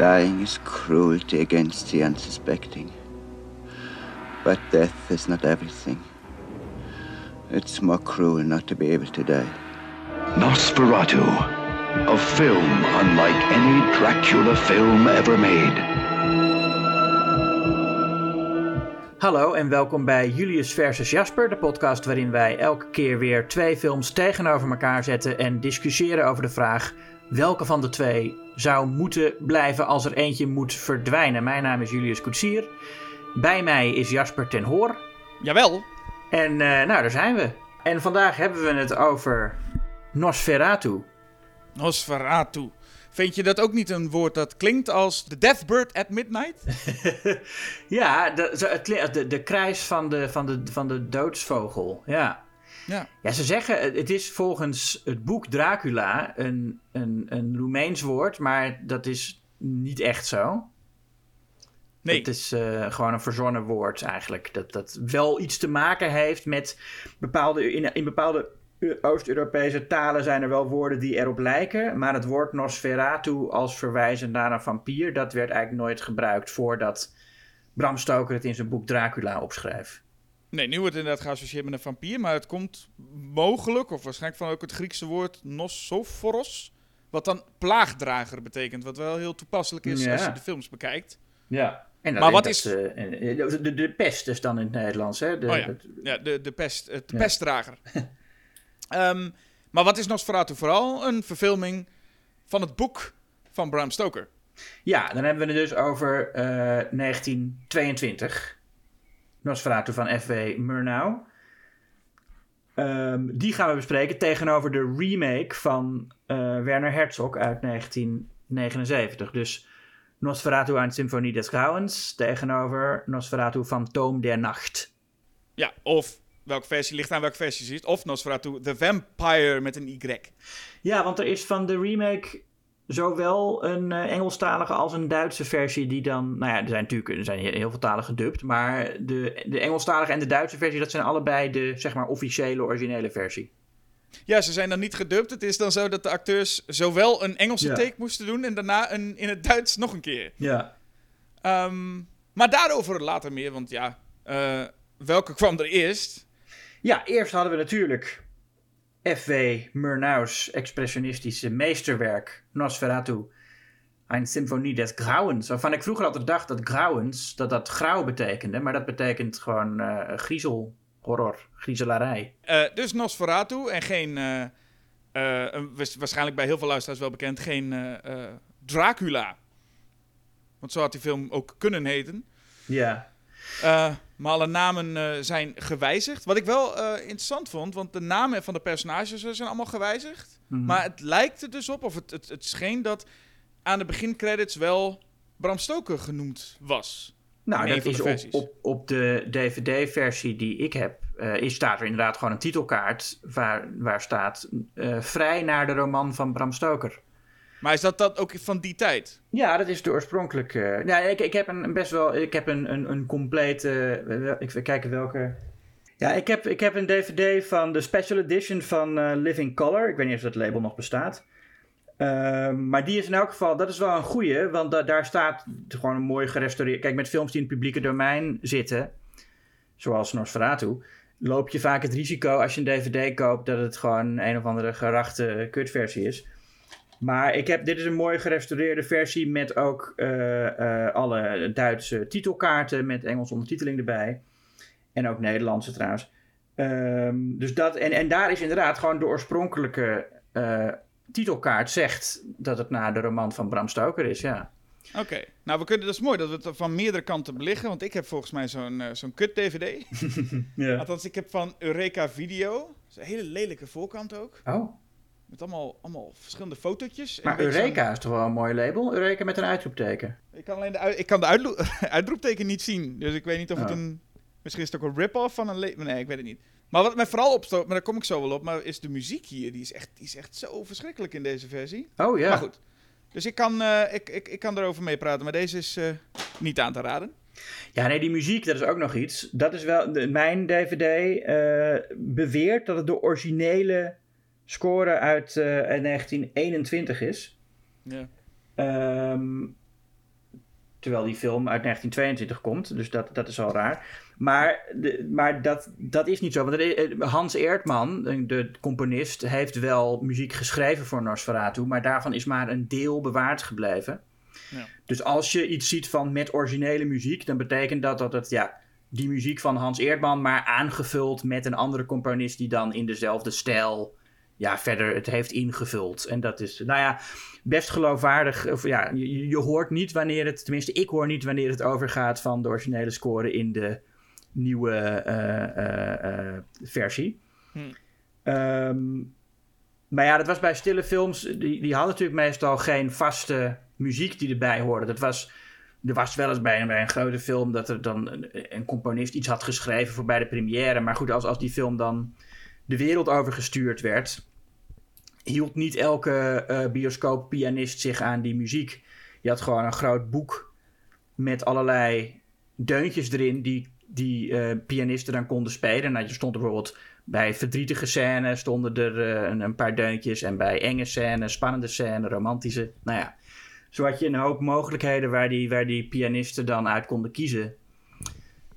Dying is cruelty against the unsuspecting. But death is not everything. It's more cruel not to be able to die. Nosferatu, a film unlike any Dracula film ever made. Hallo en welkom bij Julius versus Jasper, de podcast waarin wij elke keer weer twee films tegenover elkaar zetten en discussiëren over de vraag welke van de twee zou moeten blijven als er eentje moet verdwijnen. Mijn naam is Julius Koetsier. Bij mij is Jasper ten Hoor. Jawel. En uh, nou, daar zijn we. En vandaag hebben we het over Nosferatu. Nosferatu. Vind je dat ook niet een woord dat klinkt als The Deathbird at Midnight? ja, de, de, de krijs van de, van, de, van de doodsvogel. Ja. Ja. ja, ze zeggen, het is volgens het boek Dracula een, een, een Roemeens woord, maar dat is niet echt zo. Nee. Het is uh, gewoon een verzonnen woord eigenlijk. Dat, dat wel iets te maken heeft met bepaalde. In, in bepaalde Oost-Europese talen zijn er wel woorden die erop lijken. Maar het woord Nosferatu als verwijzend naar een vampier. dat werd eigenlijk nooit gebruikt voordat Bram Stoker het in zijn boek Dracula opschreef. Nee, nu wordt het inderdaad geassocieerd met een vampier. Maar het komt mogelijk, of waarschijnlijk van ook het Griekse woord Nosophoros. Wat dan plaagdrager betekent. Wat wel heel toepasselijk is als je de films bekijkt. Ja. En maar wat is. Uh, de, de, pest is dan in het Nederlands, hè? De, oh ja. ja, de, de, pest, de pestdrager. um, maar wat is Nosferatu vooral? Een verfilming van het boek van Bram Stoker. Ja, dan hebben we het dus over uh, 1922. Nosferatu van F.W. Murnau. Um, die gaan we bespreken tegenover de remake van uh, Werner Herzog uit 1979. Dus Nosferatu aan Symfonie des Grauens tegenover Nosferatu Fantoom der Nacht. Ja, of welke versie ligt aan welke versie je ziet. Of Nosferatu The Vampire met een Y. Ja, want er is van de remake zowel een uh, Engelstalige als een Duitse versie die dan... Nou ja, er zijn natuurlijk er zijn heel veel talen gedubt. Maar de, de Engelstalige en de Duitse versie, dat zijn allebei de zeg maar officiële originele versie. Ja, ze zijn dan niet gedubt. Het is dan zo dat de acteurs zowel een Engelse take moesten doen en daarna een, in het Duits nog een keer. Ja. Um, maar daarover later meer, want ja, uh, welke kwam er eerst? Ja, eerst hadden we natuurlijk F.W. Murnau's expressionistische meesterwerk Nosferatu. Een symfonie des Grauens. Waarvan ik vroeger altijd dacht dat Grauens, dat dat grauw betekende. Maar dat betekent gewoon uh, griezel, horror, griezelarij. Uh, dus Nosferatu en geen, uh, waarschijnlijk bij heel veel luisteraars wel bekend, geen Dracula. Want zo had die film ook kunnen heten. Ja. Uh, maar alle namen uh, zijn gewijzigd. Wat ik wel uh, interessant vond, want de namen van de personages zijn allemaal gewijzigd. Mm -hmm. Maar het lijkt er dus op, of het, het, het scheen dat aan de begincredits wel Bram Stoker genoemd was. Nou, dat is op, op, op, de DVD-versie die ik heb, uh, is, staat er inderdaad gewoon een titelkaart waar, waar staat vrij naar de roman van Bram Stoker. Maar is dat dat ook van die tijd? Ja, dat is de oorspronkelijke. Ja, ik, ik heb een best wel. Ik heb een, een, een complete. Uh, ik kijken welke. Ja, ik heb, ik heb een DVD van de special edition van uh, Living Color. Ik weet niet of dat label nog bestaat. Uh, maar die is in elk geval, dat is wel een goeie, want da daar staat gewoon een mooi gerestaureerd. Kijk, met films die in het publieke domein zitten, zoals Nosferatu, loop je vaak het risico als je een DVD koopt dat het gewoon een of andere gerachte kutversie is. Maar ik heb, dit is een mooi gerestaureerde versie met ook uh, uh, alle Duitse titelkaarten met Engelse ondertiteling erbij. En ook Nederlandse trouwens. Um, dus dat, en, en daar is inderdaad gewoon de oorspronkelijke uh, titelkaart zegt dat het naar de roman van Bram Stoker is, ja. Oké, okay. nou we kunnen, dat is mooi dat we het van meerdere kanten belichten, want ik heb volgens mij zo'n zo'n kut-DVD. ja. Althans, ik heb van Eureka Video. Dat is een hele lelijke voorkant ook. Oh. Met allemaal, allemaal verschillende fotootjes. Maar Eureka is toch wel een mooi label? Eureka met een uitroepteken. Ik kan alleen de, ik kan de uitroepteken niet zien. Dus ik weet niet of het oh. een... Misschien is het ook een rip-off van een label. Nee, ik weet het niet. Maar wat mij vooral opstoot, maar daar kom ik zo wel op, maar is de muziek hier. Die is echt, die is echt zo verschrikkelijk in deze versie. Oh ja. Maar goed. Dus ik kan, uh, ik, ik, ik kan erover meepraten, maar deze is uh, niet aan te raden. Ja, nee, die muziek, dat is ook nog iets. Dat is wel, de, mijn DVD uh, beweert dat het de originele score uit uh, 1921 is. Ja. Um, Terwijl die film uit 1922 komt, dus dat, dat is al raar. Maar, de, maar dat, dat is niet zo. Want er- Hans Eertman, de componist, heeft wel muziek geschreven voor Nosferatu, maar daarvan is maar een deel bewaard gebleven. Ja. Dus als je iets ziet van met originele muziek, dan betekent dat dat het, ja, die muziek van Hans Eertman, maar aangevuld met een andere componist die dan in dezelfde stijl, ja, verder het heeft ingevuld. En dat is, nou ja, best geloofwaardig. Of ja, je, je hoort niet wanneer het, tenminste, ik hoor niet wanneer het overgaat van de originele score in de nieuwe eh, eh, eh, versie. Hmm. Ehm, maar ja, dat was bij stille films. Die, die hadden natuurlijk meestal geen vaste muziek die erbij hoorde. Dat was, er was wel eens bij, een- bij een grote film dat er dan een, een componist iets had geschreven voor bij de première. Maar goed, als, als die film dan de wereld overgestuurd werd, hield niet elke eh bioscooppianist zich aan die muziek. Je had gewoon een groot boek met allerlei deuntjes erin die, die eh, pianisten dan konden spelen. Nou, er stond bijvoorbeeld bij verdrietige scènes stonden er eh, een, een paar deuntjes. En bij enge scènes, spannende scènes, romantische. Nou ja, zo had je een hoop mogelijkheden waar die, waar die pianisten dan uit konden kiezen.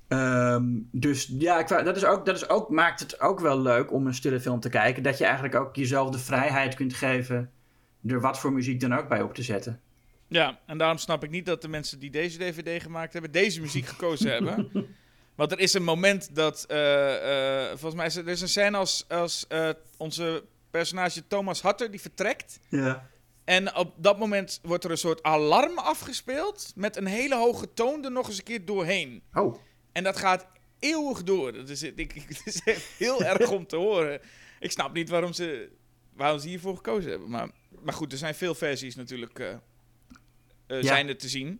Ehm, dus ja, dat, is ook, dat is ook, maakt het ook wel leuk om een stille film te kijken. Dat je eigenlijk ook jezelf de vrijheid kunt geven er wat voor muziek dan ook bij op te zetten. Ja, en daarom snap ik niet dat de mensen die deze DVD gemaakt hebben, deze muziek gekozen hebben. Want er is een moment dat, eh, eh, volgens mij is er, er is een scène als, als eh, onze personage Thomas Hatter, die vertrekt. Ja. En op dat moment wordt er een soort alarm afgespeeld met een hele hoge toon er nog eens een keer doorheen. Oh, En dat gaat eeuwig door. Dat is, ik, ik- het is echt heel erg om te horen. Ik snap niet waarom ze, waarom ze hiervoor gekozen hebben. Maar, maar goed, er zijn veel versies natuurlijk eh, eh, Ja. zijn er te zien.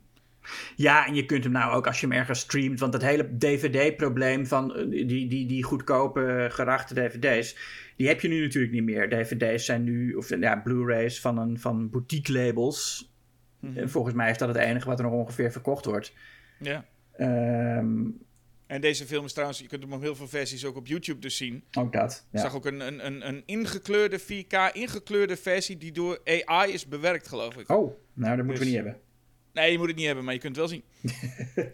Ja, en je kunt hem nou ook als je hem ergens streamt. Want dat hele DVD-probleem van eh, die, die, die goedkope gerachte DVD's. Die heb je nu natuurlijk niet meer. DVD's zijn nu, of ja, Blu-rays van, een, van boutique labels. En volgens mij is dat het enige wat er nog ongeveer verkocht wordt. Ja. Ehm, En deze film is trouwens, je kunt hem op heel veel versies ook op YouTube dus zien. ook dat. Ik Ja. zag ook een, een, een, een ingekleurde 4K, ingekleurde versie die door AI is bewerkt, geloof ik. Oh, nou, dat moeten we Dus- niet hebben. Nee, je moet het niet hebben, maar je kunt het wel zien.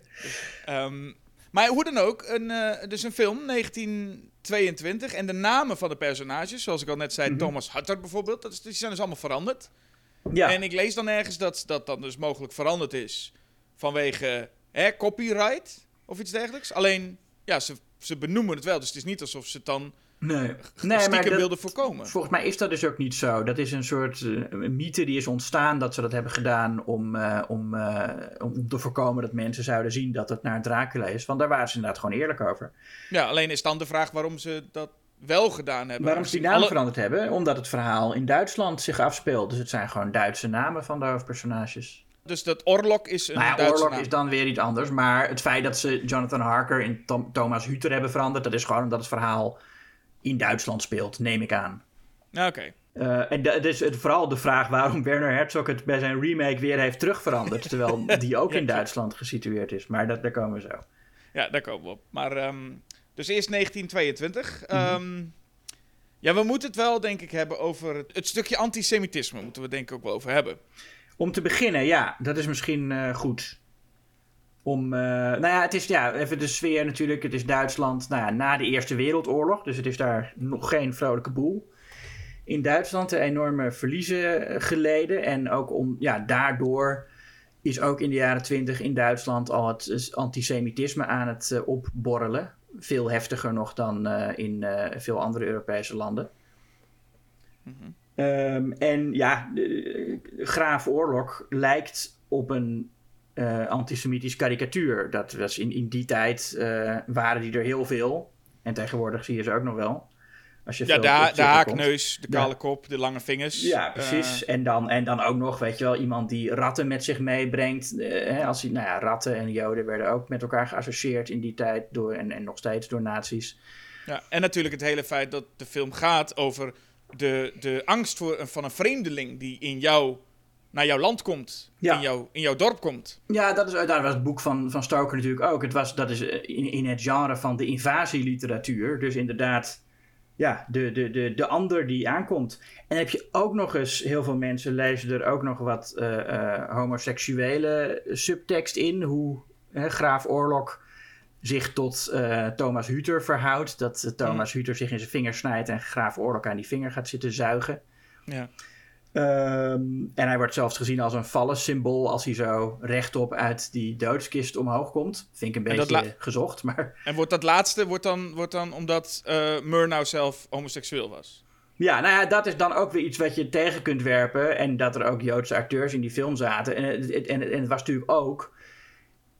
Ehm, maar hoe dan ook, een, eh, dus een film, 1922. En de namen van de personages, zoals ik al net zei, Mhm. Thomas Hutter bijvoorbeeld, dat is, die zijn dus allemaal veranderd. Ja, En ik lees dan ergens dat dat dan dus mogelijk veranderd is vanwege hè, copyright of iets dergelijks. Alleen, ja, ze, ze benoemen het wel, dus het is niet alsof ze het dan nee. maar dat- wilden voorkomen. Volgens mij is dat dus ook niet zo. Dat is een soort eh, mythe die is ontstaan dat ze dat hebben gedaan om, eh, om, eh, om te voorkomen dat mensen zouden zien dat het naar Dracula is. Want daar waren ze inderdaad gewoon eerlijk over. Ja, alleen is dan de vraag waarom ze dat wel gedaan hebben. Waarom ze die Alle- naam veranderd hebben? Omdat het verhaal in Duitsland zich afspeelt. Dus het zijn gewoon Duitse namen van de hoofdpersonages. Dus dat Orlok is een nou ja, naam. is dan weer iets anders. Maar het feit dat ze Jonathan Harker in Tom- Thomas Hutter hebben veranderd... dat is gewoon omdat het verhaal in Duitsland speelt, neem ik aan. Oké. Eh, en da- het is het, vooral de vraag waarom Werner Herzog het bij zijn remake weer heeft terugveranderd. terwijl die ook in Duitsland gesitueerd is. Maar dat, daar komen we zo. Ja, daar komen we op. Maar, ehm, dus eerst 1922. Mhm. Ehm, ja, we moeten het wel, denk ik, hebben over het, het stukje antisemitisme. Moeten we denk ik ook wel over hebben. Om te beginnen, ja, dat is misschien eh, goed. Om, eh, nou ja, het is ja, even de sfeer natuurlijk. Het is Duitsland nou ja, na de Eerste Wereldoorlog. Dus het is daar nog geen vrolijke boel. In Duitsland enorme verliezen eh, geleden. En ook om, ja, daardoor is ook in de jaren twintig in Duitsland al het antisemitisme aan het opborrelen. Veel heftiger nog dan in veel andere Europese landen. Ehm, en ja, Graaf Oorlog lijkt op een eh, antisemitisch karikatuur. Dat was in, in die tijd eh, waren die er heel veel. En tegenwoordig zie je ze ook nog wel. Als je Ja, veel de, ha- de komt. haakneus, de Ja. kale kop, de lange vingers. Ja, precies. Eh, en, dan, en dan ook nog, weet je wel, iemand die ratten met zich meebrengt. Hè, als hij, nou ja, ratten en joden werden ook met elkaar geassocieerd in die tijd. Door, en, en nog steeds door nazi's. ja. En natuurlijk het hele feit dat de film gaat over de, de angst voor, een- van een vreemdeling die in jou, naar jouw land komt. Ja. In, jou, in jouw dorp komt. Ja, dat is, daar was het boek van, van Stoker natuurlijk ook. Het was, dat is eh, in, in het genre van de invasieliteratuur. Dus inderdaad, ja, de, de, de, de ander die aankomt. En dan heb je ook nog eens, heel veel mensen lezen er ook nog wat uh, homoseksuele subtekst in. Hoe Graaf Oorlog zich tot Thomas Huter verhoudt. Dat Thomas mm. Huter zich in zijn vinger snijdt en Graaf Oorlog aan die vinger gaat zitten zuigen. Ja. Ehm, en hij wordt zelfs gezien als een symbool als hij zo rechtop uit die doodskist omhoog komt. Vind ik een beetje gezocht, maar... En wordt dat laatste wordt dan, wordt dan omdat uh, Murnau zelf homoseksueel was? Ja, nou ja, dat is dan ook weer iets wat je tegen kunt werpen. En dat er ook Joodse acteurs in die film zaten. En, en, en, en het was natuurlijk ook...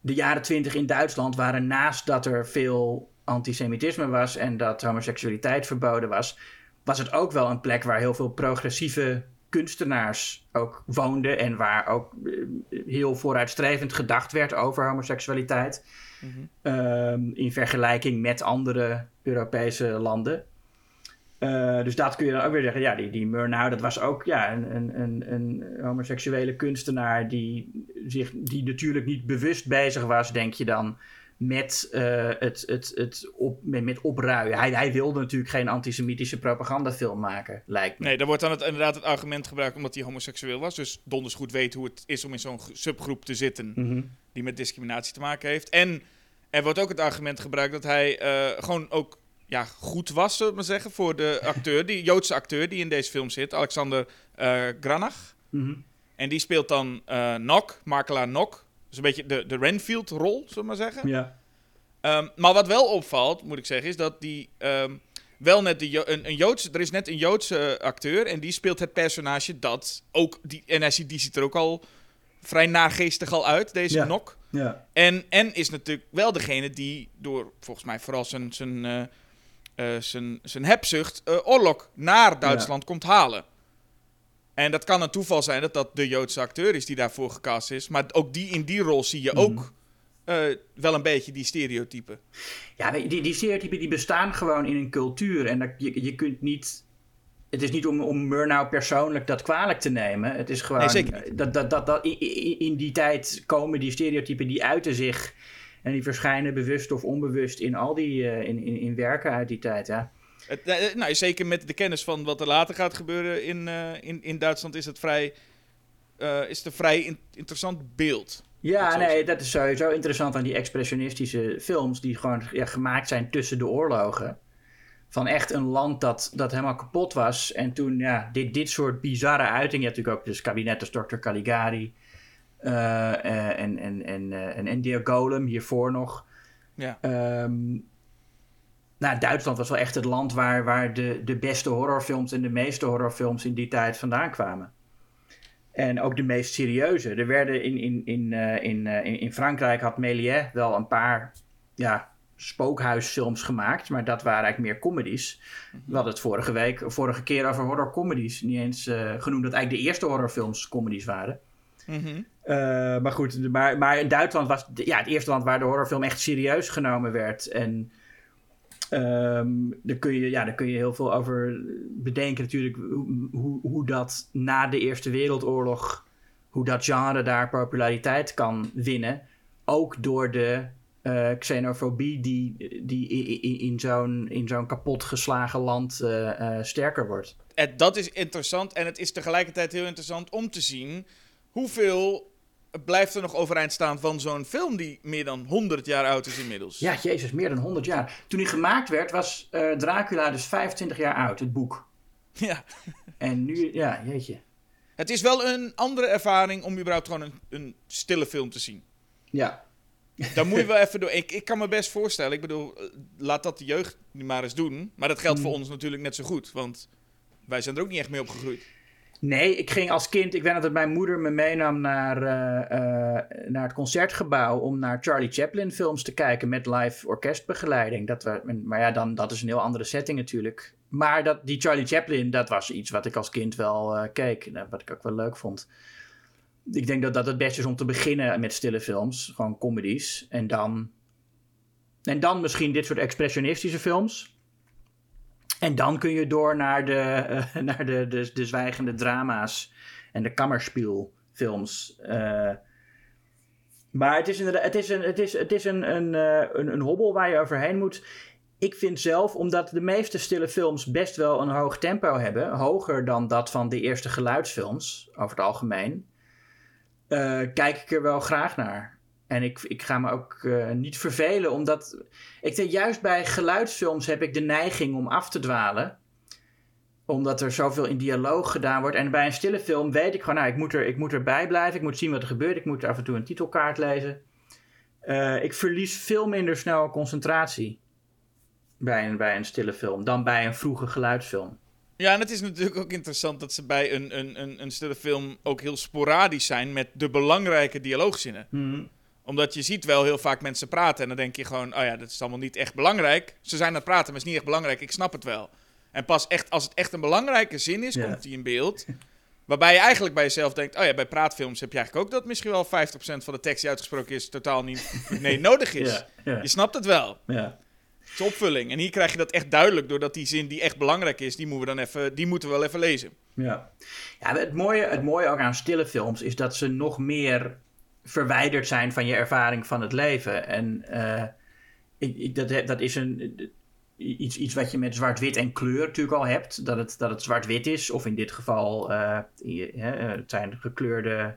De jaren twintig in Duitsland waren naast dat er veel antisemitisme was... en dat homoseksualiteit verboden was... was het ook wel een plek waar heel veel progressieve kunstenaars ook woonden en waar ook eh, heel vooruitstrevend gedacht werd over homoseksualiteit. Mhm. Ehm, in vergelijking met andere Europese landen. Uh, dus dat kun je dan ook weer zeggen. Ja, die, die Murnau, dat was ook ja, een, een, een, een homoseksuele kunstenaar die, zich, die natuurlijk niet bewust bezig was, denk je dan, met, uh, het, het, het op, met, met opruien. Hij, hij wilde natuurlijk geen antisemitische propagandafilm maken, lijkt me. Nee, daar wordt dan het, inderdaad het argument gebruikt omdat hij homoseksueel was. Dus donders goed weet hoe het is om in zo'n subgroep te zitten mhm. die met discriminatie te maken heeft. En er wordt ook het argument gebruikt dat hij uh, gewoon ook ja, goed was, zullen we maar zeggen, voor de acteur, die Joodse acteur die in deze film zit, Alexander uh, Granach. Mhm. En die speelt dan uh, Nok, Makela Nok. Dus een beetje de, de Renfield-rol, zullen we maar zeggen. Ja. Um, maar wat wel opvalt, moet ik zeggen, is dat die um, wel net de, een, een Joodse, er is net een Joodse acteur en die speelt het personage dat ook, die, en hij ziet, die ziet er ook al vrij naargeestig al uit, deze ja. Nok. Ja. En, en is natuurlijk wel degene die door, volgens mij vooral zijn, zijn, uh, zijn, zijn hebzucht, uh, Orlok naar Duitsland ja. komt halen. En dat kan een toeval zijn dat dat de Joodse acteur is die daarvoor gecast is. Maar ook die, in die rol zie je ook mm. uh, wel een beetje die stereotypen. Ja, die, die stereotypen die bestaan gewoon in een cultuur. En dat, je, je kunt niet... Het is niet om, om Murnau persoonlijk dat kwalijk te nemen. Het is gewoon... Nee. Dat, dat, dat, dat, in, in die tijd komen die stereotypen, die uiten zich... En die verschijnen bewust of onbewust in al die uh, in, in, in werken uit die tijd, ja. Het, nou, zeker met de kennis van wat er later gaat gebeuren in, uh, in, in Duitsland is het vrij, uh, is het een vrij in, interessant beeld. Ja, nee, zeggen. dat is sowieso interessant aan die expressionistische films die gewoon ja, gemaakt zijn tussen de oorlogen. Van echt een land dat, dat helemaal kapot was. En toen, ja, dit, dit soort bizarre uitingen. Je hebt natuurlijk ook dus kabinettes Dr. Caligari. Uh, en, en, en, en India Golem hiervoor nog. Ja. Um, nou, Duitsland was wel echt het land waar, waar de, de beste horrorfilms en de meeste horrorfilms in die tijd vandaan kwamen. En ook de meest serieuze. Er werden in, in, in, uh, in, uh, in Frankrijk had Méliès wel een paar ja, spookhuisfilms gemaakt, maar dat waren eigenlijk meer comedies. We hadden het vorige week, vorige keer over horrorcomedies. Niet eens uh, genoemd dat eigenlijk de eerste horrorfilms comedies waren. Mm -hmm. Maar goed, maar, maar Duitsland was ja, het eerste land waar de horrorfilm echt serieus genomen werd. En Um, daar, kun je, ja, daar kun je heel veel over bedenken natuurlijk hoe, hoe dat na de Eerste Wereldoorlog, hoe dat genre daar populariteit kan winnen. Ook door de uh, xenofobie die, die in, in zo'n in zo'n kapot geslagen land uh, sterker wordt. En dat is interessant en het is tegelijkertijd heel interessant om te zien hoeveel blijft er nog overeind staan van zo'n film die meer dan 100 jaar oud is inmiddels. Ja, jezus, meer dan 100 jaar. Toen hij gemaakt werd, was uh, Dracula dus 25 jaar oud, het boek. Ja. En nu, ja, jeetje. Het is wel een andere ervaring om überhaupt gewoon een, een stille film te zien. Ja. Dan moet je wel even door. Ik, ik kan me best voorstellen, ik bedoel, laat dat de jeugd nu maar eens doen. Maar dat geldt mm. voor ons natuurlijk net zo goed, want wij zijn er ook niet echt mee opgegroeid. Nee, ik ging als kind. Ik weet dat mijn moeder me meenam naar, uh, uh, naar het concertgebouw. om naar Charlie Chaplin films te kijken met live orkestbegeleiding. Dat we, maar ja, dan, dat is een heel andere setting natuurlijk. Maar dat, die Charlie Chaplin, dat was iets wat ik als kind wel uh, keek. Wat ik ook wel leuk vond. Ik denk dat dat het beste is om te beginnen met stille films. Gewoon comedies. En dan, en dan misschien dit soort expressionistische films. En dan kun je door naar de, uh, naar de, de, de zwijgende drama's en de kammerspielfilms. Uh, maar het is, inderdaad, het is, een, het is, het is een, een, uh, een, een hobbel waar je overheen moet. ik vind zelf, omdat de meeste stille films best wel een hoog tempo hebben, hoger dan dat van de eerste geluidsfilms over het algemeen, eh, kijk ik er wel graag naar. En ik, ik ga me ook uh, niet vervelen, omdat ik denk juist bij geluidsfilms heb ik de neiging om af te dwalen omdat er zoveel in dialoog gedaan wordt. En bij een stille film weet ik gewoon, nou, ik moet, er, ik moet erbij blijven. Ik moet zien wat er gebeurt. Ik moet af en toe een titelkaart lezen. Uh, ik verlies veel minder snel concentratie bij een, bij een stille film dan bij een vroege geluidsfilm. Ja, en het is natuurlijk ook interessant dat ze bij een, een, een, een stille film ook heel sporadisch zijn met de belangrijke dialoogzinnen. Mhm. Omdat je ziet wel heel vaak mensen praten en dan denk je gewoon, oh ja, dat is allemaal niet echt belangrijk. Ze zijn aan het praten, maar het is niet echt belangrijk, ik snap het wel. En pas echt, als het echt een belangrijke zin is, Ja. komt die in beeld. Waarbij je eigenlijk bij jezelf denkt, oh ja, bij praatfilms heb je eigenlijk ook dat misschien wel 50% van de tekst die uitgesproken is totaal niet nee, nodig is. Ja, ja, Je snapt het wel. ja. Het is opvulling. En hier krijg je dat echt duidelijk, doordat die zin die echt belangrijk is, die moeten we dan even, die moeten we wel even lezen. Ja, ja het, mooie, het mooie ook aan stille films is dat ze nog meer verwijderd zijn van je ervaring van het leven. En eh, ik, ik, dat, dat is een, iets, iets wat je met zwart-wit en kleur natuurlijk al hebt. Dat het, dat het zwart-wit is, of in dit geval, eh, hè, eh, het zijn gekleurde.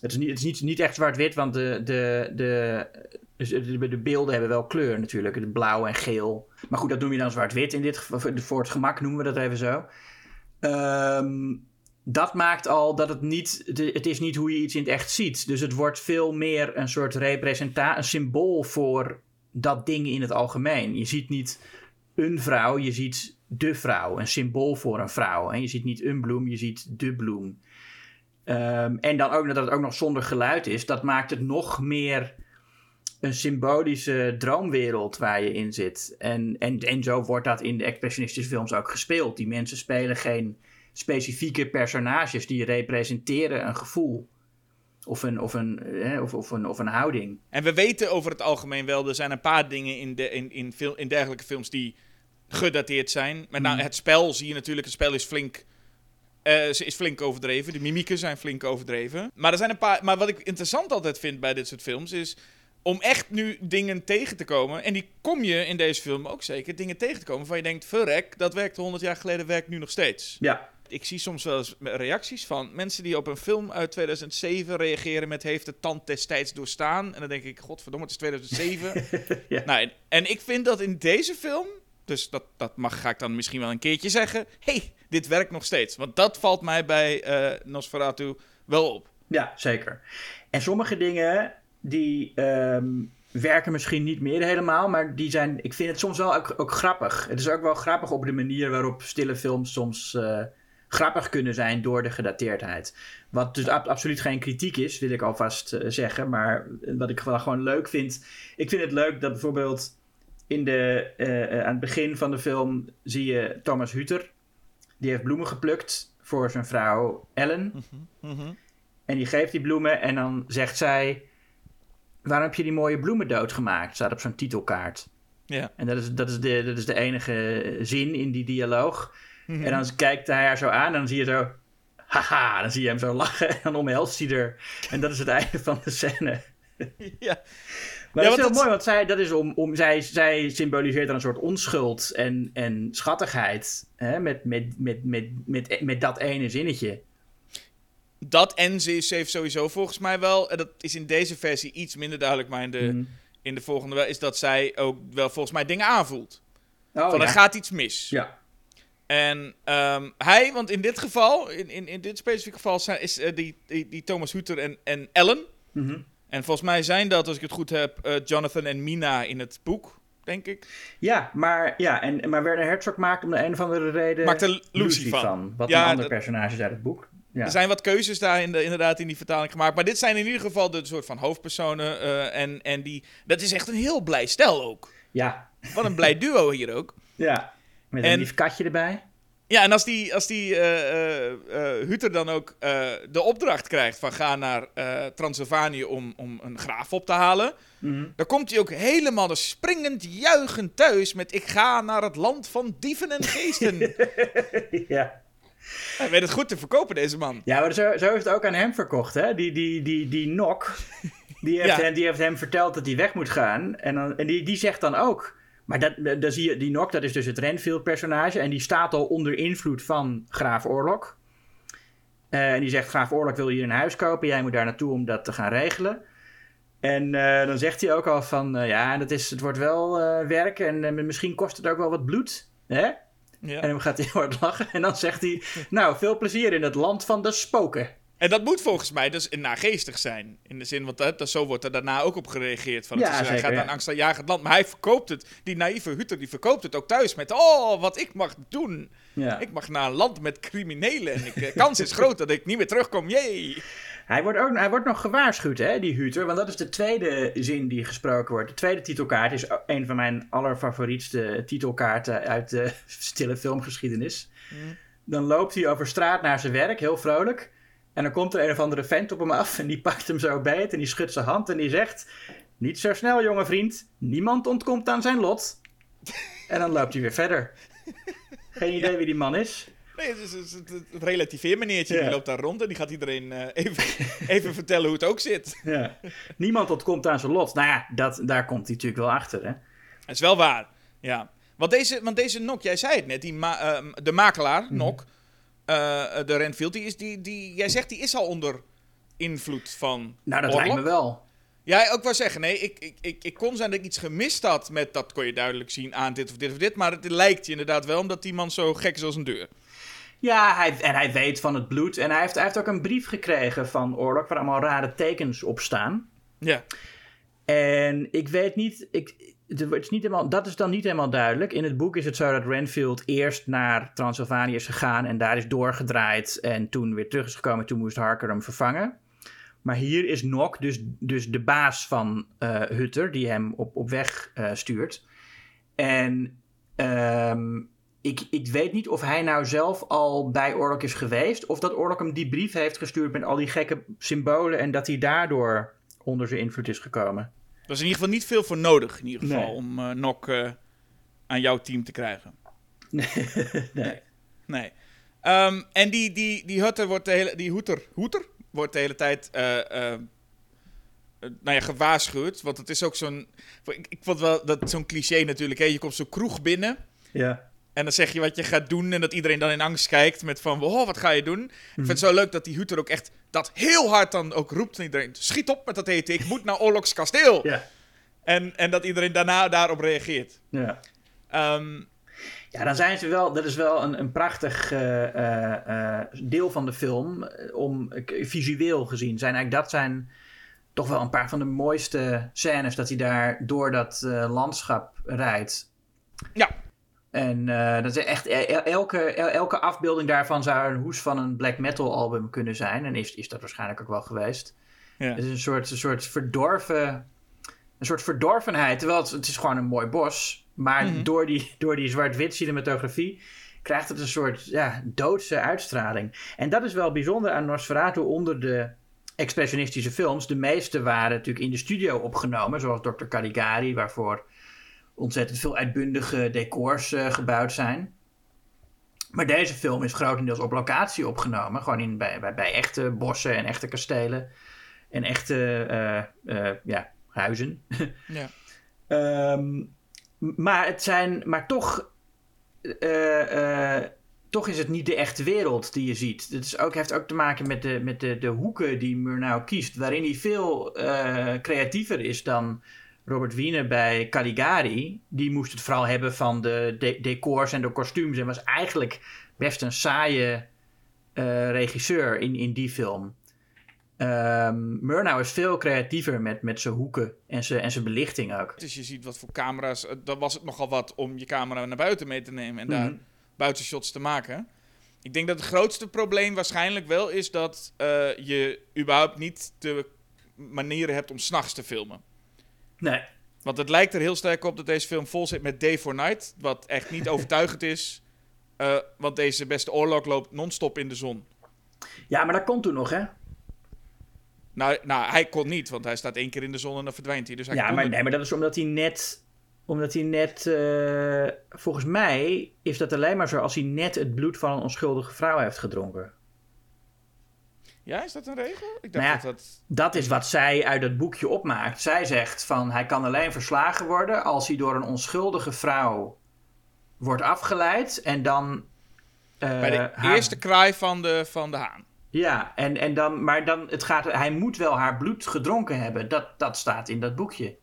Het is niet, het is niet, niet echt zwart-wit, want de, de, de, dus de, de beelden hebben wel kleur natuurlijk. Blauw en geel. Maar goed, dat noem je dan zwart-wit in dit geval. Voor het gemak noemen we dat even zo. Ehm, dat maakt al dat het niet, het is niet hoe je iets in het echt ziet. Dus het wordt veel meer een soort representatie, een symbool voor dat ding in het algemeen. Je ziet niet een vrouw, je ziet de vrouw, een symbool voor een vrouw. En je ziet niet een bloem, je ziet de bloem. Ehm, en dan ook dat het ook nog zonder geluid is, dat maakt het nog meer een symbolische droomwereld waar je in zit. En, en, en zo wordt dat in de expressionistische films ook gespeeld. Die mensen spelen geen specifieke personages, die representeren een gevoel. Of een, of een, eh, of, of een, of een houding. En we weten over het algemeen wel, er zijn een paar dingen in, de, in, in, fil- in dergelijke films die gedateerd zijn. Met name het spel zie je natuurlijk, het spel is flink, eh, is flink overdreven. De mimieken zijn flink overdreven. Maar, er zijn een paar, maar wat ik interessant altijd vind bij dit soort films is om echt nu dingen tegen te komen. En die kom je in deze film ook zeker, dingen tegen te komen waarvan je denkt, verrek, dat werkte 100 jaar geleden, werkt nu nog steeds. Ja, Ik zie soms wel eens reacties van mensen die op een film uit 2007 reageren met heeft de tand destijds doorstaan. En dan denk ik, godverdomme, het is 2007. Ja. nou, en, en ik vind dat in deze film, dus dat, dat mag, ga ik dan misschien wel een keertje zeggen. hey, dit werkt nog steeds. Want dat valt mij bij eh, Nosferatu wel op. Ja, zeker. En sommige dingen die ehm, werken misschien niet meer helemaal, maar die zijn, ik vind het soms wel ook, ook grappig. Het is ook wel grappig op de manier waarop stille films soms eh, grappig kunnen zijn door de gedateerdheid. Wat dus ab- absoluut geen kritiek is, wil ik alvast eh, zeggen, maar wat ik wel gewoon leuk vind. Ik vind het leuk dat bijvoorbeeld in de, eh, eh, aan het begin van de film zie je Thomas Hutter. Die heeft bloemen geplukt voor zijn vrouw Ellen. En die geeft die bloemen en dan zegt zij... Waarom heb je die mooie bloemen doodgemaakt? Staat op zo'n titelkaart. Ja. En dat is, dat, is de, dat is de enige zin in die dialoog. En dan kijkt hij haar zo aan en dan zie je zo... Haha, dan zie je hem zo lachen en dan omhelst hij er. En dat is het einde van de scène. ja. Maar Ja, dat is heel dat- mooi, want zij, dat is om, om, zij, zij symboliseert dan een soort onschuld en, en schattigheid. Hè? Met, met, met, met, met, met dat ene zinnetje. Dat en ze is- ze heeft sowieso volgens mij wel, en dat is in deze versie iets minder duidelijk, maar in de, Mhm. in de volgende wel, is dat zij ook wel volgens mij dingen aanvoelt. Oh, Van ja. er gaat iets mis. Ja. En ehm, hij, want in dit geval, in, in, in dit specifieke geval, zijn, is eh, die, die, die Thomas Hutter en, en Ellen. Mhm. En volgens mij zijn dat, als ik het goed heb, eh, Jonathan en Mina in het boek, denk ik. Ja, maar, ja en, maar Werner Herzog maakt om de een of andere reden... Maakt er Lucy van. Wat Ja, een ander dat- personage is uit het boek. Ja. Er zijn wat keuzes daar in de, inderdaad in die vertaling gemaakt. Maar dit zijn in ieder geval de soort van hoofdpersonen. eh, en, en die, dat is echt een heel blij stel ook. ja. Wat een blij duo hier ook. ja. Met En- een lief katje erbij. Ja, en als die, als die eh, eh, eh, Hutter dan ook de opdracht krijgt van ga naar Transylvanië om, om een graaf op te halen. Mhm. Dan komt hij ook helemaal dus springend, juichend thuis met ik ga naar het land van dieven en geesten. ja. Hij weet het goed te verkopen, deze man. Ja, maar zo, zo heeft het ook aan hem verkocht, hè? Die, die, die, die Nok, die heeft, Ja. hem, die heeft hem verteld dat hij weg moet gaan. En, dan, en die, die zegt dan ook, Maar dat, dan zie je, die Nock, dat is dus het Renfield-personage. En die staat al onder invloed van Graaf Oorlog. Eh, en die zegt, Graaf Oorlog wil hier een huis kopen. Jij moet daar naartoe om dat te gaan regelen. En eh, dan zegt hij ook al van, uh, ja, dat is, het wordt wel werk en misschien kost het ook wel wat bloed. Hè? Ja. En dan gaat hij heel hard lachen. En dan zegt hij, nou, veel plezier in het land van de spoken. En dat moet volgens mij dus nageestig zijn. In de zin, want dat, dat, zo wordt er daarna ook op gereageerd. Van, ja, hij gaat aan angst aan jagen het land. Maar hij verkoopt het. Die naïeve Hutter, die verkoopt het ook thuis met... Oh, wat ik mag doen. Ja. Ik mag naar een land met criminelen. En de eh, kans is groot dat ik niet meer terugkom. Jee. Hij wordt, ook, hij wordt nog gewaarschuwd, hè, die Huter. Want dat is de tweede zin die gesproken wordt. De tweede titelkaart is een van mijn allerfavorietste titelkaarten uit de stille filmgeschiedenis. Mm. Dan loopt hij over straat naar zijn werk, heel vrolijk. En dan komt er een of andere vent op hem af en die pakt hem zo beet en die schudt zijn hand en die zegt... Niet zo snel, jonge vriend. Niemand ontkomt aan zijn lot. En dan loopt hij weer verder. Geen idee wie die man is. Nee, het is, het, het, het relativeermeneertje. Die loopt daar rond en die gaat iedereen uh, even, even vertellen hoe het ook zit. Ja. Niemand ontkomt aan zijn lot. Nou ja, dat, daar komt hij natuurlijk wel achter, hè? Dat is wel waar, ja. Want deze, want deze Nok, jij zei het net, die uh, de makelaar, mm Nok... Uh, de Renfield, die is, die, die, jij zegt die is al onder invloed van. Nou, dat lijkt me wel. Ja, ook wel zeggen. Nee, ik, ik, ik, ik kon zijn dat ik iets gemist had met dat kon je duidelijk zien aan dit of dit of dit. Maar het lijkt je inderdaad wel omdat die man zo gek is als een deur. Ja, hij, en hij weet van het bloed. En hij heeft, hij heeft ook een brief gekregen van Oorlog waar allemaal rare tekens op staan. Ja. En ik weet niet. Ik, het is niet helemaal, dat is dan niet helemaal duidelijk. In het boek is het zo dat Renfield eerst naar Transylvanië is gegaan en daar is doorgedraaid en toen weer terug is gekomen. Toen moest Harker hem vervangen. Maar hier is Nock dus, dus de baas van uh, Hutter, die hem op, op weg uh, stuurt. En um, ik, ik weet niet of hij nou zelf al bij Orlok is geweest. Of dat Orlok hem die brief heeft gestuurd met al die gekke symbolen. En dat hij daardoor onder zijn invloed is gekomen. Er is in ieder geval niet veel voor nodig, in ieder geval, om uh, Nok uh, aan jouw team te krijgen. Nee. nee. nee. Um, en die, die, die Hutter wordt de hele, die Hoeter, Hoeter wordt de hele tijd uh, nou ja, gewaarschuwd. Want het is ook zo'n. Ik, ik vond wel dat zo'n cliché natuurlijk. Hè? Je komt zo kroeg binnen. Ja. En dan zeg je wat je gaat doen en dat iedereen dan in angst kijkt met van, oh, wat ga je doen? Ik vind het mhm. zo leuk dat die Huter ook echt dat heel hard dan ook roept iedereen, schiet op met dat eten, ik moet naar Orloks kasteel. Ja. En, en dat iedereen daarna daarop reageert. Ja. Um, ja, dan zijn ze wel, dat is wel een, een prachtig uh, uh, deel van de film, om visueel gezien. Zijn eigenlijk, dat zijn toch wel een paar van de mooiste scènes dat hij daar door dat landschap rijdt. Ja. En uh, dat is echt, elke, elke afbeelding daarvan zou een hoes van een black metal album kunnen zijn. En is, is dat waarschijnlijk ook wel geweest. Ja. Het is een soort, een soort verdorven. Een soort verdorvenheid. Terwijl het, het is gewoon een mooi bos. Maar mhm. door die, door die zwart-wit cinematografie krijgt het een soort ja, doodse uitstraling. En dat is wel bijzonder aan Nosferatu onder de expressionistische films. De meeste waren natuurlijk in de studio opgenomen, zoals Dr. Caligari, waarvoor ontzettend veel uitbundige decors uh, gebouwd zijn. Maar deze film is grotendeels op locatie opgenomen. Gewoon in, bij, bij, bij echte bossen en echte kastelen. En echte uh, uh, ja, huizen. ja. um, maar het zijn. Maar toch. toch is het niet de echte wereld die je ziet. Het is ook, heeft ook te maken met de, met de, de hoeken die Murnau kiest. Waarin hij veel creatiever is dan Robert Wiener bij Caligari, die moest het vooral hebben van de, decors en de kostuums. En was eigenlijk best een saaie uh, regisseur in, in die film. Um, Murnau is veel creatiever met, met zijn hoeken en zijn, en zijn belichting ook. Dus je ziet wat voor camera's. Eh, dan was het nogal wat om je camera naar buiten mee te nemen en daar mhm. buitenshots te maken. Ik denk dat het grootste probleem waarschijnlijk wel is dat uh, je überhaupt niet de manieren hebt om s'nachts te filmen. Nee. Want het lijkt er heel sterk op dat deze film vol zit met Day for Night. Wat echt niet overtuigend is. Uh, want deze beste oorlog loopt non-stop in de zon. Ja, maar dat kon toen nog, hè? Nou, nou, hij kon niet, want hij staat één keer in de zon en dan verdwijnt hij. Dus hij ja, maar, nee, maar dat is omdat hij net. Omdat hij net. Uh, volgens mij is dat alleen maar zo als hij net het bloed van een onschuldige vrouw heeft gedronken. Ja, is dat een regel? Ik dacht Nou ja, dat dat... Dat is wat zij uit het boekje opmaakt. Zij zegt van hij kan alleen verslagen worden als hij door een onschuldige vrouw wordt afgeleid en dan. eh, Bij de haar- eerste kraai van de, van de haan. Ja, en, en dan, maar dan, het gaat, hij moet wel haar bloed gedronken hebben. Dat, dat staat in dat boekje.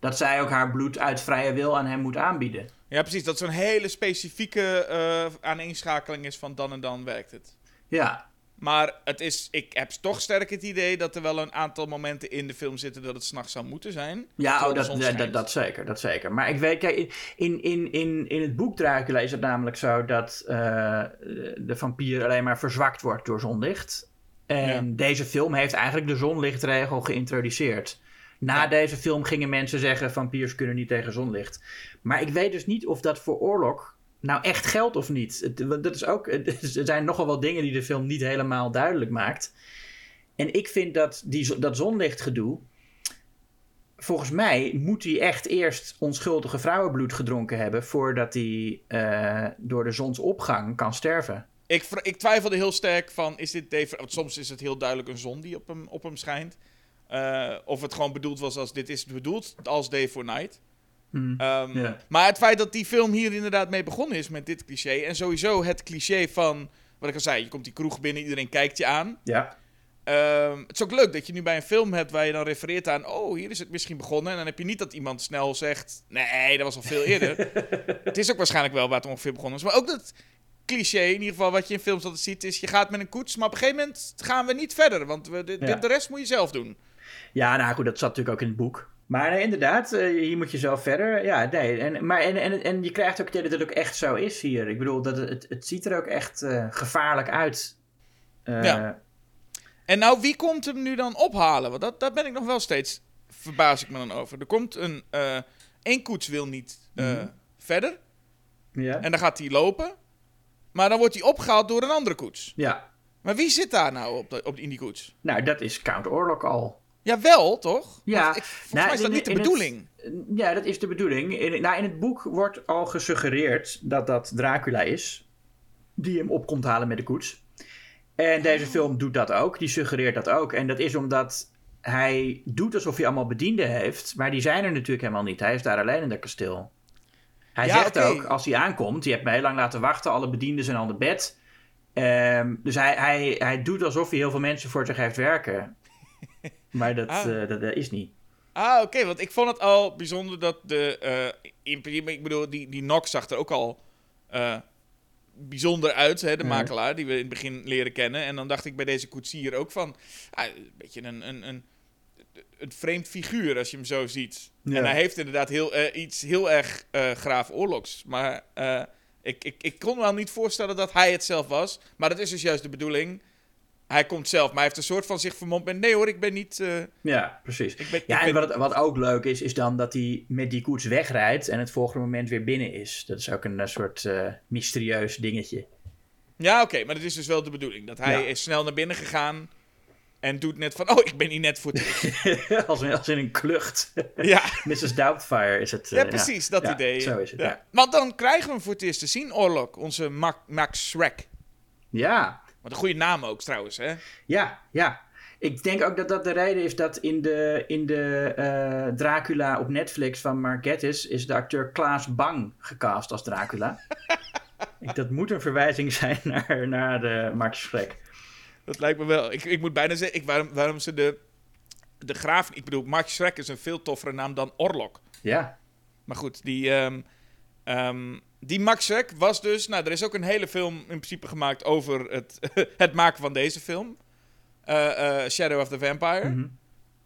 Dat zij ook haar bloed uit vrije wil aan hem moet aanbieden. Ja, precies. Dat zo'n hele specifieke eh, aaneenschakeling is van dan en dan werkt het. Ja, Maar het is, ik heb toch sterk het idee dat er wel een aantal momenten in de film zitten dat het s'nachts zou moeten zijn. Ja, terwijl oh, dat, dat, dat, dat zeker, dat zeker. Maar ik weet, kijk, in, in, in, in het boek Dracula is het namelijk zo dat eh, de vampier alleen maar verzwakt wordt door zonlicht. En Ja. deze film heeft eigenlijk de zonlichtregel geïntroduceerd. Na Ja. deze film gingen mensen zeggen: vampiers kunnen niet tegen zonlicht. Maar ik weet dus niet of dat voor oorlog nou echt geldt of niet. Dat is ook, er zijn nogal wel dingen die de film niet helemaal duidelijk maakt. En ik vind dat die, dat zonlichtgedoe. Volgens mij moet hij echt eerst onschuldige vrouwenbloed gedronken hebben. voordat hij eh, door de zonsopgang kan sterven. Ik, ik twijfelde heel sterk van, is dit Dave... Soms is het heel duidelijk een zon die op hem, op hem schijnt. Eh, of het gewoon bedoeld was als, dit is bedoeld als Day for Night. Hmm. Ehm. Maar het feit dat die film hier inderdaad mee begonnen is met dit cliché. En sowieso het cliché van, wat ik al zei, je komt die kroeg binnen, iedereen kijkt je aan. Ja. Ehm, het is ook leuk dat je nu bij een film hebt waar je dan refereert aan, oh, hier is het misschien begonnen. En dan heb je niet dat iemand snel zegt, nee, dat was al veel eerder. het is ook waarschijnlijk wel waar het ongeveer begonnen is. Maar ook dat cliché, in ieder geval wat je in films altijd ziet, is je gaat met een koets, maar op een gegeven moment gaan we niet verder. Want we, de, de- Ja. de rest moet je zelf doen. Ja, nou goed, dat zat natuurlijk ook in het boek. Maar nee, inderdaad, eh, hier moet je zelf verder. Ja, nee. En, maar, en, en, en je krijgt ook dat het ook echt zo is hier. Ik bedoel, dat het, het, ziet er ook echt eh, gevaarlijk uit. Eh, Ja. En nou, wie komt hem nu dan ophalen? Want dat, daar ben ik nog wel steeds, verbaas ik me dan over. Er komt een, één koets wil niet Mhm. verder. ja. En dan gaat hij lopen. Maar dan wordt hij opgehaald door een andere koets. ja. Maar wie zit daar nou op, de, op in die koets? Nou, dat is Count Orlok al. Jawel, toch? Ja, Want ik, volgens nou, mij is dat in- niet de het- bedoeling. Ja, dat is de bedoeling. In, nou, in het boek wordt al gesuggereerd dat dat Dracula is. Die hem op komt halen met de koets. En deze film doet dat ook. Die suggereert dat ook. En dat is omdat hij doet alsof hij allemaal bedienden heeft. Maar die zijn er natuurlijk helemaal niet. Hij is daar alleen in dat kasteel. Hij Ja, zegt ook, als hij aankomt... Je hebt me heel lang laten wachten. Alle bedienden zijn al naar bed. Ehm, dus hij, hij, hij doet alsof hij heel veel mensen voor zich heeft werken. Maar dat, Ah. eh, dat, dat is niet. Ah, oké, want ik vond het al bijzonder dat de... principe, ik bedoel, die, die Nox zag er ook al eh, bijzonder uit, hè, de makelaar, die we in het begin leren kennen. En dan dacht ik bij deze koetsier ook van... ah, een beetje een, een, een, een vreemd figuur als je hem zo ziet. Ja. En hij heeft inderdaad heel, iets heel erg graaf oorlogs. Maar ik, ik, ik kon me wel niet voorstellen dat hij het zelf was. Maar dat is dus juist de bedoeling. Hij komt zelf, maar hij heeft een soort van zich vermomd met... Nee hoor, ik ben niet... eh, Ja, precies. ik ben, Ja, ik en ben- wat, wat ook leuk is, is dan dat hij met die koets wegrijdt en het volgende moment weer binnen is. Dat is ook een eh, soort eh, mysterieus dingetje. Ja, oké, maar dat is dus wel de bedoeling. Dat hij Ja. is snel naar binnen gegaan en doet net van... Oh, ik ben hier net voor het... als, in, als in een klucht. ja, Mrs. Doubtfire is het. ja, precies, dat Ja, idee. Zo is het, ja. Want dan krijgen we hem voor het eerst te zien, Orlok. Onze Ma- Max Shrek. Ja, Wat een goede naam ook trouwens, hè? ja, ja. Ik denk ook dat dat de reden is dat in de, in de eh, Dracula op Netflix van Mark Gatiss is de acteur Klaas Bang gecast als Dracula. ik, dat moet een verwijzing zijn naar, naar de Max Schreck. Dat lijkt me wel. Ik, ik moet bijna zeggen, ik, waarom, waarom ze de, de graaf... Ik bedoel, Max Shrek is een veel toffere naam dan Orlok. Ja, Maar goed, die, ehm, ehm, die Max Shrek was dus... Nou, er is ook een hele film in principe gemaakt over het, het maken van deze film. Eh, eh, Shadow of the Vampire. Mhm.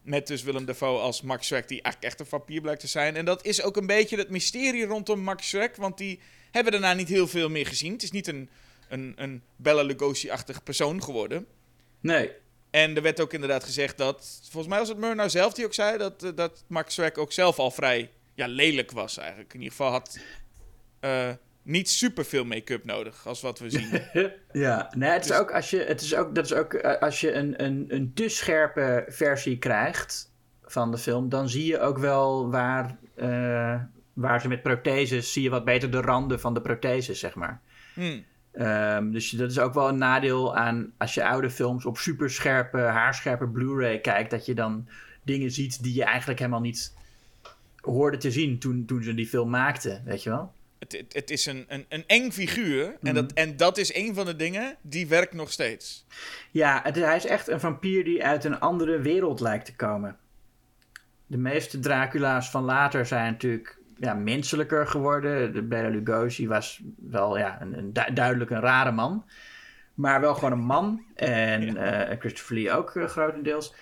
Met dus Willem Dafoe als Max die eigenlijk echt een vampier blijkt te zijn. En dat is ook een beetje het mysterie rondom Max want die hebben daarna niet heel veel meer gezien. Het is niet een, een, een Bella Lugosi-achtige persoon geworden. nee. En er werd ook inderdaad gezegd dat, volgens mij was het Murnau zelf die ook zei, dat, eh, dat Max Shrek ook zelf al vrij ja, lelijk was eigenlijk. In ieder geval had eh, niet super veel make-up nodig, als wat we zien. Ja, nee, het is Dus- ook als je, het is ook, dat is ook eh, als je een, een, een te scherpe versie krijgt van de film, dan zie je ook wel waar, eh, waar ze met protheses, zie je wat beter de randen van de protheses, zeg maar. Hmm. Ehm, dus dat is ook wel een nadeel aan als je oude films op superscherpe, haarscherpe Blu-ray kijkt, dat je dan dingen ziet die je eigenlijk helemaal niet hoorde te zien toen, toen ze die film maakten, weet je wel? Het, het, het is een, een, een eng figuur. En, Mhm. dat, en dat is een van de dingen die werkt nog steeds. Ja, het, hij is echt een vampier die uit een andere wereld lijkt te komen. De meeste Dracula's van later zijn natuurlijk ja, menselijker geworden. De Bela Lugosi was wel ja, een, een du- duidelijk een rare man. Maar wel gewoon een man. En eh, Christopher Lee ook eh, grotendeels.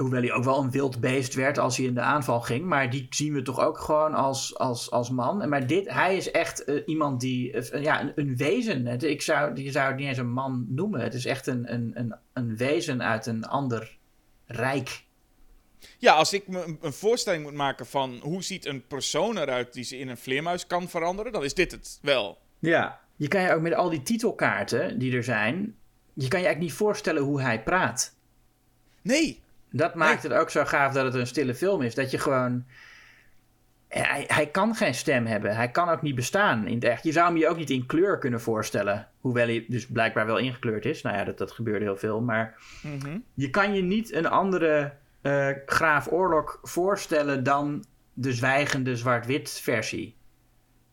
Hoewel hij ook wel een wild beest werd als hij in de aanval ging. Maar die zien we toch ook gewoon als, als, als man. Maar dit, hij is echt eh, iemand die... eh, ja, een, een wezen. Ik zou, die zou het niet eens een man noemen. Het is echt een, een, een, een wezen uit een ander rijk. Ja, als ik me een, een voorstelling moet maken van hoe ziet een persoon eruit die ze in een vleermuis kan veranderen, dan is dit het wel. Ja. Je kan je ook met al die titelkaarten die er zijn... Je kan je eigenlijk niet voorstellen hoe hij praat. Nee. Dat maakt het ook zo gaaf dat het een stille film is. Dat je gewoon... Hij, hij kan geen stem hebben. Hij kan ook niet bestaan in het echt. Je zou hem je ook niet in kleur kunnen voorstellen. Hoewel hij dus blijkbaar wel ingekleurd is. Nou ja, dat, dat gebeurde heel veel. Maar Mhm. je kan je niet een andere eh, Graaf Oorlog voorstellen dan de zwijgende zwart-wit versie.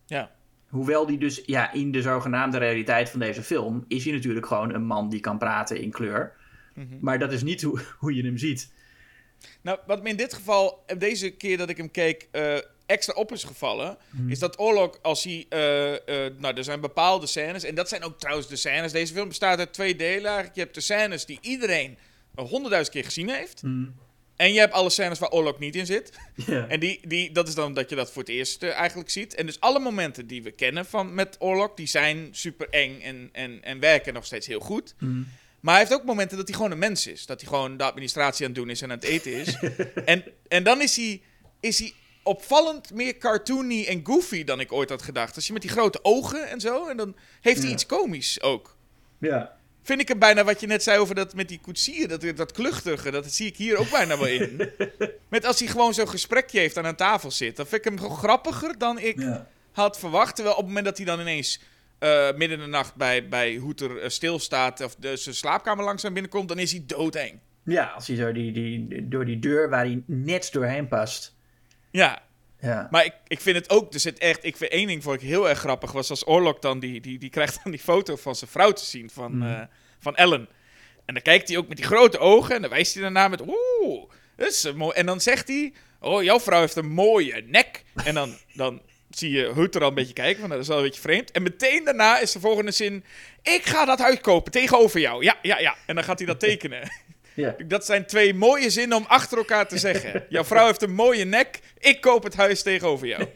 Ja. Hoewel die dus, ja, in de zogenaamde realiteit van deze film... is hij natuurlijk gewoon een man die kan praten in kleur. Mhm. Maar dat is niet hoe, hoe je hem ziet. Nou, wat me in dit geval, eh, deze keer dat ik hem keek, eh, extra op is gevallen, Mhm. is dat Orlok, als hij, eh, nou, er zijn bepaalde scènes, en dat zijn ook trouwens de scènes, deze film bestaat uit twee delen eigenlijk. Je hebt de scènes die iedereen honderdduizend keer gezien heeft, en je hebt alle scènes waar Orlok niet in zit. En die, die, dat is dan dat je dat voor het eerst eigenlijk ziet. En dus alle momenten die we kennen van, met Orlok, die zijn super eng en, en, en werken nog steeds heel goed. Mhm. Maar hij heeft ook momenten dat hij gewoon een mens is. Dat hij gewoon de administratie aan het doen is en aan het eten is. en, en dan is hij, is hij opvallend meer cartoony en goofy dan ik ooit had gedacht. Als je met die grote ogen en zo, en dan heeft hij Ja. iets komisch ook. Ja. Vind ik hem bijna wat je net zei over dat met die koetsier, dat, dat kluchtige, dat zie ik hier ook bijna wel in. met als hij gewoon zo'n gesprekje heeft aan een tafel zit, dan vind ik hem grappiger dan ik Ja. had verwacht. Terwijl op het moment dat hij dan ineens eh, midden in de nacht bij, bij Hoeter eh, stilstaat of de, zijn slaapkamer langzaam binnenkomt, dan is hij doodeng. Ja, als hij zo die, die, door die deur waar hij net doorheen past. Ja, Ja. maar ik, ik vind het ook, er zit echt, ik vind één ding vond ik heel erg grappig, was als Orlok dan, die, die, die krijgt dan die foto van zijn vrouw te zien, van, Mhm. eh, van Ellen. En dan kijkt hij ook met die grote ogen en dan wijst hij daarna met, oeh, dat is mooi. En dan zegt hij, oh, jouw vrouw heeft een mooie nek. En dan, dan zie je Hutter al een beetje kijken, van dat is wel een beetje vreemd. En meteen daarna is de volgende zin, ik ga dat huis kopen tegenover jou. Ja, ja, ja. En dan gaat hij dat tekenen. Ja. Dat zijn twee mooie zinnen om achter elkaar te zeggen. Jouw vrouw heeft een mooie nek, ik koop het huis tegenover jou.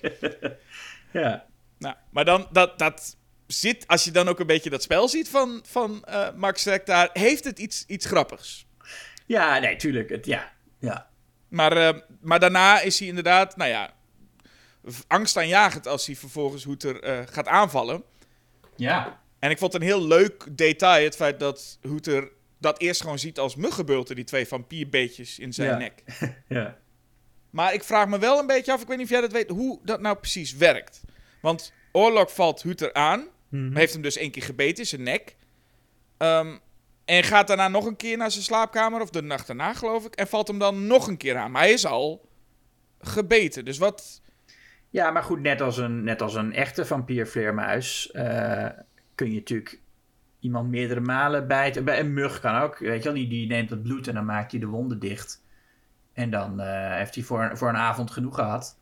Ja. Nou, maar dan, dat, dat zit, als je dan ook een beetje dat spel ziet van, van eh, Max daar, heeft het iets, iets grappigs. Ja, nee, tuurlijk. Het, ja. Ja. Maar, eh, maar daarna is hij inderdaad, nou ja, angstaanjagend als hij vervolgens Hoeter eh, gaat aanvallen. Ja. En ik vond een heel leuk detail, het feit dat Hoeter dat eerst gewoon ziet als muggenbulten, die twee vampierbeetjes in zijn Ja. nek. Ja. Maar ik vraag me wel een beetje af, ik weet niet of jij dat weet, hoe dat nou precies werkt. Want Orlok valt Huter aan, Mhm. heeft hem dus één keer gebeten in zijn nek. Ehm, en gaat daarna nog een keer naar zijn slaapkamer, of de nacht daarna geloof ik, en valt hem dan nog een keer aan. Maar hij is al gebeten, dus wat... Ja, maar goed, net als een, net als een echte vampiervleermuis eh, kun je natuurlijk iemand meerdere malen bijten. Bij een mug kan ook, weet je wel, die, die neemt het bloed en dan maakt hij de wonden dicht. En dan eh, heeft hij voor, voor een avond genoeg gehad.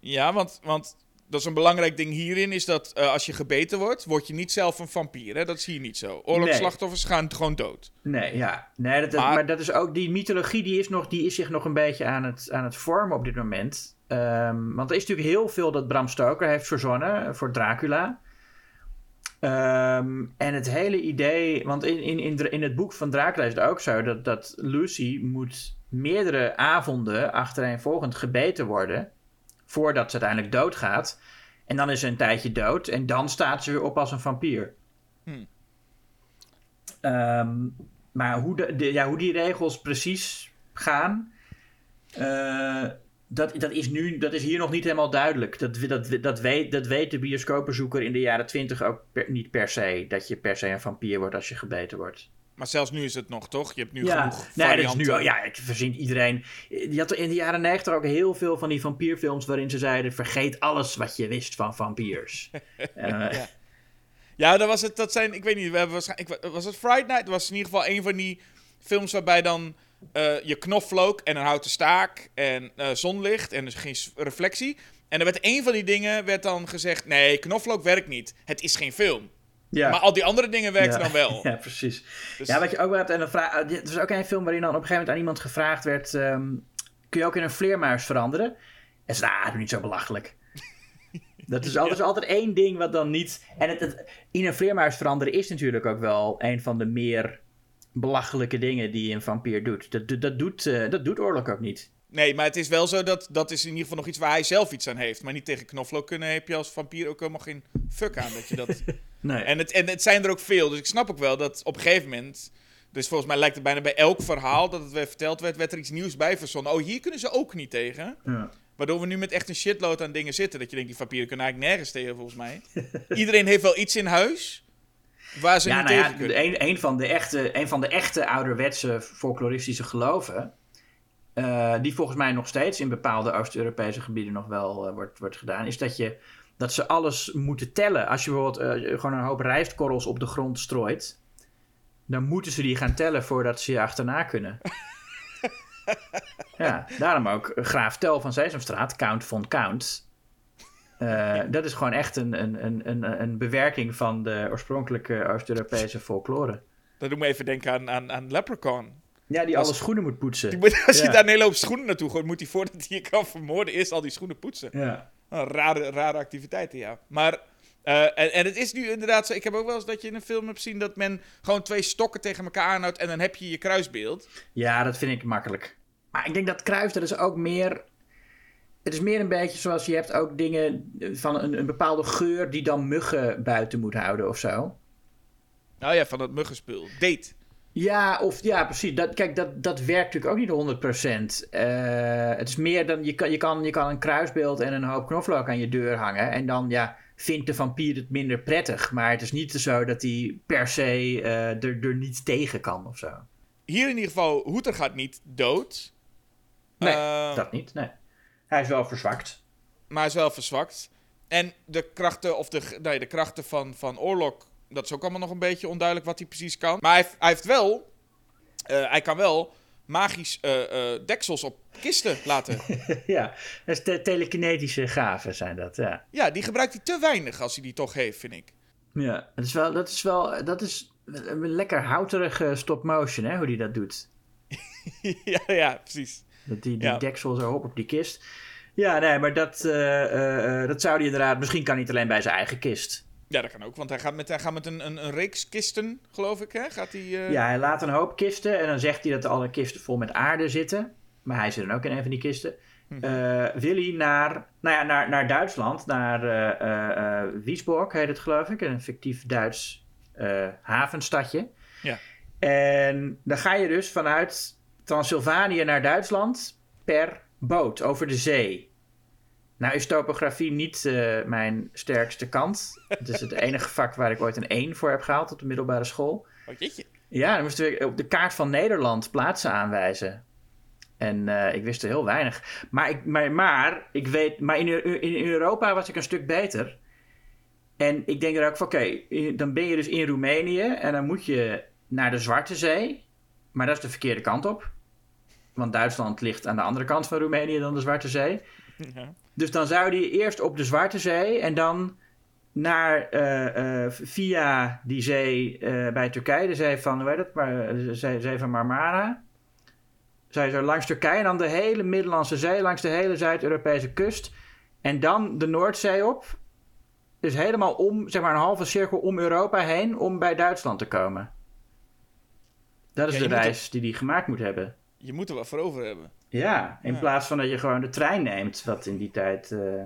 Ja, want, want dat is een belangrijk ding hierin, is dat eh, als je gebeten wordt, word je niet zelf een vampier. Hè? Dat zie je niet zo. Oorlogsslachtoffers gaan gewoon dood. Nee, ja. Nee, dat- Maar- maar... dat is ook, die mythologie die is, nog, die is zich nog een beetje aan het, aan het vormen op dit moment. Ehm, want er is natuurlijk heel veel dat Bram Stoker heeft verzonnen voor Dracula. Ehm, en het hele idee, want in, in, in, in het boek van Dracula is het ook zo dat, dat Lucy moet meerdere avonden achtereenvolgend gebeten worden voordat ze uiteindelijk doodgaat. En dan is ze een tijdje dood en dan staat ze weer op als een vampier. Hmm. Ehm, maar hoe, de, de- ja, hoe die regels precies gaan, eh, dat, dat, is nu, dat is hier nog niet helemaal duidelijk. Dat, dat, dat, weet, dat weet de bioscoopbezoeker in de jaren twintig ook niet per se. Dat je per se een vampier wordt als je gebeten wordt. Maar zelfs nu is het nog, toch? Je hebt nu ja, genoeg nee, dat is nu, ja, ik verzin iedereen. Je had in de jaren negentig ook heel veel van die vampierfilms... waarin ze zeiden, vergeet alles wat je wist van vampiers. uh, ja. ja, dat was het. Dat zijn, ik weet niet, we hebben waarschijnlijk... Was het Friday Night? Dat was in ieder geval een van die films waarbij dan... Uh, je knoflook en een houten staak en uh, zonlicht en dus geen reflectie. En er werd een van die dingen werd dan gezegd: nee, knoflook werkt niet. Het is geen film. Ja. Maar al die andere dingen werkten dan wel. Ja, precies. Dus... Ja, wat je ook wel hebt, en een vraag, er was ook een film waarin dan op een gegeven moment aan iemand gevraagd werd: um, kun je ook in een vleermuis veranderen? En ze zei: ah, doe niet zo belachelijk. Dat is altijd, ja. altijd één ding wat dan niet. En het, het, in een vleermuis veranderen is natuurlijk ook wel een van de meer belachelijke dingen die een vampier doet. Dat, dat, doet, uh, dat doet Oorlog ook niet. Nee, maar het is wel zo dat dat is in ieder geval nog iets waar hij zelf iets aan heeft. Maar niet tegen knoflook kunnen heb je als vampier ook helemaal geen fuck aan dat je dat... nee. En het, en het zijn er ook veel, dus ik snap ook wel dat op een gegeven moment... Dus volgens mij lijkt het bijna bij elk verhaal dat het weer verteld werd, werd er iets nieuws bij verzonnen. Oh, hier kunnen ze ook niet tegen. Ja. Waardoor we nu met echt een shitload aan dingen zitten. Dat je denkt, die vampieren kunnen eigenlijk nergens tegen, volgens mij. Iedereen heeft wel iets in huis waar ze ja, niet nou tegen ja, kunnen. Een, een, van de echte, een van de echte ouderwetse folkloristische geloven uh, die volgens mij nog steeds in bepaalde Oost-Europese gebieden nog wel uh, wordt, wordt gedaan, is dat, je, dat ze alles moeten tellen. Als je bijvoorbeeld uh, gewoon een hoop rijstkorrels op de grond strooit, dan moeten ze die gaan tellen voordat ze je achterna kunnen. ja, daarom ook Graaf Tel van Sesamstraat, Count von Count. Dat is gewoon echt een, een, een, een, een bewerking van de oorspronkelijke Oost-Europese folklore. Dat doet me even denken aan, aan, aan Leprechaun. Ja, die als, alle schoenen moet poetsen. Die moet, als je daar een hele hoop schoenen naartoe gooit, moet hij voordat hij je kan vermoorden, eerst al die schoenen poetsen. Ja. Oh, rare, rare activiteiten, ja. Maar, uh, en, en het is nu inderdaad zo, ik heb ook wel eens dat je in een film hebt zien dat men gewoon twee stokken tegen elkaar aanhoudt en dan heb je je kruisbeeld. Ja, dat vind ik makkelijk. Maar ik denk dat kruis, dat is ook meer... Het is meer een beetje zoals je hebt ook dingen van een, een bepaalde geur die dan muggen buiten moet houden of zo. Nou ja, van dat muggenspul. Date. Ja, of ja, precies. Dat, kijk, dat, dat werkt natuurlijk ook niet 100%. Uh, het is meer dan je kan, je, kan, je kan een kruisbeeld en een hoop knoflook aan je deur hangen. En dan ja, vindt de vampier het minder prettig. Maar het is niet zo dat hij per se uh, er, er niet tegen kan of zo. Hier in ieder geval, Hoeter gaat niet dood. Nee, uh, dat niet. Nee. Hij is wel verzwakt. Maar hij is wel verzwakt. En de krachten, of de, nee, de krachten van, van Oorlog dat is ook allemaal nog een beetje onduidelijk wat hij precies kan. Maar hij, hij heeft wel. Uh, hij kan wel magisch uh, uh, deksels op kisten laten. ja, dat is telekinetische gaven zijn dat, ja. Ja, die gebruikt hij te weinig als hij die toch heeft, vind ik. Ja, dat is wel, dat is wel, dat is een lekker houterige stop motion, hè, hoe die dat doet. ja, ja, precies. Dat die, die ja. deksel zo op op die kist. Ja, nee, maar dat, dat zou hij inderdaad, misschien kan hij niet alleen bij zijn eigen kist. Ja, dat kan ook, want hij gaat met, hij gaat met een, een, een reeks kisten, geloof ik, hè? Gaat hij, uh... Ja, hij laat een hoop kisten en dan zegt hij dat alle kisten vol met aarde zitten. Maar hij zit dan ook in een van die kisten. Uh, wil hij naar, nou ja, naar, naar Duitsland, naar uh, Wiesborg heet het geloof ik, een fictief Duits havenstadje. Ja. En dan ga je dus vanuit Transylvanië naar Duitsland per boot over de zee. Nou is topografie niet uh, mijn sterkste kant. Het is het enige vak waar ik ooit een 1 voor heb gehaald op de middelbare school. Oh, jeetje. Ja, dan moesten we op de kaart van Nederland plaatsen aanwijzen. En uh, ik wist er heel weinig. Maar, ik, maar, maar, ik weet, maar in, in Europa was ik een stuk beter. En ik denk er ook van, oké, okay, dan ben je dus in Roemenië en dan moet je naar de Zwarte Zee. Maar dat is de verkeerde kant op. Want Duitsland ligt aan de andere kant van Roemenië dan de Zwarte Zee. Ja. Dus dan zou die eerst op de Zwarte Zee en dan naar, uh, uh, via die zee uh, bij Turkije, de zee van, hoe heet het, maar, de zee, zee van Marmara. Zij zo langs Turkije en dan de hele Middellandse Zee, langs de hele Zuid-Europese kust. En dan de Noordzee op. Dus helemaal om, zeg maar een halve cirkel om Europa heen, om bij Duitsland te komen. Dat is ja, de reis die die gemaakt moet hebben. Je moet er wat voor over hebben. Ja, in ja. plaats van dat je gewoon de trein neemt, wat in die tijd uh,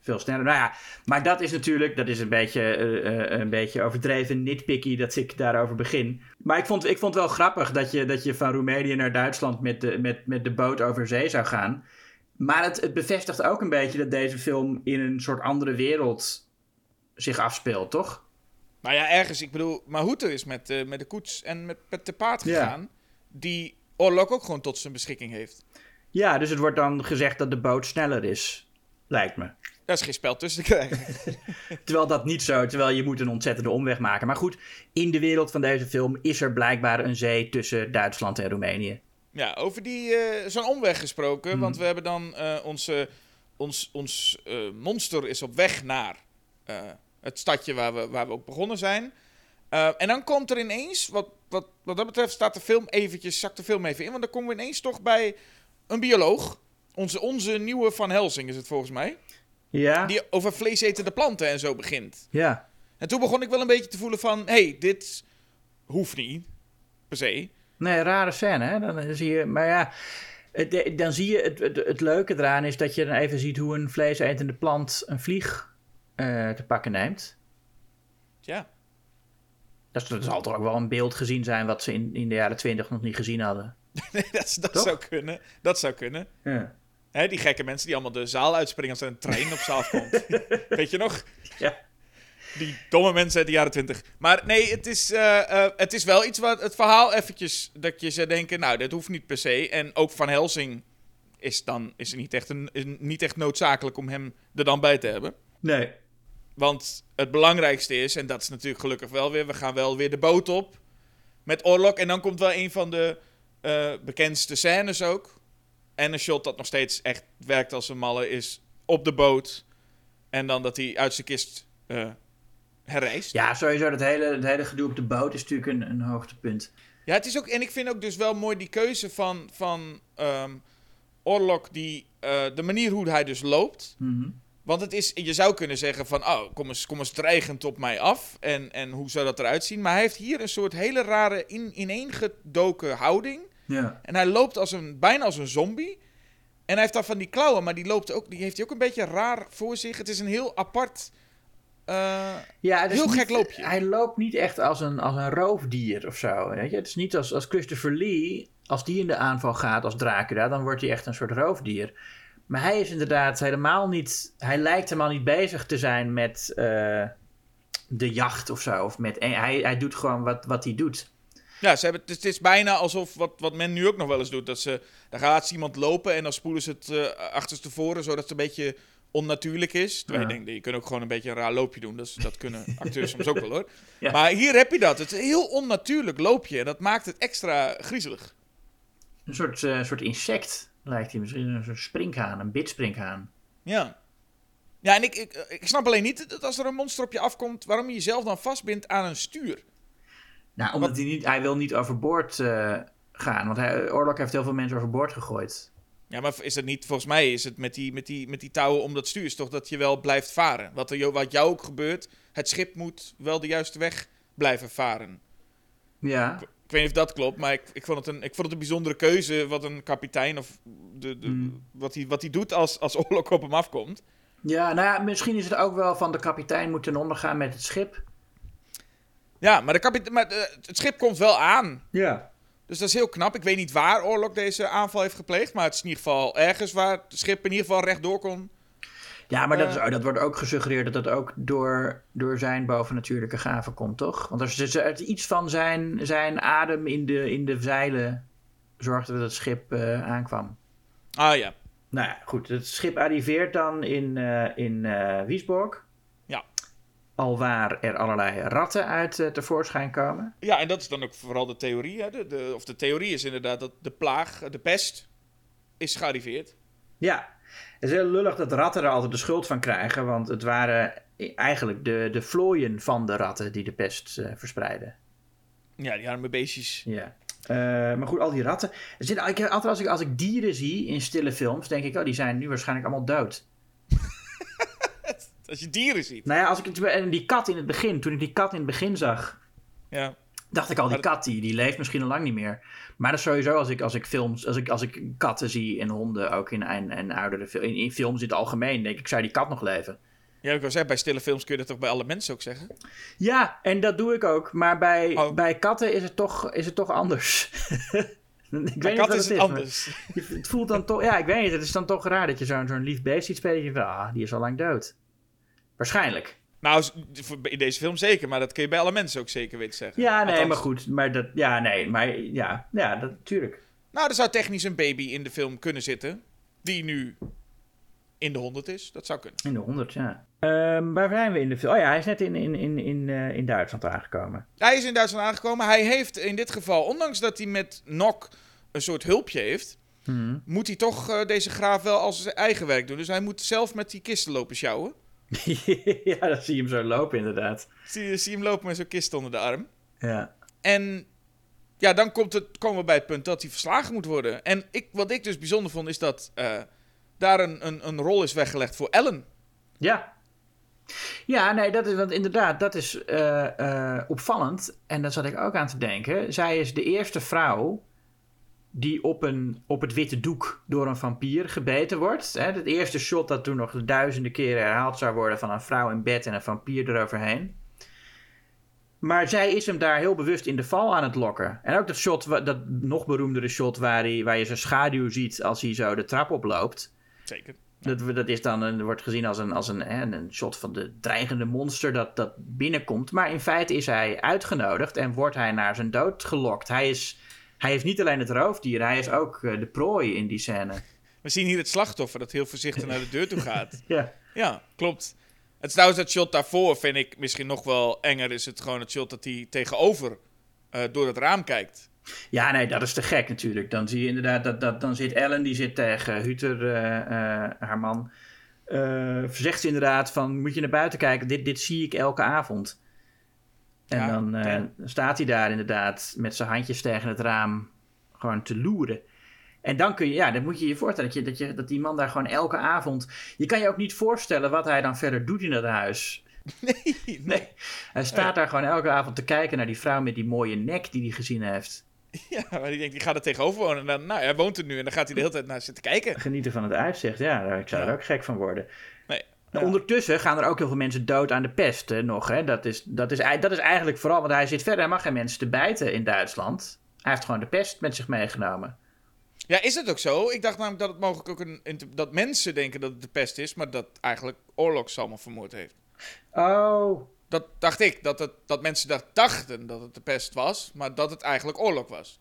veel sneller. Nou ja, maar dat is natuurlijk, dat is een beetje, eh, eh, een beetje overdreven nitpicky dat ik daarover begin. Maar ik vond, ik vond wel grappig dat je, dat je van Roemenië naar Duitsland met de, met, met de boot over zee zou gaan. Maar het, het bevestigt ook een beetje dat deze film in een soort andere wereld zich afspeelt, toch? Nou ja, ergens. Ik bedoel, Mahuto is met, eh, met de koets en met, met de paard Ja. Die Orlok ook gewoon tot zijn beschikking heeft. Ja, dus het wordt dan gezegd dat de boot sneller is, lijkt me. Daar is geen spel tussen te krijgen. Terwijl dat niet zo, terwijl je moet een ontzettende omweg maken. Maar goed, in de wereld van deze film is er blijkbaar een zee tussen Duitsland en Roemenië. Ja, over die, eh, zo'n omweg gesproken. Want we hebben dan eh, onze, ons, ons eh, monster is op weg naar het stadje waar we, waar we ook begonnen zijn. En dan komt er ineens, wat, wat, wat dat betreft staat de film eventjes, zakt de film even in. Want dan komen we ineens toch bij een bioloog. Onze, onze nieuwe Van Helsing is het volgens mij. Ja? Die over vleesetende planten en zo begint. Ja. En toen begon ik wel een beetje te voelen van... Hé, hey, dit hoeft niet, per se. Nee, rare scène, hè? Dan zie je, maar ja, het, dan zie je, het, het, het leuke eraan is dat je dan even ziet hoe een vleesetende plant een vlieg eh, te pakken neemt. Ja, Dat, dat zal toch ook wel een beeld gezien zijn wat ze in, in de jaren twintig nog niet gezien hadden. nee, dat, zou kunnen. Dat zou kunnen. Ja. Hè, die gekke mensen die allemaal de zaal uitspringen als er een trein op ze afkomt. Weet je nog? Ja. Die domme mensen uit de jaren twintig. Maar nee, het is, eh, eh, het is wel iets wat het verhaal eventjes... dat je zou denken, nou, dat hoeft niet per se. En ook Van Helsing is dan is niet echt, een, niet echt noodzakelijk om hem er dan bij te hebben. Nee. Want het belangrijkste is, en dat is natuurlijk gelukkig wel weer... we gaan wel weer de boot op met Orlok. En dan komt wel een van de eh, bekendste scènes ook. En een shot dat nog steeds echt werkt als een malle is op de boot. En dan dat hij uit zijn kist eh herrijst. Ja, sowieso, het hele, het hele gedoe op de boot is natuurlijk een, een hoogtepunt. Ja, het is ook, en ik vind ook dus wel mooi die keuze van, van ehm, Orlok, die, eh, de manier hoe hij dus loopt. Mhm. Want het is, je zou kunnen zeggen van, oh, kom eens, kom eens dreigend op mij af. En, en hoe zou dat eruit zien? Maar hij heeft hier een soort hele rare in, ineengedoken houding. Ja. En hij loopt als een, bijna als een zombie. En hij heeft dan van die klauwen, maar die, loopt ook, die heeft hij ook een beetje raar voor zich. Het is een heel apart... eh, Ja, het is Heel niet- gek loopje. Hij loopt niet echt als een, als een roofdier of zo. Weet je? Het is niet als, als Christopher Lee, als die in de aanval gaat als Dracula, dan wordt hij echt een soort roofdier. Maar hij is inderdaad helemaal niet. Hij lijkt helemaal niet bezig te zijn met eh, de jacht of zo. Of met, en hij, hij doet gewoon wat, wat hij doet. Ja, ze hebben, het, is, bijna alsof wat, wat men nu ook nog wel eens doet. Dat ze, dan gaat iemand lopen en dan spoelen ze het eh achterstevoren, zodat het een beetje onnatuurlijk is. Terwijl Ja. je denkt, je kunt ook gewoon een beetje een raar loopje doen. Dat, dat kunnen acteurs soms ook wel hoor. Ja. Maar hier heb je dat. Het is een heel onnatuurlijk loopje. En dat maakt het extra griezelig. Een soort, eh, soort insect lijkt hij misschien. Een soort springhaan, een bidspringhaan. Ja. Ja, en ik, ik, ik snap alleen niet dat als er een monster op je afkomt, waarom je jezelf dan vastbindt aan een stuur. Nou, omdat hij niet, hij wil niet overboord eh, gaan. Want hij, Orlok heeft heel veel mensen overboord gegooid. Ja, maar is het niet, volgens mij is het met die, met die, met die touwen om dat stuur, is toch dat je wel blijft varen. Wat, er, wat jou ook gebeurt, het schip moet wel de juiste weg blijven varen. Ja. Ik weet niet of dat klopt, maar ik, ik, vond, het een, ik vond het een bijzondere keuze wat een kapitein of de, de, Hmm. wat, hij, wat hij doet als, als oorlog op hem afkomt. Ja, nou ja, misschien is het ook wel van de kapitein moet ten onder gaan met het schip. Ja, maar, de kapitein, maar de- het schip komt wel aan. Ja. Dus dat is heel knap. Ik weet niet waar Orlok deze aanval heeft gepleegd, maar het is in ieder geval ergens waar het schip in ieder geval rechtdoor kon. Ja, maar dat, is, Eh. dat wordt ook gesuggereerd dat dat ook door, door zijn bovennatuurlijke gaven komt, toch? Want er is er- iets van zijn, zijn adem in de, in de zeilen zorgde dat het schip eh, aankwam. Ah ja. Nou ja, goed. Het schip arriveert dan in, eh in eh Wiesborg. Ja. Alwaar er allerlei ratten uit tevoorschijn komen. Ja, en dat is dan ook vooral de theorie. Hè? De, de, of de theorie is inderdaad dat de plaag, de pest, is gearriveerd. Ja, het is heel lullig dat ratten er altijd de schuld van krijgen. Want het waren eigenlijk de, de vlooien van de ratten die de pest eh, verspreiden. Ja, die arme beestjes. Ja. Eh, maar goed, al die ratten. Er zit, ik, altijd als ik, als ik dieren zie in stille films, denk ik, oh, die zijn nu waarschijnlijk allemaal dood. Als je dieren ziet. Nou ja, als ik en die kat in het begin, toen ik die kat in het begin zag, Ja. Dacht ik al, die kat die, die leeft misschien al lang niet meer. Maar dat is sowieso als ik, als ik films, als ik, als ik katten zie en honden ook in, en, en oudere in, in films in het algemeen, denk ik, zou die kat nog leven? Ja, ik wil zeggen, bij stille films kun je dat toch bij alle mensen ook zeggen? Ja, en dat doe ik ook. Maar bij, Oh. bij katten is het toch, is het toch anders. ik Bij weet niet is het maar anders. Het voelt dan toch, ja, ik weet niet. Het is dan toch raar dat je zo'n zo'n lief beest ziet spelen. en Je van, ah, die is al lang dood. Waarschijnlijk. Nou, in deze film zeker, maar dat kun je bij alle mensen ook zeker weten zeggen. Ja, nee, Althans- maar goed. Maar dat, ja, nee, maar ja, ja, dat natuurlijk. Nou, er zou technisch een baby in de film kunnen zitten, die nu in de 100 is. Dat zou kunnen. In de 100, ja. Ehm, waar zijn we in de film? Oh ja, hij is net in, in, in, in, eh, in Duitsland aangekomen. Hij is in Duitsland aangekomen. Hij heeft in dit geval, ondanks dat hij met Nok een soort hulpje heeft, moet hij toch eh, deze graaf wel als zijn eigen werk doen. Dus hij moet zelf met die kisten lopen sjouwen. ja, dan zie je hem zo lopen, inderdaad. Zie je, zie je hem lopen met zo'n kist onder de arm. Ja. En ja, dan komt het, komen we bij het punt dat hij verslagen moet worden. En ik, wat ik dus bijzonder vond, is dat eh, daar een, een, een rol is weggelegd voor Ellen. Ja. Ja, nee, dat is, want inderdaad, dat is eh, eh, opvallend. En daar zat ik ook aan te denken. Zij is de eerste vrouw die op, een, op het witte doek door een vampier gebeten wordt. Hè, het eerste shot dat toen nog duizenden keren herhaald zou worden van een vrouw in bed en een vampier eroverheen. Maar zij is hem daar heel bewust in de val aan het lokken. En ook dat shot, dat nog beroemdere shot waar, hij, waar je zijn schaduw ziet als hij zo de trap oploopt. Zeker. Dat, dat is dan een, wordt gezien als een, als een, hè, een shot van de dreigende monster dat, dat binnenkomt. Maar in feite is hij uitgenodigd en wordt hij naar zijn dood gelokt. Hij is, hij is niet alleen het roofdier, hij is ook eh, de prooi in die scène. We zien hier het slachtoffer dat heel voorzichtig naar de deur toe gaat. Ja, Ja, klopt. Het is trouwens dat shot daarvoor vind ik misschien nog wel enger. Is het gewoon het shot dat hij tegenover eh, door het raam kijkt. ja nee, dat is te gek natuurlijk. Dan zie je inderdaad dat, dat dan zit Ellen, die zit tegen Huter, eh, haar man. eh, zegt ze inderdaad van, moet je naar buiten kijken, dit, dit zie ik elke avond. En Ja, dan eh, ja. staat hij daar inderdaad met zijn handjes tegen het raam gewoon te loeren. En dan kun je, ja, dan moet je je voorstellen dat, je, dat, je, dat die man daar gewoon elke avond... Je kan je ook niet voorstellen wat hij dan verder doet in dat huis. Nee, Nee, hij staat daar gewoon elke avond te kijken naar die vrouw met die mooie nek die hij gezien heeft. Ja, maar die denkt, die gaat er tegenover wonen. En dan, nou, hij woont er nu en dan gaat hij de hele tijd naar zitten kijken. Genieten van het uitzicht, ja, ik zou er ook gek van worden. Ondertussen gaan er ook heel veel mensen dood aan de pest hè, nog. Hè. Dat, is, dat, is, dat is eigenlijk vooral, want hij zit verder, hij mag geen mensen te bijten in Duitsland. Hij heeft gewoon de pest met zich meegenomen. Ja, is het ook zo? Ik dacht namelijk dat het mogelijk ook een, dat mensen denken dat het de pest is, maar dat eigenlijk oorlog allemaal vermoord heeft. Oh, Dat dacht ik, dat, het, dat mensen dat dachten dat het de pest was, maar dat het eigenlijk oorlog was.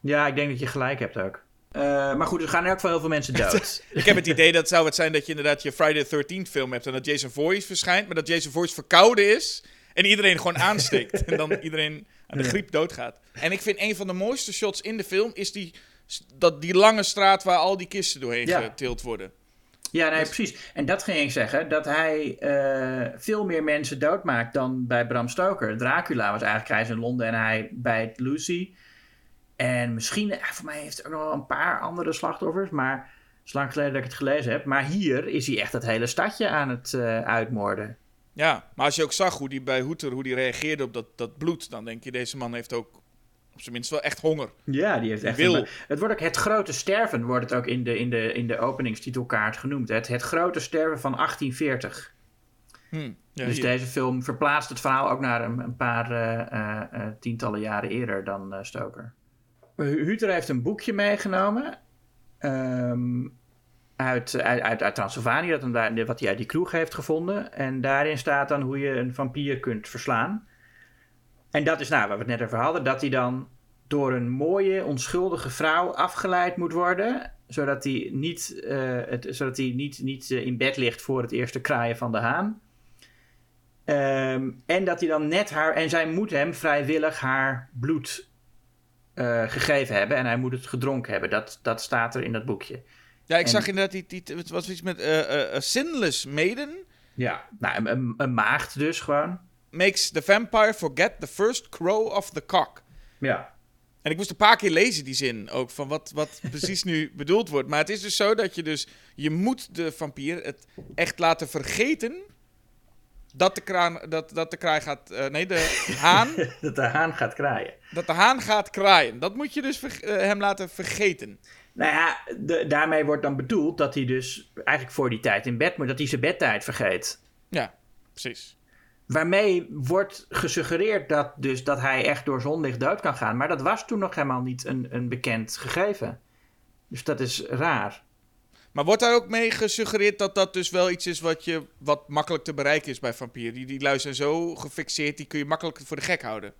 ja, ik denk dat je gelijk hebt ook. Eh, maar goed, er gaan in elk geval heel veel mensen dood. Ik heb het idee dat zou het zijn dat je inderdaad je Friday the 13th film hebt en dat Jason Voorhees verschijnt, maar dat Jason Voorhees verkouden is en iedereen gewoon aansteekt en dan iedereen aan de griep doodgaat. En ik vind een van de mooiste shots in de film is die, dat, die lange straat waar al die kisten doorheen Ja. getild worden. Ja, nee, precies. En dat ging ik zeggen, dat hij eh, veel meer mensen doodmaakt dan bij Bram Stoker. Dracula was eigenlijk hij is in Londen en hij bijt Lucy. En misschien, voor mij heeft hij ook nog wel een paar andere slachtoffers, maar het is lang geleden dat ik het gelezen heb. Maar hier is hij echt het hele stadje aan het eh, uitmoorden. Ja, maar als je ook zag hoe die bij Hoeter hoe die reageerde op dat, dat bloed, dan denk je deze man heeft ook op zijn minst wel echt honger. Ja, die heeft echt... wil. een- het wordt ook het grote sterven, wordt het ook in de, in de, in de openingstitelkaart genoemd. Het, het grote sterven van 1840. Hm. Ja, dus hier. deze film verplaatst het verhaal ook naar een, een paar eh, eh, tientallen jaren eerder dan Stoker. Hu- Huter heeft een boekje meegenomen. ehm, uit, uit, uit, Transylvanië, dat wat hij uit die kroeg heeft gevonden. En daarin staat dan hoe je een vampier kunt verslaan. En dat is nou, waar we het net over hadden, dat hij dan door een mooie, onschuldige vrouw afgeleid moet worden. Zodat hij niet, eh, het, zodat hij niet, niet eh, in bed ligt voor het eerste kraaien van de haan. Ehm, en dat hij dan net haar. En zij moet hem vrijwillig haar bloed eh, gegeven hebben. En hij moet het gedronken hebben. Dat, dat staat er in dat boekje. ja, ik en- zag inderdaad, die, die, het was iets met a Sinless Maiden Ja. Nou, een, een, een maagd dus gewoon. makes the vampire forget the first crow of the cock. Ja. En ik moest een paar keer lezen die zin ook, van wat, wat precies nu bedoeld wordt. Maar het is dus zo dat je dus, je moet de vampier het echt laten vergeten dat de, kraan, dat, dat de kraai gaat... eh, nee, de haan. dat de haan gaat kraaien. dat de haan gaat kraaien. Dat moet je dus eh, hem laten vergeten. Nou ja, de- daarmee wordt dan bedoeld dat hij dus eigenlijk voor die tijd in bed moet, dat hij zijn bedtijd vergeet. Ja, precies. Waarmee wordt gesuggereerd dat, dus dat hij echt door zonlicht dood kan gaan. Maar dat was toen nog helemaal niet een, een bekend gegeven. Dus dat is raar. Maar wordt daar ook mee gesuggereerd dat dat dus wel iets is wat, je, wat makkelijk te bereiken is bij vampieren? Die, die lui zijn zo gefixeerd, die kun je makkelijk voor de gek houden.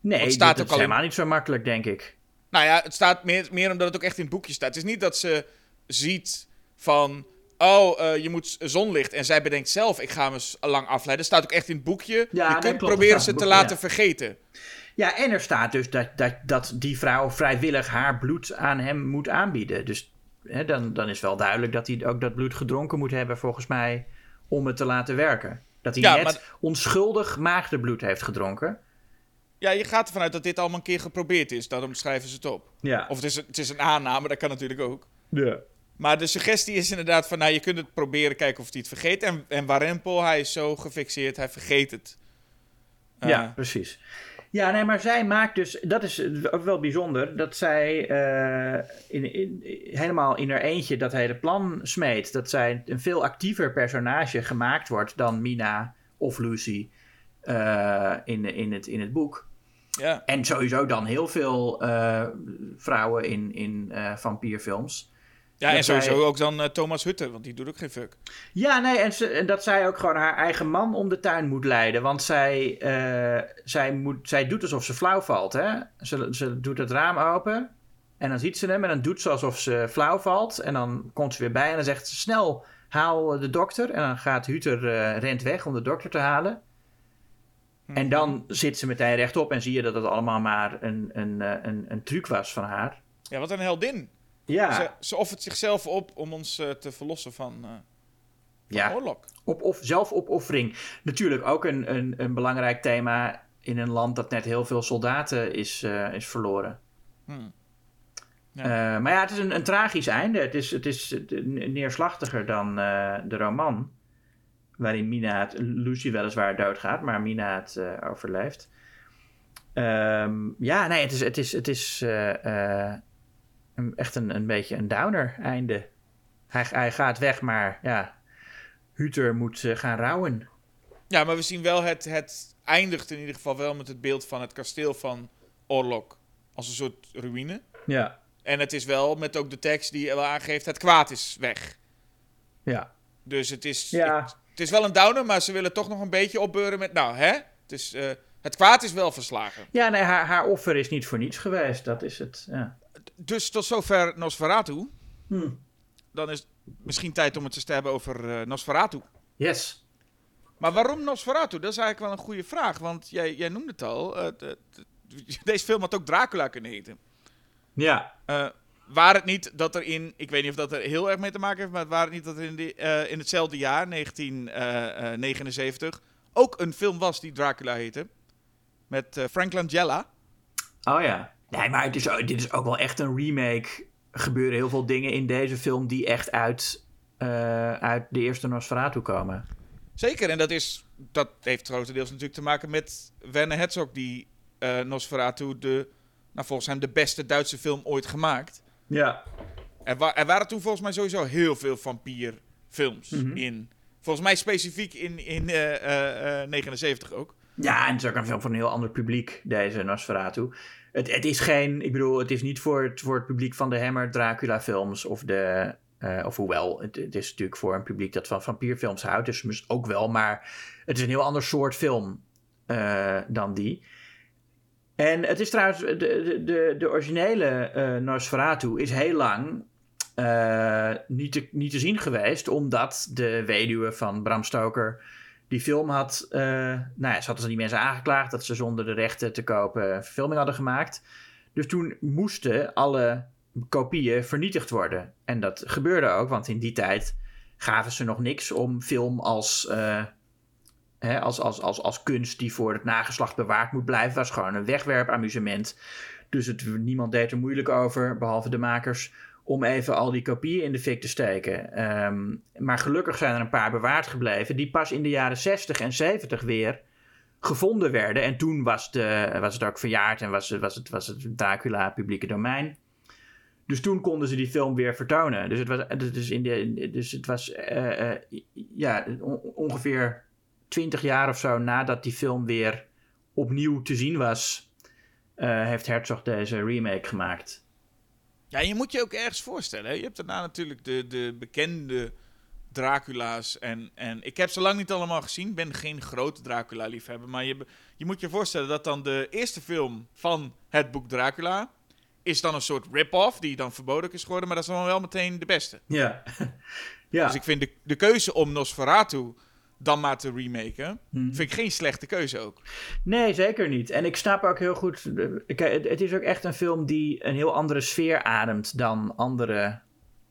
Nee, dat, staat dat ook is in- helemaal niet zo makkelijk, denk ik. Nou ja, het staat meer, meer omdat het ook echt in het boekje staat. Het is niet dat ze ziet van... Oh, eh, je moet zonlicht. En zij bedenkt zelf, ik ga me lang afleiden. Het staat ook echt in het boekje. Ja, je kunt klopt, het proberen ze te het laten ja. vergeten. Ja, en er staat dus dat, dat, dat die vrouw vrijwillig haar bloed aan hem moet aanbieden. Dus hè, dan, dan is wel duidelijk dat hij ook dat bloed gedronken moet hebben, volgens mij, om het te laten werken. Dat hij Ja, net maar- onschuldig maagdenbloed heeft gedronken. Ja, je gaat ervan uit dat dit allemaal een keer geprobeerd is. Daarom schrijven ze het op. Ja. Of het is, een- het is een aanname, dat kan natuurlijk ook. ja. Maar de suggestie is inderdaad van... Nou, je kunt het proberen, kijken of hij het vergeet. En, en Warempel, hij is zo gefixeerd, hij vergeet het. Eh, Ja, precies. Ja, nee, maar zij maakt dus, dat is ook wel bijzonder, dat zij eh, in, in, helemaal in haar eentje dat hele plan smeet. Dat zij een veel actiever personage gemaakt wordt dan Mina of Lucy eh, in, in, het, in het boek. ja. En sowieso dan heel veel eh, vrouwen in, in vampierfilms. Ja, en sowieso zij- ook dan eh, Thomas Hutter, want die doet ook geen fuck. Ja, nee, en, ze, en dat zij ook gewoon haar eigen man om de tuin moet leiden. Want zij, eh, zij, moet, zij doet alsof ze flauw valt. Hè? Ze, ze doet het raam open en dan ziet ze hem en dan doet ze alsof ze flauw valt. En dan komt ze weer bij en dan zegt ze snel, haal de dokter. En dan gaat Huter, eh, rent weg om de dokter te halen. En dan zit ze meteen rechtop en zie je dat het allemaal maar een, een, eh, een, een truc was van haar. Ja, wat een heldin. Ja, Ze, ze offert zichzelf op om ons eh, te verlossen van, van ja. oorlog. Op, of, zelfopoffering. Natuurlijk ook een, een, een belangrijk thema in een land dat net heel veel soldaten is, eh, is verloren. Hmm. Maar ja, het is een, een tragisch einde. Het is, het is neerslachtiger dan de roman. Waarin Mina het, Lucy weliswaar doodgaat, maar Mina het overleeft. Ehm, ja, nee, het is, het is, het is een- echt een, een beetje een downer einde. Hij, hij gaat weg, maar ja, Huter moet eh, gaan rouwen. Ja, maar we zien wel, het, het eindigt in ieder geval wel met het beeld van het kasteel van Orlok. Als een soort ruïne. Ja, En het is wel met ook de tekst die wel aangeeft, het kwaad is weg. ja. Dus het is, Ja. het is wel een downer, maar ze willen toch nog een beetje opbeuren met, nou hè, het, is, eh, het kwaad is wel verslagen. Ja, nee, haar, haar offer is niet voor niets geweest. Dat is het. Ja. Dus tot zover Nosferatu. Hm. Dan is het misschien tijd om het eens te hebben over eh, Nosferatu. Yes. Maar waarom Nosferatu? Dat is eigenlijk wel een goede vraag. Want jij, jij noemde het al. eh, de- de- deze film had ook Dracula kunnen heten. Ja. Eh waar het niet dat er in... Ik weet niet of dat er heel erg mee te maken heeft... maar waar het niet dat er in, die, in hetzelfde jaar, 1979... ook een film was die Dracula heette. Met Frank Langella. Oh ja. Nee, maar het is, dit is ook wel echt een remake. Er gebeuren heel veel dingen in deze film die echt uit, eh, uit de eerste Nosferatu komen. Zeker, en dat, is, dat heeft grotendeels natuurlijk te maken met Werner Herzog... die eh, Nosferatu de, nou, volgens hem de beste Duitse film ooit gemaakt... Ja. Er, wa- er waren toen volgens mij sowieso heel veel vampierfilms Mhm. in. Volgens mij specifiek in, in eh, eh, 79 ook. Ja, en het is ook een film voor een heel ander publiek, deze Nosferatu. Het, het is geen, ik bedoel, het is niet voor het, voor het publiek van de Hammer Dracula films of de, eh, of hoewel, het, is natuurlijk voor een publiek dat van vampierfilms houdt, dus mis- ook wel, maar het is een heel ander soort film eh, dan die. En het is trouwens, de, de, de, originele eh, Nosferatu is heel lang niet, te, niet te zien geweest, omdat de weduwe van Bram Stoker die film had, eh, nou ja, ze hadden die mensen aangeklaagd dat ze zonder de rechten te kopen een verfilming hadden gemaakt. Dus toen moesten alle kopieën vernietigd worden. En dat gebeurde ook, want in die tijd gaven ze nog niks om film als, eh, hè, als, als, als, als kunst die voor het nageslacht bewaard moet blijven. Was gewoon een wegwerpamusement. Dus het, niemand deed er moeilijk over, behalve de makers, om even al die kopieën in de fik te steken. Ehm, maar gelukkig zijn er een paar bewaard gebleven die pas in de jaren 60 en 70 weer gevonden werden. En toen was, de, was het ook verjaard en was, was, het, was het Dracula publieke domein. Dus toen konden ze die film weer vertonen. Dus het was, dus in de, dus het was uh, uh, ja, ongeveer 20 jaar of zo nadat die film weer opnieuw te zien was, uh, heeft Herzog deze remake gemaakt. Ja, je moet je ook ergens voorstellen. Hè? Je hebt daarna natuurlijk de, de bekende Dracula's. En, en ik heb ze lang niet allemaal gezien. Ik ben geen grote Dracula-liefhebber. Maar je, je moet je voorstellen dat dan de eerste film van het boek Dracula. is dan een soort rip-off. die dan verboden is geworden. Maar dat is dan wel meteen de beste. Ja. ja. Dus ik vind de, de keuze om Nosferatu dan maar te remaken. Hmm. Vind ik geen slechte keuze ook. Nee, zeker niet. En ik snap ook heel goed. Het is ook echt een film die een heel andere sfeer ademt dan andere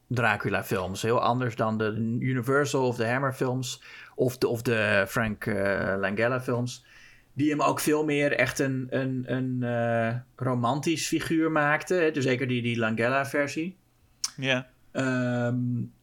Dracula-films. Heel anders dan de Universal of de Hammer-films. Of de, of de Frank uh, Langella-films. Die hem ook veel meer echt een, een, een uh, romantisch figuur maakte. Dus zeker die, die Langella-versie. Ja. Um,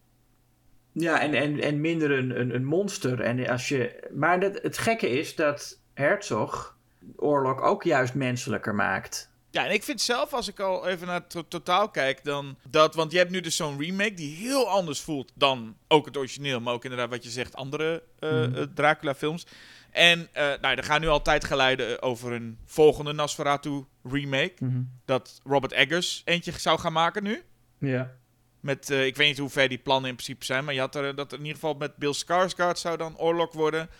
ja, en, en, en minder een, een, een monster. En als je, maar dat, het gekke is dat Herzog oorlog ook juist menselijker maakt. Ja, en ik vind zelf, als ik al even naar het totaal kijk, dan dat. Want je hebt nu dus zo'n remake die heel anders voelt dan ook het origineel. Maar ook inderdaad, wat je zegt, andere uh, Dracula-films. En uh, nou, er gaan nu altijd geluiden over een volgende Nosferatu remake. Mhm. Dat Robert Eggers eentje zou gaan maken nu. Ja. Met, uh, ik weet niet hoe ver die plannen in principe zijn. Maar je had er dat in ieder geval met Bill Skarsgård zou dan oorlog worden.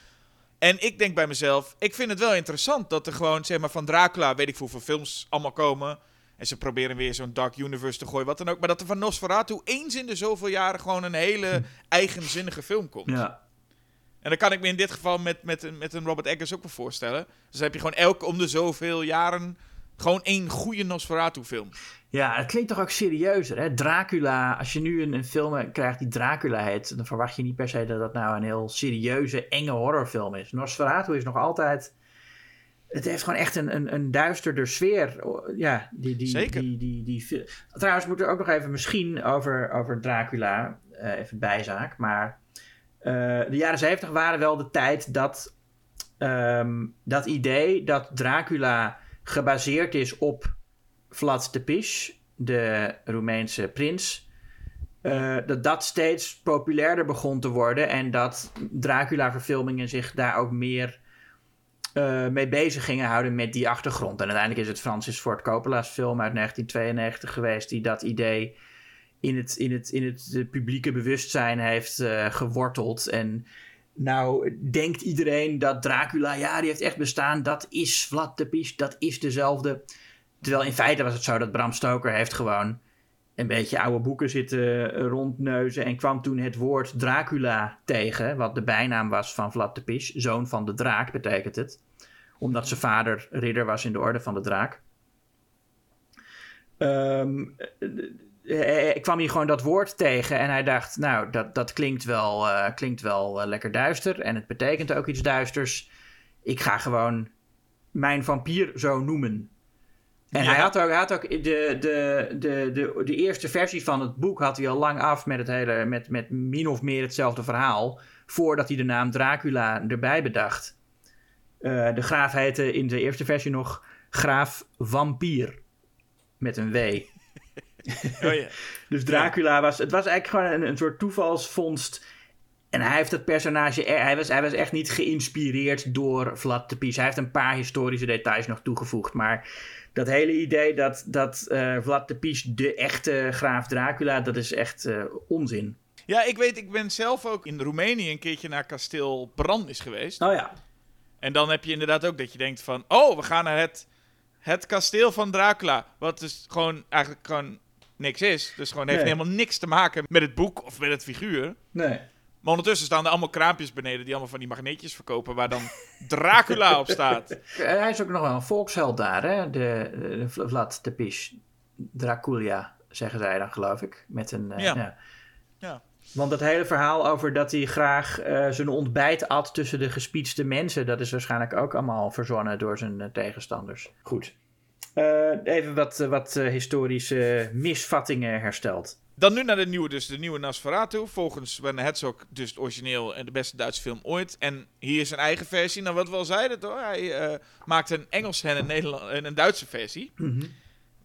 En ik denk bij mezelf, ik vind het wel interessant dat er gewoon, zeg maar, van Dracula, weet ik hoeveel films allemaal komen. En ze proberen weer zo'n Dark Universe te gooien, wat dan ook. Maar dat er van Nosferatu eens in de zoveel jaren gewoon een hele hm. eigenzinnige film komt. Ja. En dan kan ik me in dit geval met, met, met een Robert Eggers ook wel voorstellen. Dus dan heb je gewoon elke om de zoveel jaren gewoon één goede Nosferatu-film. Ja, het klinkt toch ook serieuzer, hè? Dracula, als je nu een, een film krijgt die Dracula heet, dan verwacht je niet per se dat dat nou een heel serieuze, enge horrorfilm is. Nosferatu is nog altijd... Het heeft gewoon echt een, een, een duisterder sfeer. Ja, die, die, Zeker. Die, die, die, Trouwens, moeten we ook nog even misschien over, over Dracula, uh, even bijzaak. Maar uh, de jaren zeventig waren wel de tijd dat um, dat idee dat Dracula gebaseerd is op Vlad Tepes, de Roemeense prins. Uh, dat dat steeds populairder begon te worden en dat Dracula-verfilmingen zich daar ook meer uh, mee bezig gingen houden met die achtergrond. En uiteindelijk is het Francis Ford Coppola's film uit 1992 geweest die dat idee in het, in het, in het publieke bewustzijn heeft geworteld. En nou denkt iedereen dat Dracula, ja, die heeft echt bestaan. Dat is Vlad Tepes, dat is dezelfde. Terwijl in feite was het zo dat Bram Stoker heeft gewoon een beetje oude boeken zitten rondneuzen en kwam toen het woord Dracula tegen, wat de bijnaam was van Vlad Tepes, zoon van de draak betekent het, omdat zijn vader ridder was in de orde van de draak. Um, ik kwam hier gewoon dat woord tegen en hij dacht, nou, dat, dat klinkt wel, uh, klinkt wel lekker duister en het betekent ook iets duisters. Ik ga gewoon mijn vampier zo noemen. En ja. hij had ook, hij had ook de, de, de, de, de eerste versie van het boek had hij al lang af met het hele, met, met min of meer hetzelfde verhaal, voordat hij de naam Dracula erbij bedacht. Uh, de graaf heette in de eerste versie nog Graaf Vampier. Met een W. Oh, ja. dus Dracula was, het was eigenlijk gewoon een, een soort toevalsvondst. En hij heeft het personage, hij was, hij was echt niet geïnspireerd door Vlad Tepes. Hij heeft een paar historische details nog toegevoegd, maar dat hele idee dat, dat uh, Vlad Tepes de echte graaf Dracula, dat is echt uh, onzin. Ja, ik weet, ik ben zelf ook in Roemenië een keertje naar kasteel Brandis geweest. Oh ja. En dan heb je inderdaad ook dat je denkt van, oh, we gaan naar het, het kasteel van Dracula. Wat dus gewoon eigenlijk gewoon niks is. Dus gewoon heeft Nee. helemaal niks te maken met het boek of met het figuur. Nee. Maar ondertussen staan er allemaal kraampjes beneden die allemaal van die magneetjes verkopen waar dan Dracula op staat. Hij is ook nog wel een volksheld daar, hè? De, de Vlad Tepes. Dracula, zeggen zij dan, geloof ik. Met een, eh, Ja. Ja. Want dat hele verhaal over dat hij graag eh, zijn ontbijt at tussen de gespietste mensen, dat is waarschijnlijk ook allemaal verzonnen door zijn eh, tegenstanders. Goed. Eh, even wat, wat historische misvattingen hersteld. Dan nu naar de nieuwe, dus de nieuwe Nosferatu. Volgens Werner Herzog dus het origineel en de beste Duitse film ooit. En hier is zijn eigen versie. Nou, wat we al zeiden, toch? hij eh, maakt een Engelse en een, Nederland en een Duitse versie.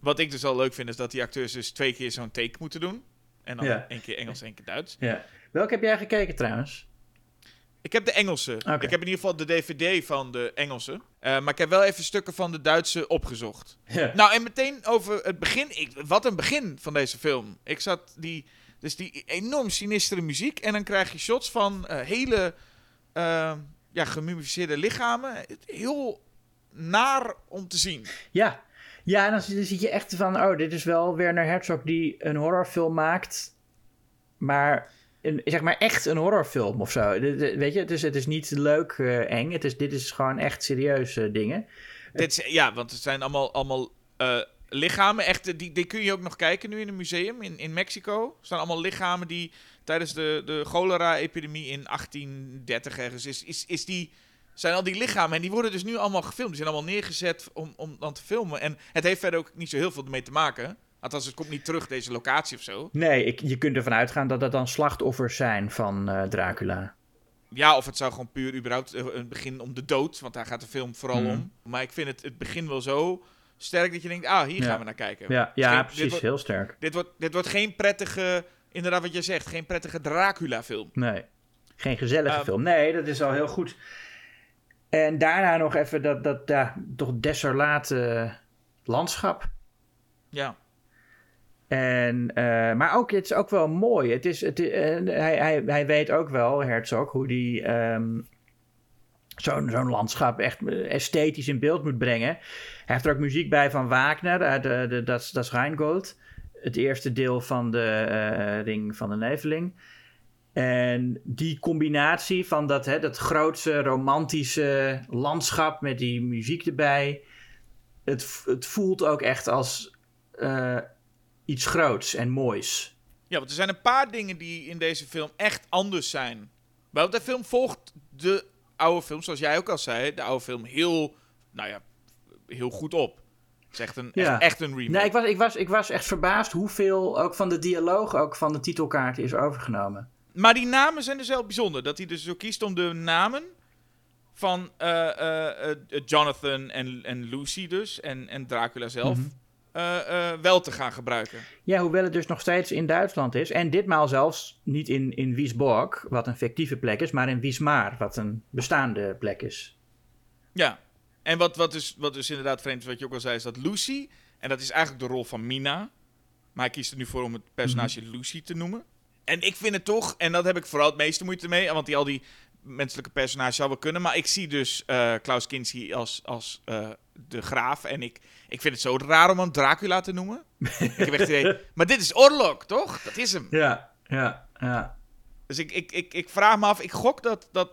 Wat ik dus al leuk vind, is dat die acteurs dus twee keer zo'n take moeten doen. En dan Ja. één keer Engels, één keer Duits. Ja. Welke heb jij gekeken trouwens? Ik heb de Engelse. Ik heb in ieder geval de DVD van de Engelse. Eh, maar ik heb wel even stukken van de Duitse opgezocht. Ja. Nou, en meteen over het begin. Ik, wat een begin van deze film. Ik zat die. Dus die enorm sinistere muziek. En dan krijg je shots van eh, hele. eh, ja, gemummificeerde lichamen. Heel naar om te zien. Ja, ja en dan zie dan zie je echt van, oh, dit is wel Werner Herzog die een horrorfilm maakt, maar zeg maar echt een horrorfilm of zo. Weet je, het is, het is niet leuk eh, eng, het is, dit is gewoon echt serieuze dingen. Dit ja, want het zijn allemaal, allemaal eh, lichamen. Echt, eh, die, die kun je ook nog kijken nu in een museum in, in Mexico. Er staan allemaal lichamen die tijdens de, de cholera-epidemie in 1830 ergens is, is, is die. Zijn al die lichamen en die worden dus nu allemaal gefilmd. Die zijn allemaal neergezet om, om dan te filmen. En het heeft verder ook niet zo heel veel mee te maken. Althans, het komt niet terug, deze locatie of zo. Nee, ik, je kunt ervan uitgaan dat dat dan slachtoffers zijn van eh, Dracula. Ja, of het zou gewoon puur überhaupt eh, een begin om de dood. Want daar gaat de film vooral Mhm. om. Maar ik vind het, het begin wel zo sterk dat je denkt, ah, hier Ja. gaan we naar kijken. Ja, ja Geen- precies, wordt- heel sterk. Dit wordt, dit wordt geen prettige, inderdaad wat jij zegt, geen prettige Dracula-film. Nee, geen gezellige Ehm, film. Nee, dat is al heel goed. En daarna nog even dat, dat ja, toch desolate landschap. Ja. En, eh, maar ook, het is ook wel mooi. Het is, het, eh, hij, hij, hij weet ook wel, Herzog, hoe hij ehm, zo'n landschap echt esthetisch in beeld moet brengen. Hij heeft er ook muziek bij van Wagner, uit de, dat, dat is Rheingold. Het eerste deel van de eh, Ring van de Neveling. En die combinatie van dat, hè, dat grootse romantische landschap met die muziek erbij. Het, het voelt ook echt als eh, iets groots en moois. ja, want er zijn een paar dingen die in deze film echt anders zijn. Want de film volgt de oude film, zoals jij ook al zei, de oude film heel, nou ja, heel goed op. Het is echt een, Ja. echt, echt een remake. Nee, ik was, ik, was, ik was echt verbaasd hoeveel ook van de dialoog ook van de titelkaarten is overgenomen. Maar die namen zijn dus heel bijzonder. Dat hij dus zo kiest om de namen van eh, eh, eh, Jonathan en, en Lucy dus, en, en Dracula zelf, Mhm. Eh, eh, wel te gaan gebruiken. Ja, hoewel het dus nog steeds in Duitsland is. En ditmaal zelfs niet in, in Wiesborg, wat een fictieve plek is, maar in Wiesmaar, wat een bestaande plek is. Ja, en wat, wat, dus, wat dus inderdaad vreemd is, wat je ook al zei, is dat Lucy, en dat is eigenlijk de rol van Mina, maar hij kiest er nu voor om het personage Lucy te noemen. En ik vind het toch, en dat heb ik vooral het meeste moeite mee, want die al die menselijke personages zou wel kunnen, maar ik zie dus eh, Klaus Kinski als, als eh, de graaf, en ik, ik vind het zo raar om hem Dracula te noemen. ik heb echt het idee, maar dit is Orlok, toch? Dat is hem. Ja, ja, ja. Dus ik, ik, ik, ik vraag me af, ik gok dat, dat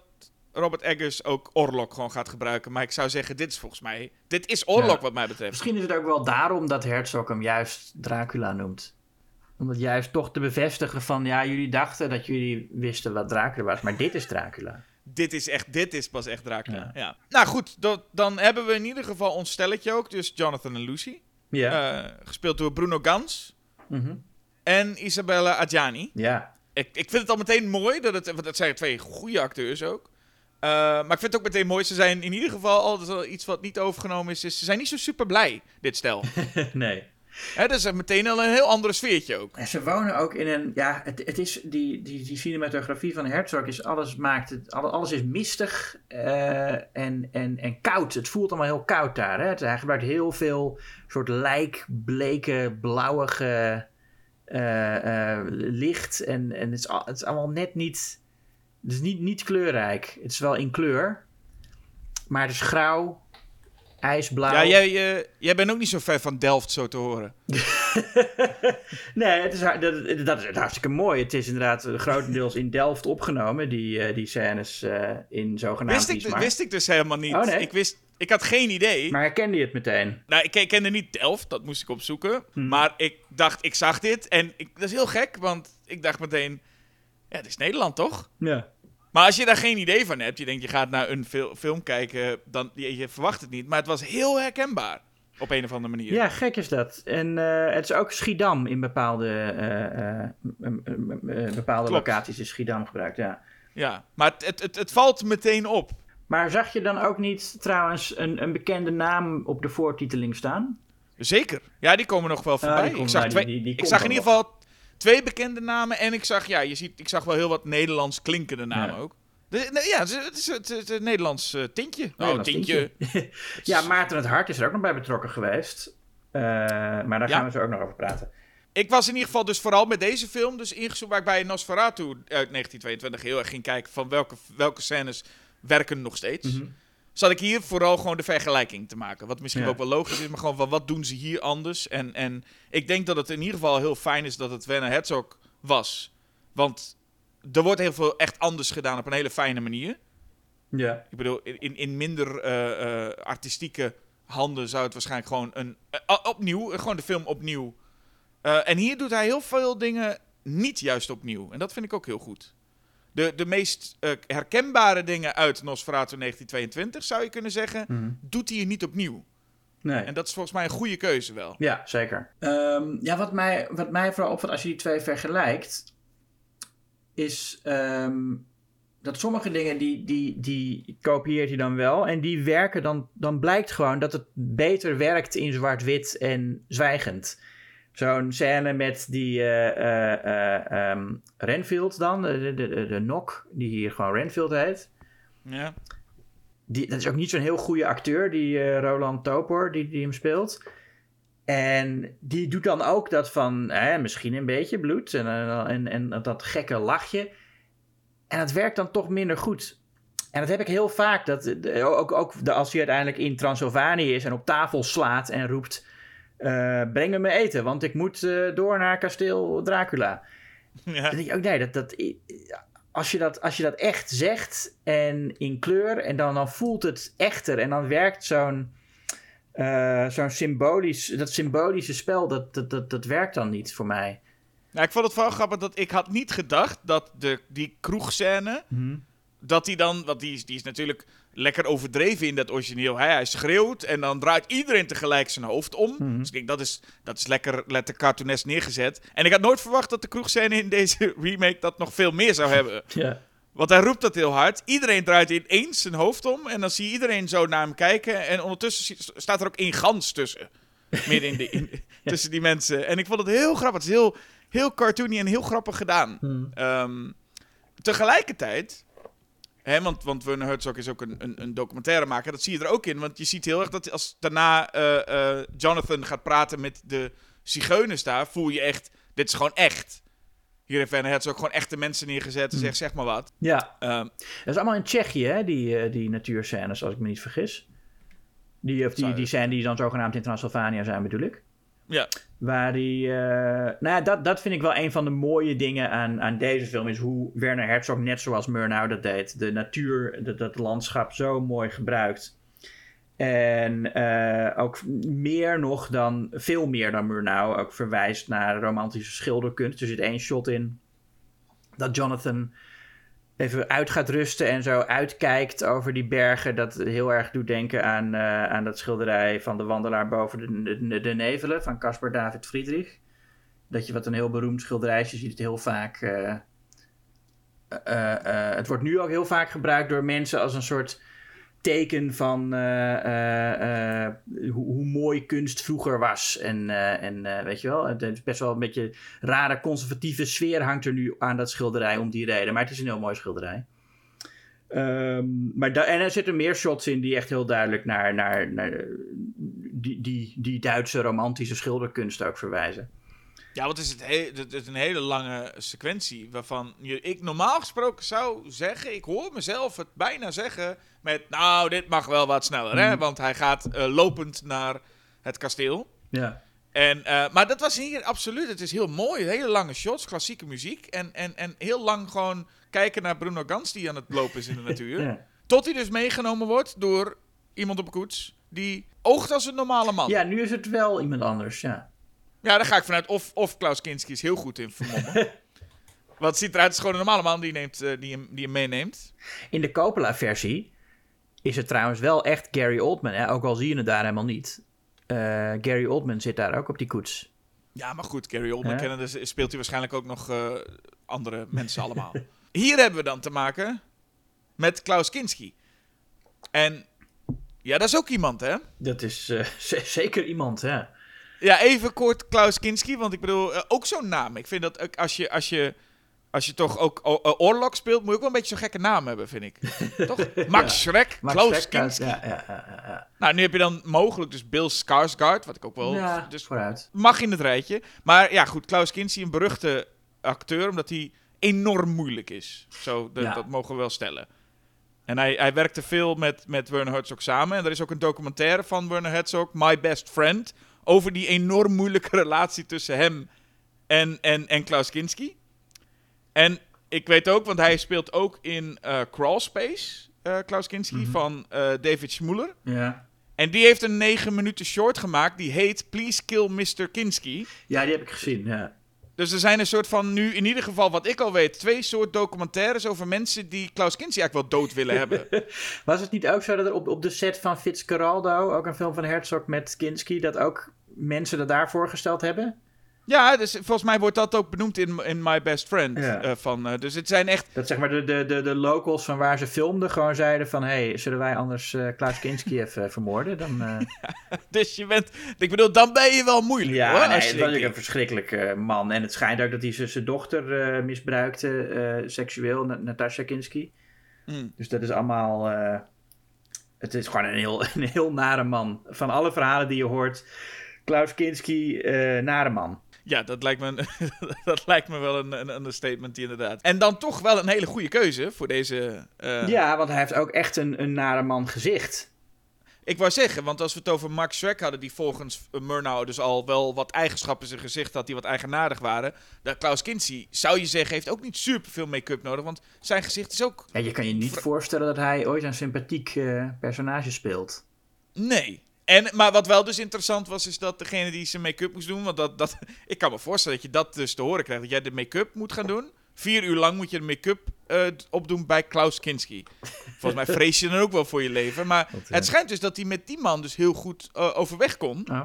Robert Eggers ook Orlok gewoon gaat gebruiken. Maar ik zou zeggen, dit is volgens mij, dit is Orlok Ja. wat mij betreft. Misschien is het ook wel daarom dat Herzog hem juist Dracula noemt. Om het juist toch te bevestigen van, ja, jullie dachten dat jullie wisten wat Dracula was, maar dit is Dracula. Dit is echt, dit is pas echt Dracula. Ja. Ja. Nou goed, dat, dan hebben we in ieder geval ons stelletje ook. Dus Jonathan en Lucy. Ja. Eh, gespeeld door Bruno Gans Mhm. en Isabella Adjani. ja. Ik, ik vind het al meteen mooi, dat het, want dat zijn twee goede acteurs ook. Eh, maar ik vind het ook meteen mooi, ze zijn in ieder geval altijd iets wat niet overgenomen is, is ze zijn niet zo super blij, dit stel. nee. Hè, dat is meteen al een heel andere sfeertje ook. En ze wonen ook in een, ja, het, het is, die, die, die cinematografie van Herzog is, alles maakt het, alle- alles is mistig eh, en, en, en koud. Het voelt allemaal heel koud daar. Hè? Hij gebruikt heel veel soort lijkbleke, blauwige eh, eh, licht en, en het, is, het is allemaal net niet, het is niet, niet kleurrijk. Het is wel in kleur, maar het is grauw, ijsblauw. Ja, jij, eh, jij bent ook niet zo ver van Delft, zo te horen. Nee, het is, dat, dat is hartstikke mooi. Het is inderdaad eh, grotendeels in Delft opgenomen, die, eh, die scènes in zogenaamd Wist ik, wist ik dus helemaal niet. Oh, nee? ik, wist, ik had geen idee. Maar herkende je het meteen? Nou, ik, ik kende niet Delft, dat moest ik opzoeken. Hmm. Maar ik dacht, ik zag dit en ik, dat is heel gek, want ik dacht meteen... Ja, het is Nederland, toch? Ja. Maar als je daar geen idee van hebt, je denkt je gaat naar een fil- film kijken, dan je, je verwacht het niet. Maar het was heel herkenbaar. Op een of andere manier. Ja, gek is dat. En eh, het is ook Schiedam in bepaalde, eh, eh, bepaalde Klopt. locaties is Schiedam gebruikt, ja. Ja, maar het, het, het, het valt meteen op. Maar zag je dan ook niet trouwens een, een bekende naam op de voortiteling staan? Zeker. Ja, die komen nog wel die voorbij. ik zag, die- twee, die- die ik zag in ieder geval twee bekende namen. En ik zag, ja, je ziet, ik zag wel heel wat Nederlands klinkende namen Ja. ook. Nee, ja, het is, het Nederlands tintje. Oh, Nederlands tintje. ja, Maarten het Hart is er ook nog bij betrokken geweest. Eh, maar daar Ja. gaan we zo ook nog over praten. Ik was in ieder geval dus vooral met deze film dus ingezoomd waar ik bij Nosferatu uit 1922 heel erg ging kijken van welke, welke scènes werken nog steeds. Mhm. Zat ik hier vooral gewoon de vergelijking te maken. Wat misschien Ja. ook wel logisch is, maar gewoon van wat doen ze hier anders. En, en ik denk dat het in ieder geval heel fijn is dat het Werner Herzog was. Want er wordt heel veel echt anders gedaan op een hele fijne manier. Ja. Ik bedoel, in, in minder eh, eh, artistieke handen zou het waarschijnlijk gewoon een. eh, opnieuw, gewoon de film opnieuw. En hier doet hij heel veel dingen niet juist opnieuw. En dat vind ik ook heel goed. De, de meest eh, herkenbare dingen uit Nosferatu 1922, zou je kunnen zeggen, Mhm. doet hij hier niet opnieuw. Nee. En dat is volgens mij een goede keuze wel. Ja, zeker. Ehm, ja, wat mij, wat mij vooral opvalt als je die twee vergelijkt, is ehm, dat sommige dingen die, die, die kopieert hij dan wel. En die werken dan, dan blijkt gewoon dat het beter werkt in zwart-wit en zwijgend. Zo'n scène met die eh, eh, eh, ehm, Renfield dan, de, de, de, de Nok, die hier gewoon Renfield heet. Ja. Die, dat is ook niet zo'n heel goede acteur, die Roland Topor, die, die hem speelt. En die doet dan ook dat van, hè, misschien een beetje bloed en, en, en dat gekke lachje. En het werkt dan toch minder goed. En dat heb ik heel vaak, dat, ook, ook de, als hij uiteindelijk in Transylvanië is en op tafel slaat en roept... eh, breng me mijn eten, want ik moet eh, door naar kasteel Dracula. Ja. Dan denk ik ook, nee, dat, dat, als, je dat, als je dat echt zegt en in kleur, en dan, dan voelt het echter. En dan werkt zo'n eh, zo'n symbolisch, dat symbolische spel, dat, dat, dat, dat werkt dan niet voor mij. Nou, ik vond het wel grappig dat ik had niet gedacht dat de, die kroegscène, dat die dan, want die is, die is natuurlijk lekker overdreven in dat origineel. Hij, hij schreeuwt en dan draait iedereen tegelijk zijn hoofd om. Mhm. Dus ik denk, dat is, dat is lekker, lekker cartoonesk neergezet. En ik had nooit verwacht dat de kroegscène in deze remake dat nog veel meer zou hebben. Ja. Want hij roept dat heel hard. Iedereen draait ineens zijn hoofd om. En dan zie je iedereen zo naar hem kijken. En ondertussen staat er ook één gans tussen. Midden in de, in, tussen die mensen. En ik vond het heel grappig. Het is heel, heel cartoony en heel grappig gedaan. Hmm. Ehm, tegelijkertijd... Hè, want, want Werner Herzog is ook een, een, een documentairemaker. Dat zie je er ook in. Want je ziet heel erg dat als daarna eh, eh, Jonathan gaat praten met de zigeuners daar... voel je echt, dit is gewoon echt. Hier heeft Werner Herzog gewoon echte mensen neergezet en zegt zeg maar wat. ja, Ehm, dat is allemaal in Tsjechië, hè, die, eh, die natuurscènes, als ik me niet vergis. Die, of die, die scènes die dan zogenaamd in Transylvania zijn, bedoel ik. Ja. Waar die. eh, nou ja, dat, dat vind ik wel een van de mooie dingen aan, aan deze film. Is hoe Werner Herzog, net zoals Murnau dat deed, de natuur, dat, dat landschap zo mooi gebruikt. En eh, ook meer nog dan, veel meer dan Murnau, ook verwijst naar romantische schilderkunst. Er zit één shot in dat Jonathan even uit gaat rusten en zo uitkijkt over die bergen. Dat heel erg doet denken aan, eh, aan dat schilderij van de wandelaar boven de, de, nevelen van Caspar David Friedrich. Dat je wat een heel beroemd schilderij is. Je ziet het heel vaak. eh, eh, het wordt nu ook heel vaak gebruikt door mensen als een soort teken van eh, eh, eh, hoe, hoe mooi kunst vroeger was. En, en weet je wel, het is best wel een beetje rare conservatieve sfeer hangt er nu aan dat schilderij om die reden. Maar het is een heel mooi schilderij. Ehm, maar en er zitten meer shots in die echt heel duidelijk naar, naar, naar die, die, die Duitse romantische schilderkunst ook verwijzen. Ja, want het is, het, he- het is een hele lange sequentie waarvan je, ik normaal gesproken zou zeggen, ik hoor mezelf het bijna zeggen met, nou, dit mag wel wat sneller, hè? Mhm. Want hij gaat eh, lopend naar het kasteel. Ja. En, eh, maar dat was hier absoluut, het is heel mooi, hele lange shots, klassieke muziek en, en, en heel lang gewoon kijken naar Bruno Gans die aan het lopen is in de natuur. Ja. Tot hij dus meegenomen wordt door iemand op een koets die oogt als een normale man. ja, nu is het wel iemand anders, ja. Ja, daar ga ik vanuit. Of, of Klaus Kinski is heel goed in vermommen. Want het ziet eruit, het is gewoon een normale man die, neemt, eh, die, hem, die hem meeneemt. In de Coppola-versie is het trouwens wel echt Gary Oldman, hè? ook al zie je het daar helemaal niet. eh, Gary Oldman zit daar ook op die koets. Ja, maar goed, Gary Oldman kennen, dus speelt hij waarschijnlijk ook nog eh, andere mensen allemaal. Hier hebben we dan te maken met Klaus Kinski. En ja, dat is ook iemand, hè? Dat is zeker iemand, ja. Ja, even kort Klaus Kinski, want ik bedoel, eh, ook zo'n naam. Ik vind dat als je, als je, als je toch ook Orlok speelt, moet je ook wel een beetje zo'n gekke naam hebben, vind ik. toch? Max Schreck, Max Klaus Schreck Kinski. Ja, ja, ja, ja, ja. Nou, nu heb je dan mogelijk dus Bill Skarsgård, wat ik ook wel... dus vooruit. mag in het rijtje. Maar ja, goed, Klaus Kinski, een beruchte acteur, omdat hij enorm moeilijk is. Zo, dat mogen we wel stellen. En hij, hij werkte veel met, met Werner Herzog samen. En er is ook een documentaire van Werner Herzog, My Best Friend, over die enorm moeilijke relatie tussen hem en, en, en Klaus Kinski. En ik weet ook, want hij speelt ook in eh Crawl Space, eh, Klaus Kinski, Mhm. van eh, David Schmoeler. Ja. En die heeft een 9 minuten short gemaakt, die heet Please Kill Mr. Kinski. ja, die heb ik gezien, ja. Dus er zijn een soort van nu, in ieder geval wat ik al weet, twee soort documentaires over mensen die Klaus Kinski eigenlijk wel dood willen hebben. Was het niet ook zo dat er op, op de set van Fitzcarraldo, ook een film van Herzog met Kinski, dat ook mensen dat daar voorgesteld hebben? Ja, dus volgens mij wordt dat ook benoemd in, in My Best Friend. Ja. eh, van, eh, dus het zijn echt, Dat zeg maar de, de, de, de locals van waar ze filmden gewoon zeiden van... hé, hey, zullen wij anders eh Klaus Kinski even vermoorden? Dan, dus je bent, ik bedoel, dan ben je wel moeilijk Ja, hoor. nee, was een verschrikkelijke man. En het schijnt ook dat hij zijn- dochter misbruikte, seksueel, Na- Natasha Kinski. Mm. Dus dat is allemaal... het is gewoon een heel, een heel nare man. Van alle verhalen die je hoort, Klaus Kinski, nare man. Ja, dat lijkt me, een, dat lijkt me wel een, een understatement inderdaad. En dan toch wel een hele goede keuze voor deze... eh, Ja, want hij heeft ook echt een, een nare man gezicht. Ik wou zeggen, want als we het over Max Schreck hadden, die volgens uh, Murnau dus al wel wat eigenschappen in zijn gezicht had die wat eigenaardig waren. Dat Klaus Kinski, zou je zeggen, heeft ook niet super veel make-up nodig, want zijn gezicht is ook... Ja, je kan je niet voorstellen dat hij ooit een sympathiek eh, personage speelt. Nee. En, maar wat wel dus interessant was, is dat degene die zijn make-up moest doen, want dat, dat, ik kan me voorstellen dat je dat dus te horen krijgt, dat jij de make-up moet gaan doen. Vier uur lang moet je de make-up eh, opdoen bij Klaus Kinski. Volgens mij vrees je dan ook wel voor je leven. Maar Dat, eh, het schijnt dus dat hij met die man dus heel goed eh, overweg kon. Oh.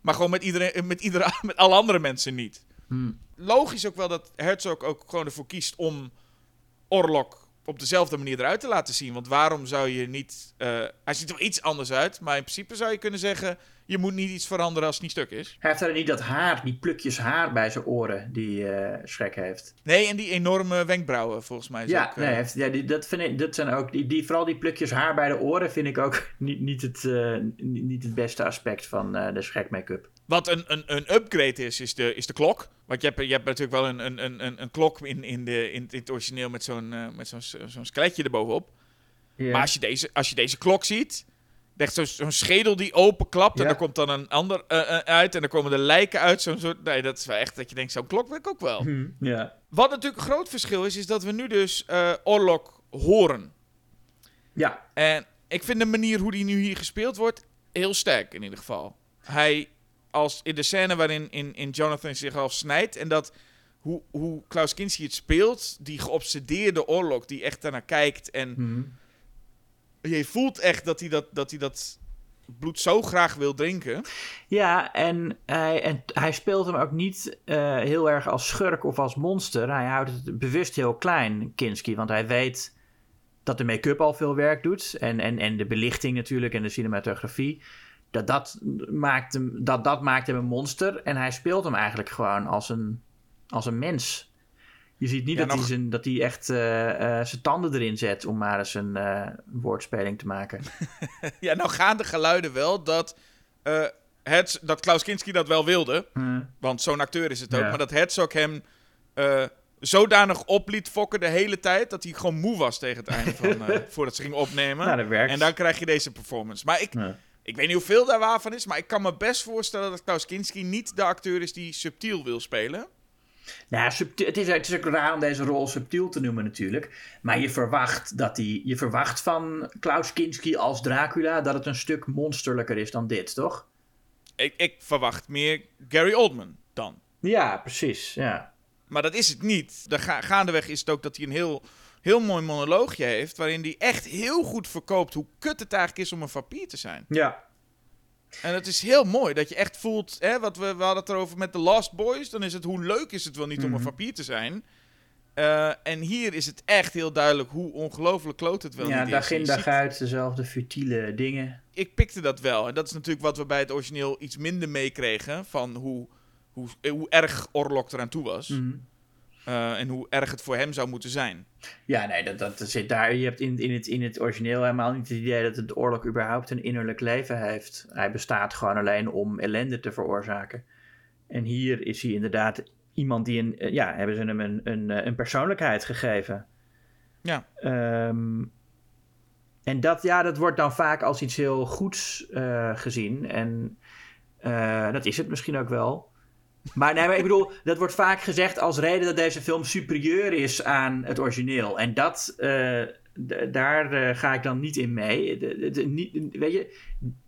Maar gewoon met, iedereen, met, iedere, met alle andere mensen niet. Hmm. Logisch ook wel dat Herzog ook gewoon ervoor kiest om Orlok op dezelfde manier eruit te laten zien. Want waarom zou je niet... eh, hij ziet er iets anders uit, maar in principe zou je kunnen zeggen... je moet niet iets veranderen als het niet stuk is. Hij heeft daar niet dat haar, die plukjes haar bij zijn oren die Shrek heeft. Nee, en die enorme wenkbrauwen volgens mij. Ja, ook, eh, nee, heeft, ja die, dat, vind ik, dat zijn ook, die, die, vooral die plukjes haar bij de oren vind ik ook niet, niet, het, eh, niet, het beste aspect van de Shrek make-up. Wat een, een, een upgrade is, is de, is de klok. Want je hebt, je hebt natuurlijk wel een, een, een- een, klok in, in, de, in, het origineel met zo'n met zo'n zo'n skeletje erbovenop. Maar als je deze, als je deze klok ziet, echt zo'n schedel die openklapt en Ja. er komt dan een ander eh, eh, uit en dan komen de lijken uit. Zo'n soort, nee, dat is wel echt dat je denkt, zo'n klok wil ik ook wel. Hm, ja. Wat natuurlijk een groot verschil is, is dat we nu dus eh Orlok horen. ja, En ik vind de manier hoe die nu hier gespeeld wordt heel sterk in ieder geval. Hij, als in de scène waarin in, in Jonathan zich al snijdt en dat hoe, hoe Klaus Kinski het speelt, die geobsedeerde Orlok die echt daarnaar kijkt en hm. Je voelt echt dat hij dat, dat, hij dat bloed zo graag wil drinken. ja en, hij, en hij speelt hem ook niet eh, heel erg als schurk of als monster. Hij houdt het bewust heel klein, Kinski, want hij weet dat de make-up al veel werk doet. En, en, en de belichting natuurlijk en de cinematografie. Dat, dat, maakt hem, dat, dat maakt hem een monster. En hij speelt hem eigenlijk gewoon als een, als een mens. Je ziet niet Ja, dat, hij zijn, dat hij echt eh, eh, zijn tanden erin zet om maar eens een eh, woordspeling te maken. ja, nou gaan de geluiden wel dat, Herz- dat Klaus Kinski dat wel wilde. Hm. Want zo'n acteur is het ook. Ja. Maar dat Herzog hem zodanig op liet fokken de hele tijd... dat hij gewoon moe was tegen het einde van... voordat ze gingen opnemen. Nou, dat werkt. en dan krijg je deze performance. Maar ik, Ja. ik weet niet hoeveel daar waar van is... maar ik kan me best voorstellen dat Klaus Kinski niet de acteur is... die subtiel wil spelen. Nou, subtiel, het, is, het is ook raar om deze rol subtiel te noemen natuurlijk. Maar je verwacht, dat die, je verwacht van Klaus Kinski als Dracula dat het een stuk monsterlijker is dan dit, toch? Ik, ik verwacht meer Gary Oldman dan. Ja, precies. Ja. Maar dat is het niet. De ga gaandeweg is het ook dat hij een heel, heel mooi monoloogje heeft... waarin hij echt heel goed verkoopt hoe kut het eigenlijk is om een vampier te zijn. Ja. En het is heel mooi dat je echt voelt, hè, wat we, we hadden het erover met The Lost Boys. Dan is het hoe leuk is het wel niet om Mhm. een vampire te zijn. Eh, en hier is het echt heel duidelijk hoe ongelooflijk kloot het wel ja, niet dag is. in Je dag ziet- uit dezelfde futiele dingen. ik pikte dat wel. En dat is natuurlijk wat we bij het origineel iets minder meekregen. Van hoe, hoe, hoe erg Orlok eraan toe was. Mhm. Eh, en hoe erg het voor hem zou moeten zijn. Ja, nee, dat, dat zit daar. Je hebt in, in, het, in het origineel helemaal niet het idee dat het oorlog überhaupt een innerlijk leven heeft. Hij bestaat gewoon alleen om ellende te veroorzaken. En hier is hij inderdaad iemand die een. eh, Ja, hebben ze hem een, een, eh, een persoonlijkheid gegeven. Ja. Ehm, en dat, ja, dat wordt dan vaak als iets heel goeds gezien. En dat is het misschien ook wel. Maar, nee, ik bedoel, dat wordt vaak gezegd als reden dat deze film superieur is aan het origineel. En dat, eh, daar eh, ga ik dan niet in mee. Niet, weet je,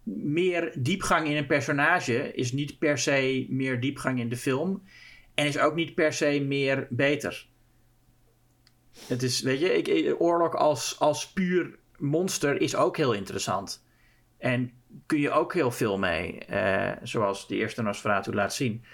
meer diepgang in een personage is niet per se meer diepgang in de film. En is ook niet per se meer beter. Het is, weet je, ik, als, als puur monster is ook heel interessant. En kun je ook heel veel mee, eh, zoals de eerste Nosferatu laat zien.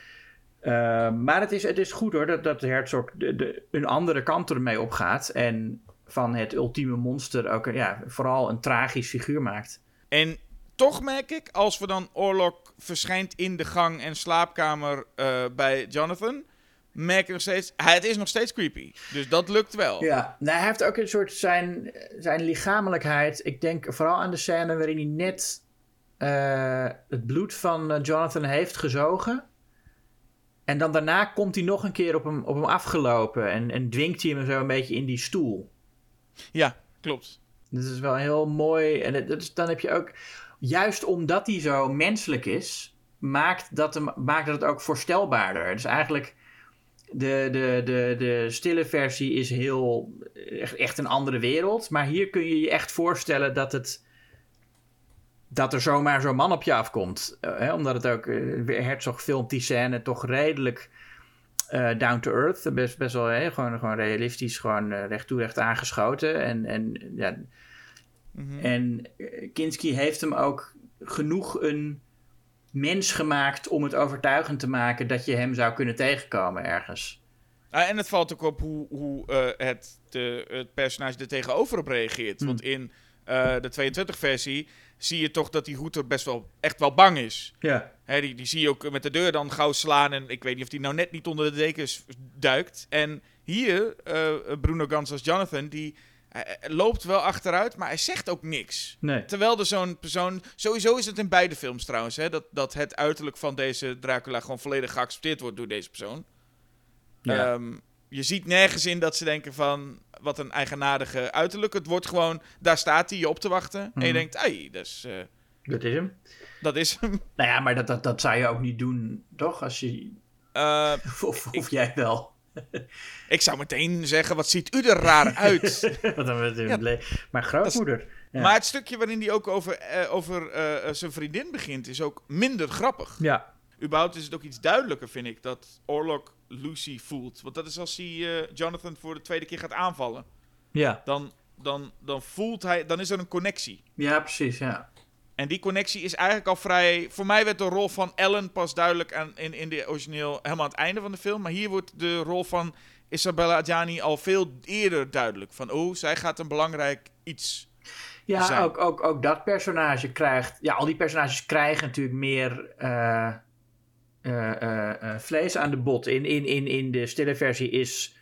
Uh, maar het is, het is goed hoor, dat, dat Herzog de, de, een andere kant ermee opgaat. En van het ultieme monster ook ja, vooral een tragisch figuur maakt. En toch merk ik, als we dan Orlok verschijnt in de gang en slaapkamer eh, bij Jonathan, merk ik nog steeds, het is nog steeds creepy. Dus dat lukt wel. Ja, nou, hij heeft ook een soort zijn, zijn lichamelijkheid. Ik denk vooral aan de scène waarin hij net eh, het bloed van eh, Jonathan heeft gezogen. En dan daarna komt hij nog een keer op hem, op hem afgelopen en, en dwingt hij hem zo een beetje in die stoel. Ja, klopt. Dat is wel heel mooi. En het, dat is, dan heb je ook, juist omdat hij zo menselijk is, maakt dat, hem, maakt dat het ook voorstelbaarder. Dus eigenlijk, de, de, de, de stille versie is heel, echt, echt een andere wereld. Maar hier kun je je echt voorstellen dat het. Dat er zomaar zo'n man op je afkomt. Eh, hè, omdat het ook. eh, Herzog filmt die scène toch redelijk eh, down to earth. Best, best wel hè, gewoon, gewoon realistisch. Gewoon recht toe, recht aangeschoten. En, en ja, Mhm. en Kinski heeft hem ook genoeg een mens gemaakt om het overtuigend te maken dat je hem zou kunnen tegenkomen ergens. Ah, en het valt ook op hoe, hoe het, de, het personage er tegenover op reageert. Hmm. Want in de 22-versie zie je toch dat die Hoeter best wel echt wel bang is. Ja. Die, die zie je ook met de deur dan gauw slaan. En ik weet niet of die nou net niet onder de dekens duikt. En hier, eh, Bruno Gans als Jonathan, die eh, loopt wel achteruit, maar hij zegt ook niks. Nee. Terwijl er zo'n persoon. Sowieso is het in beide films trouwens. Hè, dat, dat het uiterlijk van deze Dracula gewoon volledig geaccepteerd wordt door deze persoon. Ja. Ehm, je ziet nergens in dat ze denken van. Wat een eigenaardige uiterlijk. Het wordt gewoon. Daar staat hij je op te wachten. En je Mhm. denkt. Ai, dat is, eh, Dat is hem. dat is hem. Nou ja, maar dat, dat, dat zou je ook niet doen, toch? Als je, Eh, of, of jij wel. ik zou meteen zeggen. Wat ziet u er raar uit? Wat dan met Ja. le- maar grootmoeder. Ja. Maar het stukje waarin hij ook over, eh, over zijn vriendin begint. Is ook minder grappig. ja. Überhaupt is het ook iets duidelijker, vind ik, dat Orlok Lucy voelt. Want dat is als hij eh, Jonathan voor de tweede keer gaat aanvallen. Ja. Dan, dan, dan voelt hij, dan is er een connectie. ja, precies, ja. En die connectie is eigenlijk al vrij... Voor mij werd de rol van Ellen pas duidelijk aan, in, in de origineel helemaal aan het einde van de film. Maar hier wordt de rol van Isabella Adjani al veel eerder duidelijk. Van, oh, zij gaat een belangrijk iets... Ja, zijn. ook, ook, ook dat personage krijgt... Ja, al die personages krijgen natuurlijk meer eh, vlees aan de bot. In, in, in, in de stille versie is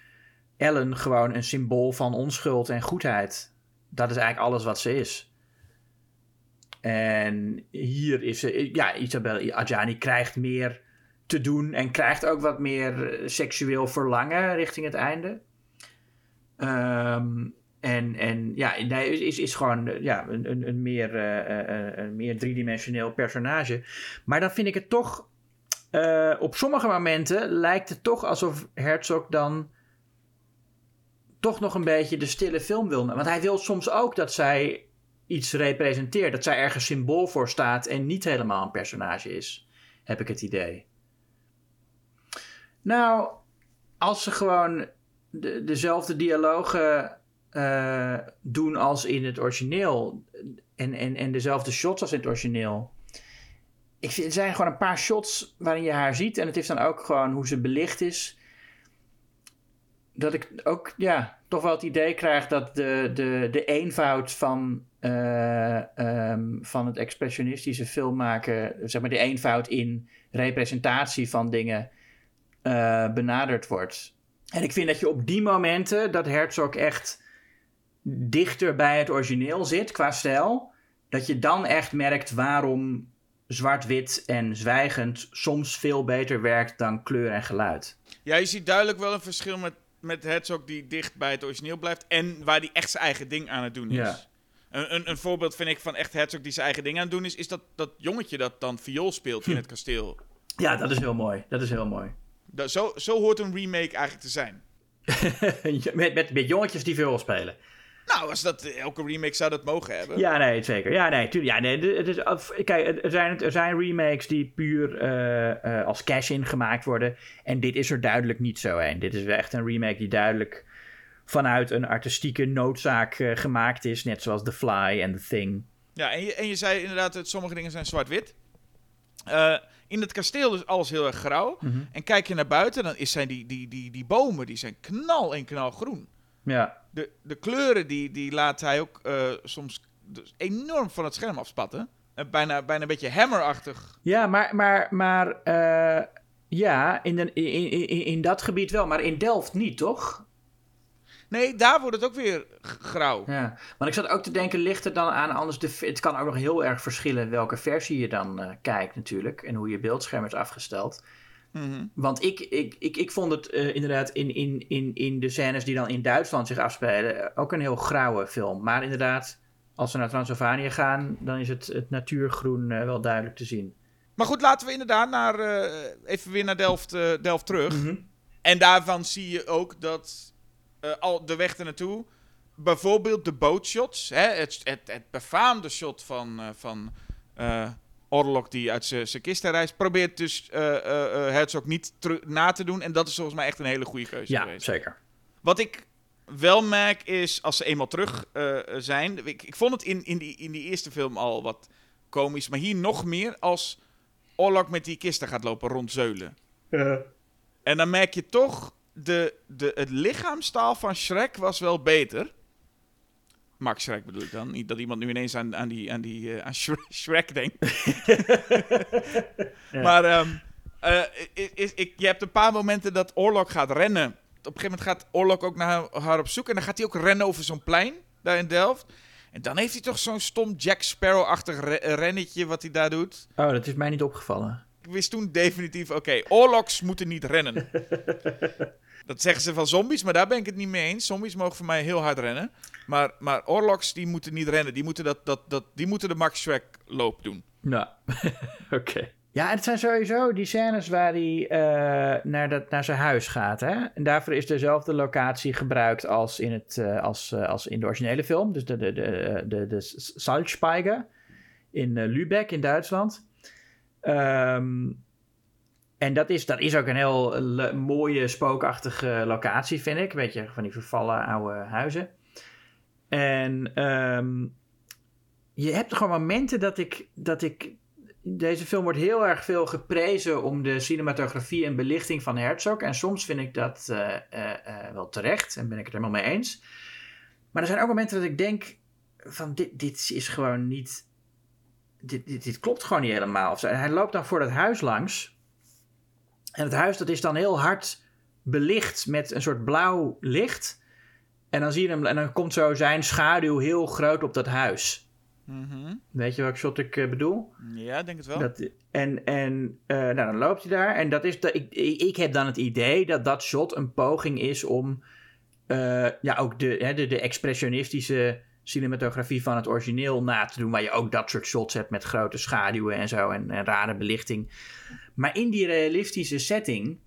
Ellen gewoon een symbool van onschuld en goedheid. Dat is eigenlijk alles wat ze is. En hier is ze... Ja, Isabel Adjani krijgt meer te doen... en krijgt ook wat meer eh, seksueel verlangen richting het einde. Ehm, en, en ja, nee, is, is, gewoon eh, ja, een, een, meer, eh, eh, een meer driedimensioneel personage. Maar dan vind ik het toch... eh, op sommige momenten lijkt het toch alsof Herzog dan... toch nog een beetje de stille film wil. Want hij wil soms ook dat zij iets representeert. Dat zij ergens symbool voor staat en niet helemaal een personage is. Heb ik het idee. Nou, als ze gewoon de, dezelfde dialogen eh, doen als in het origineel. En, en, en dezelfde shots als in het origineel. Ik er zijn gewoon een paar shots waarin je haar ziet. En het is dan ook gewoon hoe ze belicht is. Dat ik ook, ja, toch wel het idee krijg dat de, de, de eenvoud van, eh, ehm, van het expressionistische film maken, zeg maar de eenvoud in representatie van dingen, uh, benaderd wordt. En ik vind dat je op die momenten dat Herzog echt dichter bij het origineel zit qua stijl, dat je dan echt merkt waarom zwart-wit en zwijgend soms veel beter werkt dan kleur en geluid. Ja, je ziet duidelijk wel een verschil met, met Herzog die dicht bij het origineel blijft en waar die echt zijn eigen ding aan het doen is. Ja. Een, een, een, voorbeeld vind ik van echt Herzog die zijn eigen ding aan het doen is, is dat dat jongetje dat dan viool speelt in het kasteel. Ja, dat is heel mooi. Dat is heel mooi. Dat, zo, zo hoort een remake eigenlijk te zijn. met, met, met jongetjes die viool spelen. Nou, als dat, elke remake zou dat mogen hebben. Ja, nee, zeker. Ja, nee, tuurlijk. Ja, nee, het is, kijk, er zijn, er zijn remakes die puur uh, uh, als cash-in gemaakt worden. En dit is er duidelijk niet zo een. Dit is echt een remake die duidelijk vanuit een artistieke noodzaak uh, gemaakt is. Net zoals The Fly en The Thing. Ja, en je, en je zei inderdaad dat sommige dingen zijn zwart-wit. in het kasteel is alles heel erg grauw. Mhm. En kijk je naar buiten, dan is zijn die, die, die, die bomen die zijn knal en knalgroen. Ja. De, de kleuren die, die laat hij ook uh, soms dus enorm van het scherm afspatten. Uh, bijna, bijna een beetje hammerachtig. Ja, maar, maar, maar uh, ja, in, de, in, in, in dat gebied wel. Maar in Delft niet, toch? Nee, daar wordt het ook weer grauw. Ja, want ik zat ook te denken, ligt er dan aan anders... De, het kan ook nog heel erg verschillen welke versie je dan uh, kijkt natuurlijk. En hoe je beeldscherm is afgesteld. Mm -hmm. Want ik, ik, ik, ik vond het uh, inderdaad in, in, in, in de scènes die dan in Duitsland zich afspelen... ook een heel grauwe film. Maar inderdaad, als we naar Transylvanië gaan... dan is het, het natuurgroen uh, wel duidelijk te zien. Maar goed, laten we inderdaad naar, uh, even weer naar Delft, Delft terug. Mm -hmm. En daarvan zie je ook dat al de weg ernaartoe... bijvoorbeeld de bootshots, hè, het, het, het befaamde shot van... van Orlok die uit zijn kisten reist, probeert dus uh, uh, Herzog niet na te doen. En dat is volgens mij echt een hele goede keuze ja, geweest. zeker. Wat ik wel merk is, als ze eenmaal terug uh, zijn... Ik, ik, vond het in, in, die, in die eerste film al wat komisch, maar hier nog meer als Orlok met die kisten gaat lopen rondzeulen. Ja. En dan merk je toch, de, de, het lichaamstaal van Shrek was wel beter... Max Shrek bedoel ik dan. Niet dat iemand nu ineens aan, aan, die, aan, die, uh, aan Shrek, Shrek denkt. ja. Maar um, uh, is, is, je hebt een paar momenten dat Orlok gaat rennen. Op een gegeven moment gaat Orlok ook naar haar op zoek. En dan gaat hij ook rennen over zo'n plein daar in Delft. En dan heeft hij toch zo'n stom Jack Sparrow-achtig re rennetje wat hij daar doet. Oh, dat is mij niet opgevallen. Ik wist toen definitief, oké, okay, Orloks moeten niet rennen. Dat zeggen ze van zombies, maar daar ben ik het niet mee eens. Zombies mogen voor mij heel hard rennen. Maar, maar Orloks, die moeten niet rennen. Die moeten, dat, dat, dat, die moeten de Max Shrek loop doen. Nou, oké. Okay. Ja, het zijn sowieso die scènes waar hij uh, naar, dat, naar zijn huis gaat. Hè? En daarvoor is dezelfde locatie gebruikt als in, het, uh, als, uh, als in de originele film. Dus de, de, de, de, de Salzspeiger in Lübeck in Duitsland. Um, en dat is, dat is ook een heel mooie, spookachtige locatie, vind ik. Weet je, van die vervallen oude huizen. En um, je hebt gewoon momenten dat ik, dat ik... Deze film wordt heel erg veel geprezen om de cinematografie en belichting van Herzog. En soms vind ik dat uh, uh, wel terecht en ben ik het er helemaal mee eens. Maar er zijn ook momenten dat ik denk van dit, dit is gewoon niet... Dit, dit, dit klopt gewoon niet helemaal. Hij loopt dan voor dat huis langs... En het huis dat is dan heel hard belicht met een soort blauw licht. En dan zie je hem en dan komt zo zijn schaduw heel groot op dat huis. Mm -hmm. Weet je welk shot ik uh, bedoel? Ja, denk het wel. Dat, en en uh, nou, dan loopt hij daar. En dat is de, ik, ik heb dan het idee dat dat shot een poging is om uh, ja, ook de, hè, de, de expressionistische cinematografie van het origineel na te doen. Waar je ook dat soort shots hebt met grote schaduwen en zo en, en rare belichting. Maar in die realistische setting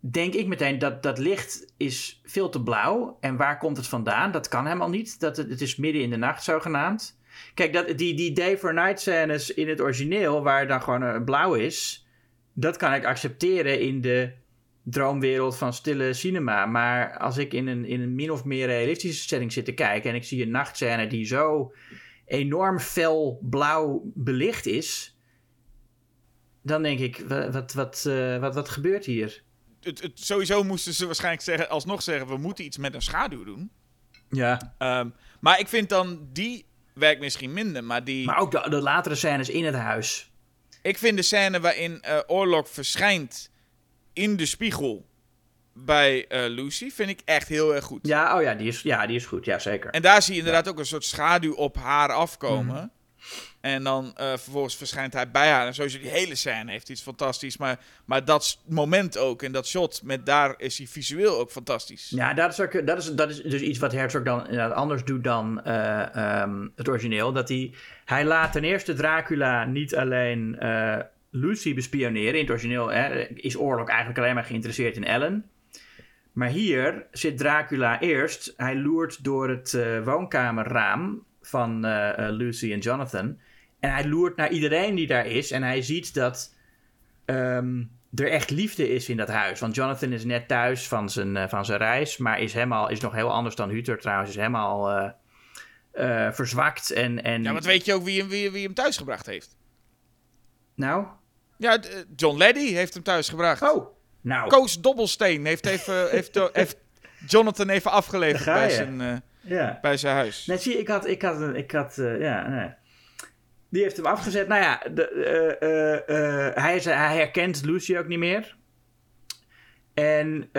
denk ik meteen dat dat licht is veel te blauw. En waar komt het vandaan? Dat kan helemaal niet. Dat het, is midden in de nacht zogenaamd. Kijk, dat, die, die day for night scènes in het origineel, waar dan gewoon uh, blauw is, dat kan ik accepteren in de droomwereld van stille cinema. Maar als ik in een, in een min of meer realistische setting zit te kijken en ik zie een nachtscène die zo enorm fel blauw belicht is, dan denk ik, wa- wat, wat, eh, wat, wat gebeurt hier? Het, het, sowieso moesten ze waarschijnlijk zeggen, alsnog zeggen... we moeten iets met een schaduw doen. Ja. Ehm, maar ik vind dan die werkt misschien minder. Maar die... Maar ook de, de latere scènes in het huis. Ik vind de scène waarin eh Orlok verschijnt in de spiegel bij eh, Lucy... vind ik echt heel erg goed. Ja, oh ja, die is, ja, die is goed. Ja, zeker. En daar zie je inderdaad ook een soort schaduw op haar afkomen. Mhm. En dan eh, vervolgens verschijnt hij bij haar. En sowieso die hele scène heeft iets fantastisch. Maar, maar dat moment ook en dat shot, met daar is hij visueel ook fantastisch. Ja, dat is, ook, dat, is, dat is dus iets wat Herzog dan anders doet dan eh, ehm, het origineel. Dat hij, hij laat ten eerste Dracula niet alleen eh, Lucy bespioneren. In het origineel hè, is Orlok eigenlijk alleen maar geïnteresseerd in Ellen. Maar hier zit Dracula eerst. Hij loert door het woonkamerraam van Lucy en Jonathan. En hij loert naar iedereen die daar is. En hij ziet dat ehm, er echt liefde is in dat huis. Want Jonathan is net thuis van zijn, eh, van zijn reis. Maar is, helemaal, is nog heel anders dan Hutter trouwens. Is helemaal eh, verzwakt. En, en, Ja, want weet je ook wie hem, wie, wie hem thuisgebracht heeft? Nou? Ja, John Leddy heeft hem thuisgebracht. Oh, nou. Koos Dobbelsteen heeft, even, heeft, heeft Jonathan even afgeleverd bij zijn, Ja. bij zijn huis. Nee, zie ik had, ik had, ik had, ja, nee. Die heeft hem afgezet. Nou ja, de, eh, eh, eh, hij, hij herkent Lucy ook niet meer. En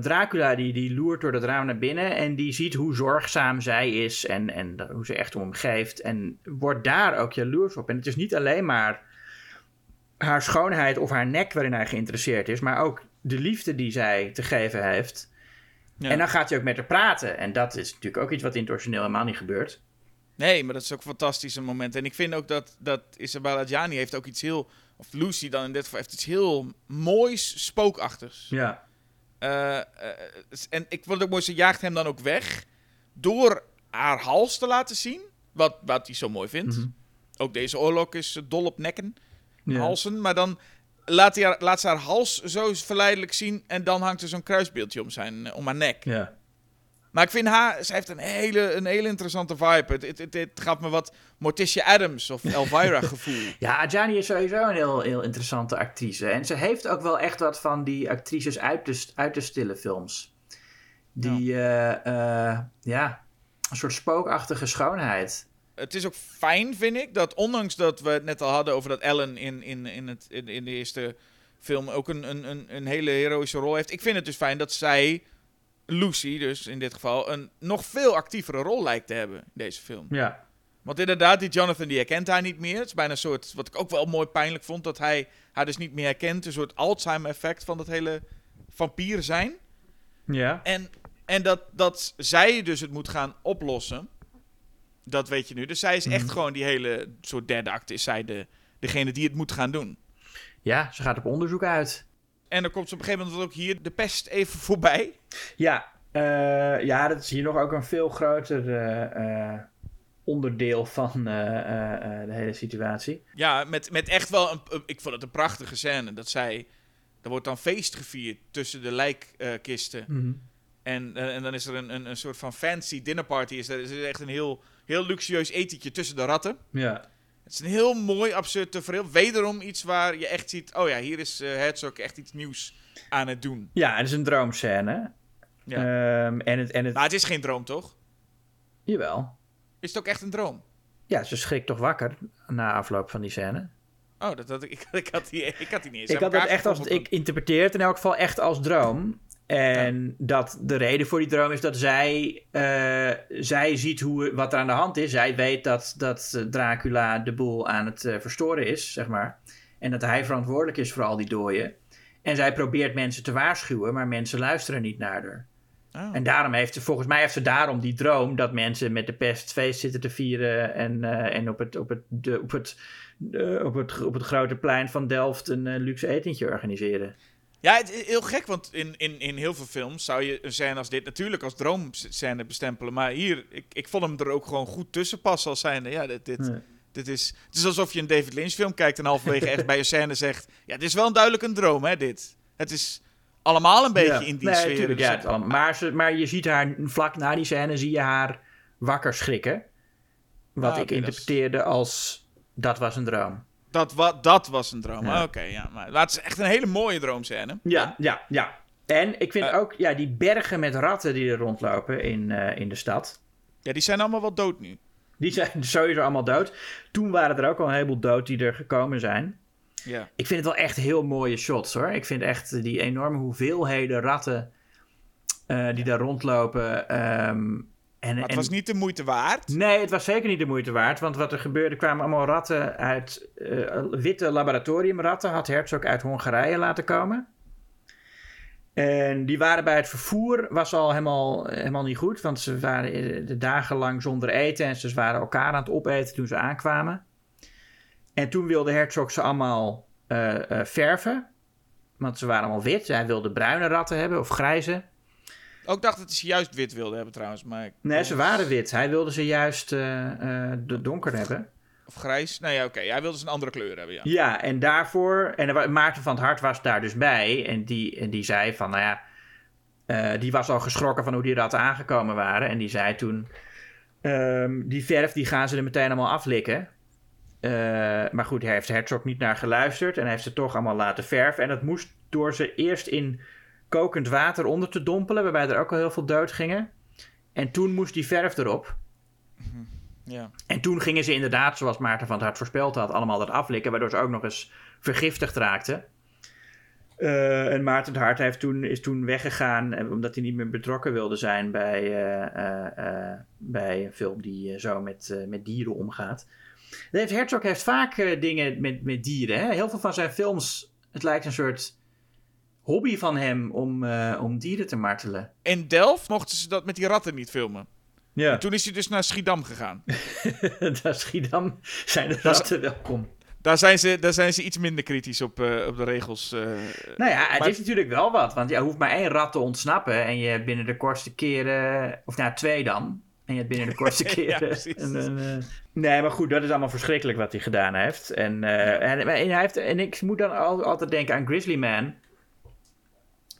Dracula die, die loert door het raam naar binnen en die ziet hoe zorgzaam zij is en, en dat- hoe ze echt om hem geeft. En wordt daar ook jaloers op. En het is niet alleen maar haar schoonheid of haar nek waarin hij geïnteresseerd is, maar ook de liefde die zij te geven heeft. Ja. En dan gaat hij ook met haar praten. En dat is natuurlijk ook iets wat in het origineel helemaal niet gebeurt. Nee, maar dat is ook een fantastisch een moment. En ik vind ook dat, dat Isabella Gianni heeft ook iets heel... Of Lucy dan in dit geval heeft iets heel moois, spookachtigs. Ja. Eh, eh, en ik vond het ook mooi, ze jaagt hem dan ook weg... door haar hals te laten zien. Wat, wat hij zo mooi vindt. Mhm. Ook deze oorlog is eh, dol op nekken, Ja. halsen. Maar dan laat, hij haar, laat ze haar hals zo verleidelijk zien... en dan hangt er zo'n kruisbeeldje om, zijn, om haar nek. Ja. Maar ik vind haar, zij heeft een hele, een hele interessante vibe. Het, het, het, het gaat me wat Morticia Adams of Elvira gevoel. Ja, Adjani is sowieso een heel, heel interessante actrice. En ze heeft ook wel echt wat van die actrices uit de, uit de stille films. Die, eh, eh, ja, een soort spookachtige schoonheid. Het is ook fijn, vind ik, dat ondanks dat we het net al hadden over dat Ellen in, in, in, het, in, in de eerste film ook een, een, een, een hele heroïsche rol heeft. Ik vind het dus fijn dat zij, Lucy dus in dit geval, een nog veel actievere rol lijkt te hebben in deze film. Ja. Want inderdaad, die Jonathan die herkent haar niet meer. Het is bijna een soort, wat ik ook wel mooi pijnlijk vond, dat hij haar dus niet meer herkent. Een soort Alzheimer-effect van dat hele vampier zijn. Ja. En, en dat, dat zij dus het moet gaan oplossen, dat weet je nu. Dus zij is echt Mhm. gewoon die hele soort derde acte, is zij de, degene die het moet gaan doen. Ja, ze gaat op onderzoek uit. En dan komt ze op een gegeven moment ook hier de pest even voorbij. Ja, eh, ja, dat is hier nog ook een veel groter eh, eh, onderdeel van de hele situatie. Ja, met, met echt wel een, ik vond het een prachtige scène, dat zij, er wordt dan feest gevierd tussen de lijkkisten. En, eh, en dan is er een, een, een soort van fancy dinnerparty. Is er is echt een heel, heel luxueus etentje tussen de ratten. Ja. Het is een heel mooi, absurd tafereel. Wederom iets waar je echt ziet... Oh ja, hier is eh Herzog echt iets nieuws aan het doen. Ja, het is een droomscène. Ja. Ehm, en het, en het, Maar het is geen droom, toch? jawel. Is het ook echt een droom? Ja, ze schrikt toch wakker na afloop van die scène. Oh, dat, dat, ik, ik, had die, ik had die niet eens Ik had elkaar echt als, ik interpreteer het in elk geval echt als droom. En dat de reden voor die droom is dat zij, eh, zij ziet hoe, wat er aan de hand is. Zij weet dat, dat Dracula de boel aan het eh, verstoren is, zeg maar. En dat hij verantwoordelijk is voor al die dooien. En zij probeert mensen te waarschuwen, maar mensen luisteren niet naar haar. Oh. En daarom heeft ze, volgens mij heeft ze daarom die droom dat mensen met de pest feest zitten te vieren en, eh, en op, het, op, het, de, op, het, op, het, op het grote plein van Delft een luxe etentje organiseren. Ja, het is heel gek, want in, in, in heel veel films zou je een scène als dit natuurlijk als droomscène bestempelen. Maar hier, ik, ik vond hem er ook gewoon goed tussen passen als zijnde. Ja, dit, dit, Nee. dit is, het is alsof je een David Lynch film kijkt en halverwege echt bij een scène zegt... Ja, dit is wel een duidelijk een droom, hè, dit. Het is allemaal een beetje Ja. in die nee, sfeer. tuurlijk, Dus ja, het- het allemaal. Maar, ze, maar je ziet haar vlak na die scène zie je haar wakker schrikken. Wat Ah, ik interpreteerde als dat was een droom. Dat, wa dat was een droom. Ja. Oké, ja. Maar het is echt een hele mooie droomscène. Ja, ja, ja. En ik vind Eh. ook ja, die bergen met ratten die er rondlopen in, eh, in de stad. Ja, die zijn allemaal wel dood nu. Die zijn sowieso allemaal dood. Toen waren er ook al een heleboel dood die er gekomen zijn. Ja. Ik vind het wel echt heel mooie shots hoor. Ik vind echt die enorme hoeveelheden ratten eh, die daar rondlopen. ehm, en, Maar het en- was niet de moeite waard. Nee, het was zeker niet de moeite waard. Want wat er gebeurde, kwamen allemaal ratten uit. eh, witte laboratoriumratten had Herzog uit Hongarije laten komen. En die waren bij het vervoer, was al helemaal, helemaal niet goed. Want ze waren eh, de dagenlang zonder eten. En ze waren elkaar aan het opeten toen ze aankwamen. En toen wilde Herzog ze allemaal eh, verven. Want ze waren allemaal wit. Hij wilde bruine ratten hebben of grijze. Ook dacht dat ze juist wit wilden hebben trouwens. Maar Nee, ze waren wit. Hij wilde ze juist eh, eh, de donker hebben. Of grijs. Nee, ja, oké. Hij wilde ze een andere kleur hebben, ja. Ja, en daarvoor... En Maarten van het Hart was daar dus bij. En die, en die zei van, nou ja... eh, die was al geschrokken van hoe die ratten aangekomen waren. En die zei toen... ehm, die verf, die gaan ze er meteen allemaal aflikken. Maar goed, hij heeft Herzog niet naar geluisterd. En hij heeft ze toch allemaal laten verven. En dat moest door ze eerst in kokend water onder te dompelen. Waarbij er ook al heel veel dood gingen. En toen moest die verf erop. ja. En toen gingen ze inderdaad, zoals Maarten van het Hart voorspeld had, allemaal dat aflikken, waardoor ze ook nog eens vergiftigd raakten. Eh, en Maarten het Hart heeft toen, is toen weggegaan, eh, omdat hij niet meer betrokken wilde zijn bij, eh, bij een film die zo met, met dieren omgaat. Heeft, Herzog heeft vaak dingen met, met dieren. Hè? Heel veel van zijn films, het lijkt een soort hobby van hem om, eh, om dieren te martelen. In Delft mochten ze dat met die ratten niet filmen. Ja, Toen is hij dus naar Schiedam gegaan. daar Schiedam zijn de ratten welkom. Daar zijn ze, daar zijn ze iets minder kritisch op, eh, op de regels. eh. Nou ja, het Maar- is natuurlijk wel wat. Want je hoeft maar één rat te ontsnappen. En je hebt binnen de kortste keren. Of nou, twee dan. En je hebt binnen de kortste Ja, keren. een, eh, nee, maar goed, dat is allemaal verschrikkelijk wat hij gedaan heeft. En, en, en hij heeft, en ik moet dan al- altijd denken aan Grizzly Man.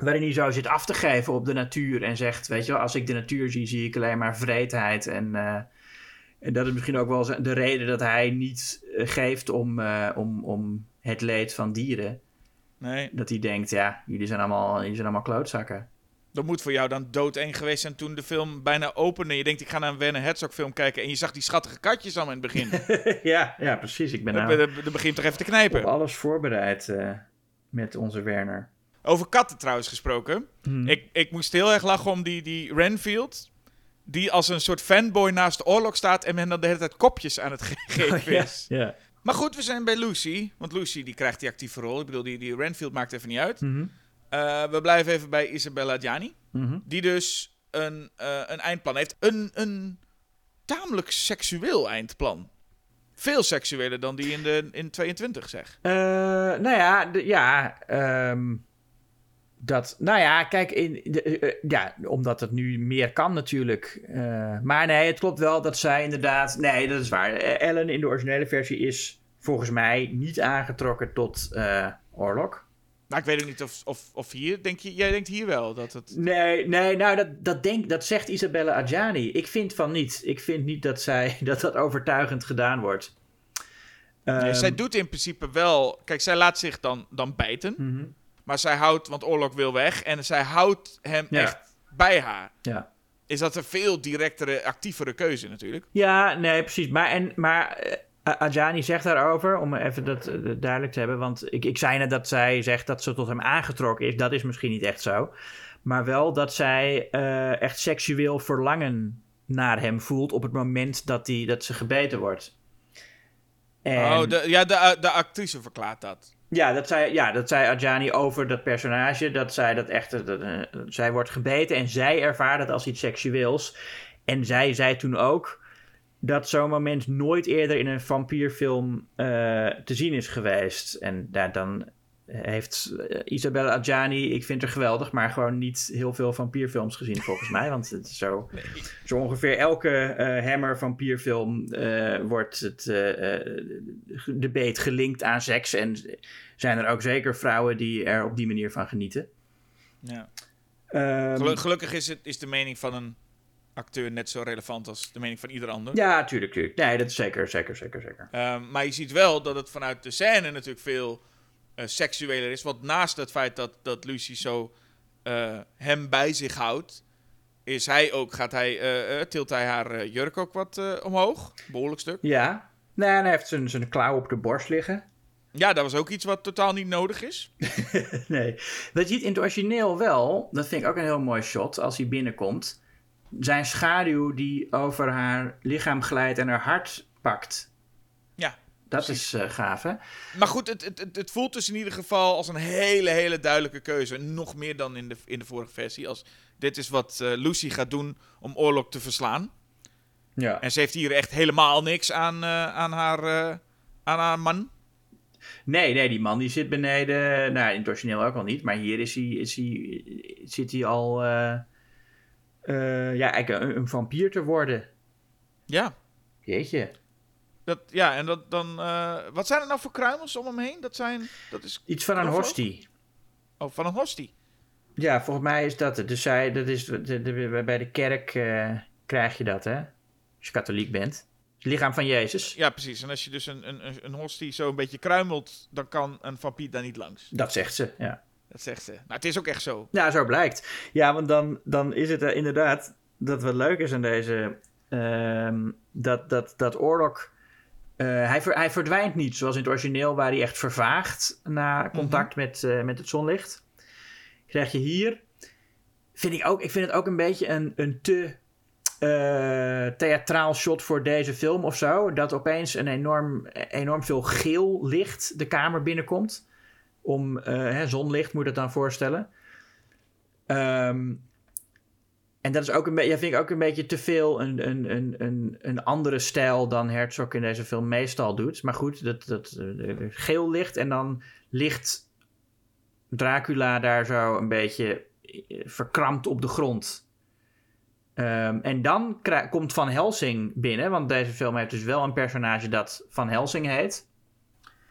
Waarin hij zo zit af te geven op de natuur. En zegt: Weet je wel, als ik de natuur zie, zie ik alleen maar vreedheid. En. eh, en dat is misschien ook wel de reden dat hij niet eh, geeft om, eh, om, om het leed van dieren. Nee, Dat hij denkt, ja, jullie zijn allemaal, jullie zijn allemaal klootzakken. dat moet voor jou dan doodeng geweest zijn toen de film bijna opende. Je denkt, ik ga naar een Werner Herzog film kijken. En je zag die schattige katjes allemaal in het begin. ja, ja, precies. Ik ben nou dan begint toch even te op knijpen. alles voorbereid met onze Werner. Over katten trouwens gesproken. Hmm. Ik, ik moest heel erg lachen om die, die Renfield. Die als een soort fanboy naast de oorlog staat. En men dan de hele tijd kopjes aan het ge- geven ja, is. Maar goed, we zijn bij Lucy. Want Lucy die krijgt die actieve rol. Ik bedoel, die, die Renfield maakt even niet uit. Eh, we blijven even bij Isabella Gianni. mhm. Die dus een, eh, een eindplan heeft. Een, een tamelijk seksueel eindplan. Veel seksueler dan die in, de, in 22, zeg. Eh, nou ja, ja, ehm, dat, nou ja, kijk, in, de, eh, eh, ja, omdat het nu meer kan natuurlijk. Eh, maar nee, het klopt wel dat zij inderdaad, nee, dat is waar. Ellen in de originele versie is volgens mij niet aangetrokken tot eh oorlog. Nou, ik weet ook niet of, of, of hier, denk je, jij denkt hier wel dat het... Nee, nee, nou dat, dat, denk, dat zegt Isabella Adjani. Ik vind van niet. Ik vind niet dat, zij, dat dat overtuigend gedaan wordt. Nee, Ehm, zij doet in principe wel... Kijk, zij laat zich dan, dan bijten. mhm, Maar zij houdt, want oorlog wil weg. En zij houdt hem Ja. echt bij haar. ja. Is dat een veel directere, actievere keuze natuurlijk. ja, nee, precies. Maar, en, maar eh, Adjani zegt daarover, om even dat eh, duidelijk te hebben. Want ik, ik zei net dat zij zegt dat ze tot hem aangetrokken is. Dat is misschien niet echt zo. Maar wel dat zij eh, echt seksueel verlangen naar hem voelt op het moment dat, die, dat ze gebeten wordt. En- Oh, de, ja, de, de actrice verklaart dat. Ja, dat zei, ja, dat zei Adjani over dat personage. Dat zij dat echt. dat, eh, zij wordt gebeten en zij ervaart het als iets seksueels. En zij zei toen ook dat zo'n moment nooit eerder in een vampierfilm eh, te zien is geweest. En daar dan heeft eh, Isabella Adjani, ik vind haar geweldig, maar gewoon niet heel veel vampierfilms gezien volgens mij. Want het is zo, zo ongeveer elke eh Hammer vampierfilm eh, wordt het, eh, de beet gelinkt aan seks. En zijn er ook zeker vrouwen die er op die manier van genieten. Ja. Ehm, Gelu- gelukkig is, het, is de mening van een acteur net zo relevant als de mening van ieder ander. Ja, tuurlijk, tuurlijk. Nee, dat is zeker, zeker, zeker, zeker. Ehm, maar je ziet wel dat het vanuit de scène natuurlijk veel uh, seksueler is. Want naast het feit dat, dat Lucy zo uh, hem bij zich houdt, is hij ook, gaat hij, uh, tilt hij haar jurk ook wat omhoog. Behoorlijk stuk. Ja. Nee, en hij heeft zijn, zijn klauw op de borst liggen. Ja, dat was ook iets wat totaal niet nodig is. nee. Dat het in het origineel wel, dat vind ik ook een heel mooi shot als hij binnenkomt. Zijn schaduw die over haar lichaam glijdt en haar hart pakt. Dat is uh, gaaf, hè? Maar goed, het, het, het voelt dus in ieder geval als een hele, hele duidelijke keuze. Nog meer dan in de, in de vorige versie. Als dit is wat uh, Lucy gaat doen om oorlog te verslaan. Ja. En ze heeft hier echt helemaal niks aan, uh, aan, haar, aan haar man. Nee, nee, die man die zit beneden. Nou, in het origineel ook al niet. Maar hier is hij, is hij, zit hij al... Ja, eigenlijk een, een, vampier te worden. Ja. Jeetje. Dat, ja, en dat, dan... Uh, wat zijn er nou voor kruimels om hem heen? Dat zijn... Dat is Iets van een hostie. Oh, van een hostie. Ja, volgens mij is dat het. Dus zij, dat is de, de, de, bij de kerk krijg je dat, hè? Als je katholiek bent. Het lichaam van Jezus. Ja, precies. En als je dus een, een, een hostie zo een beetje kruimelt, dan kan een vampier daar niet langs. Dat zegt ze, ja. Dat zegt ze. Nou, het is ook echt zo. Ja, zo blijkt. Ja, want dan, dan is het uh, inderdaad dat wat leuk is aan deze... Uh, dat, dat, dat oorlog... Uh, hij, ver, hij verdwijnt niet zoals in het origineel, waar hij echt vervaagt na contact mm -hmm. met, uh, met het zonlicht. Krijg je hier. Vind ik, ook, ik vind het ook een beetje een, een te uh, theatraal shot voor deze film of zo. Dat opeens een enorm, enorm veel geel licht de kamer binnenkomt. Om hè, zonlicht moet je het dan voorstellen. Um, en dat is ook een beetje, ja, vind ik ook een beetje te veel een, een, een, een, een andere stijl dan Herzog in deze film meestal doet. Maar goed, dat, dat uh, geel licht en dan ligt Dracula daar zo een beetje verkrampt op de grond. Um, en dan komt Van Helsing binnen, want deze film heeft dus wel een personage dat Van Helsing heet.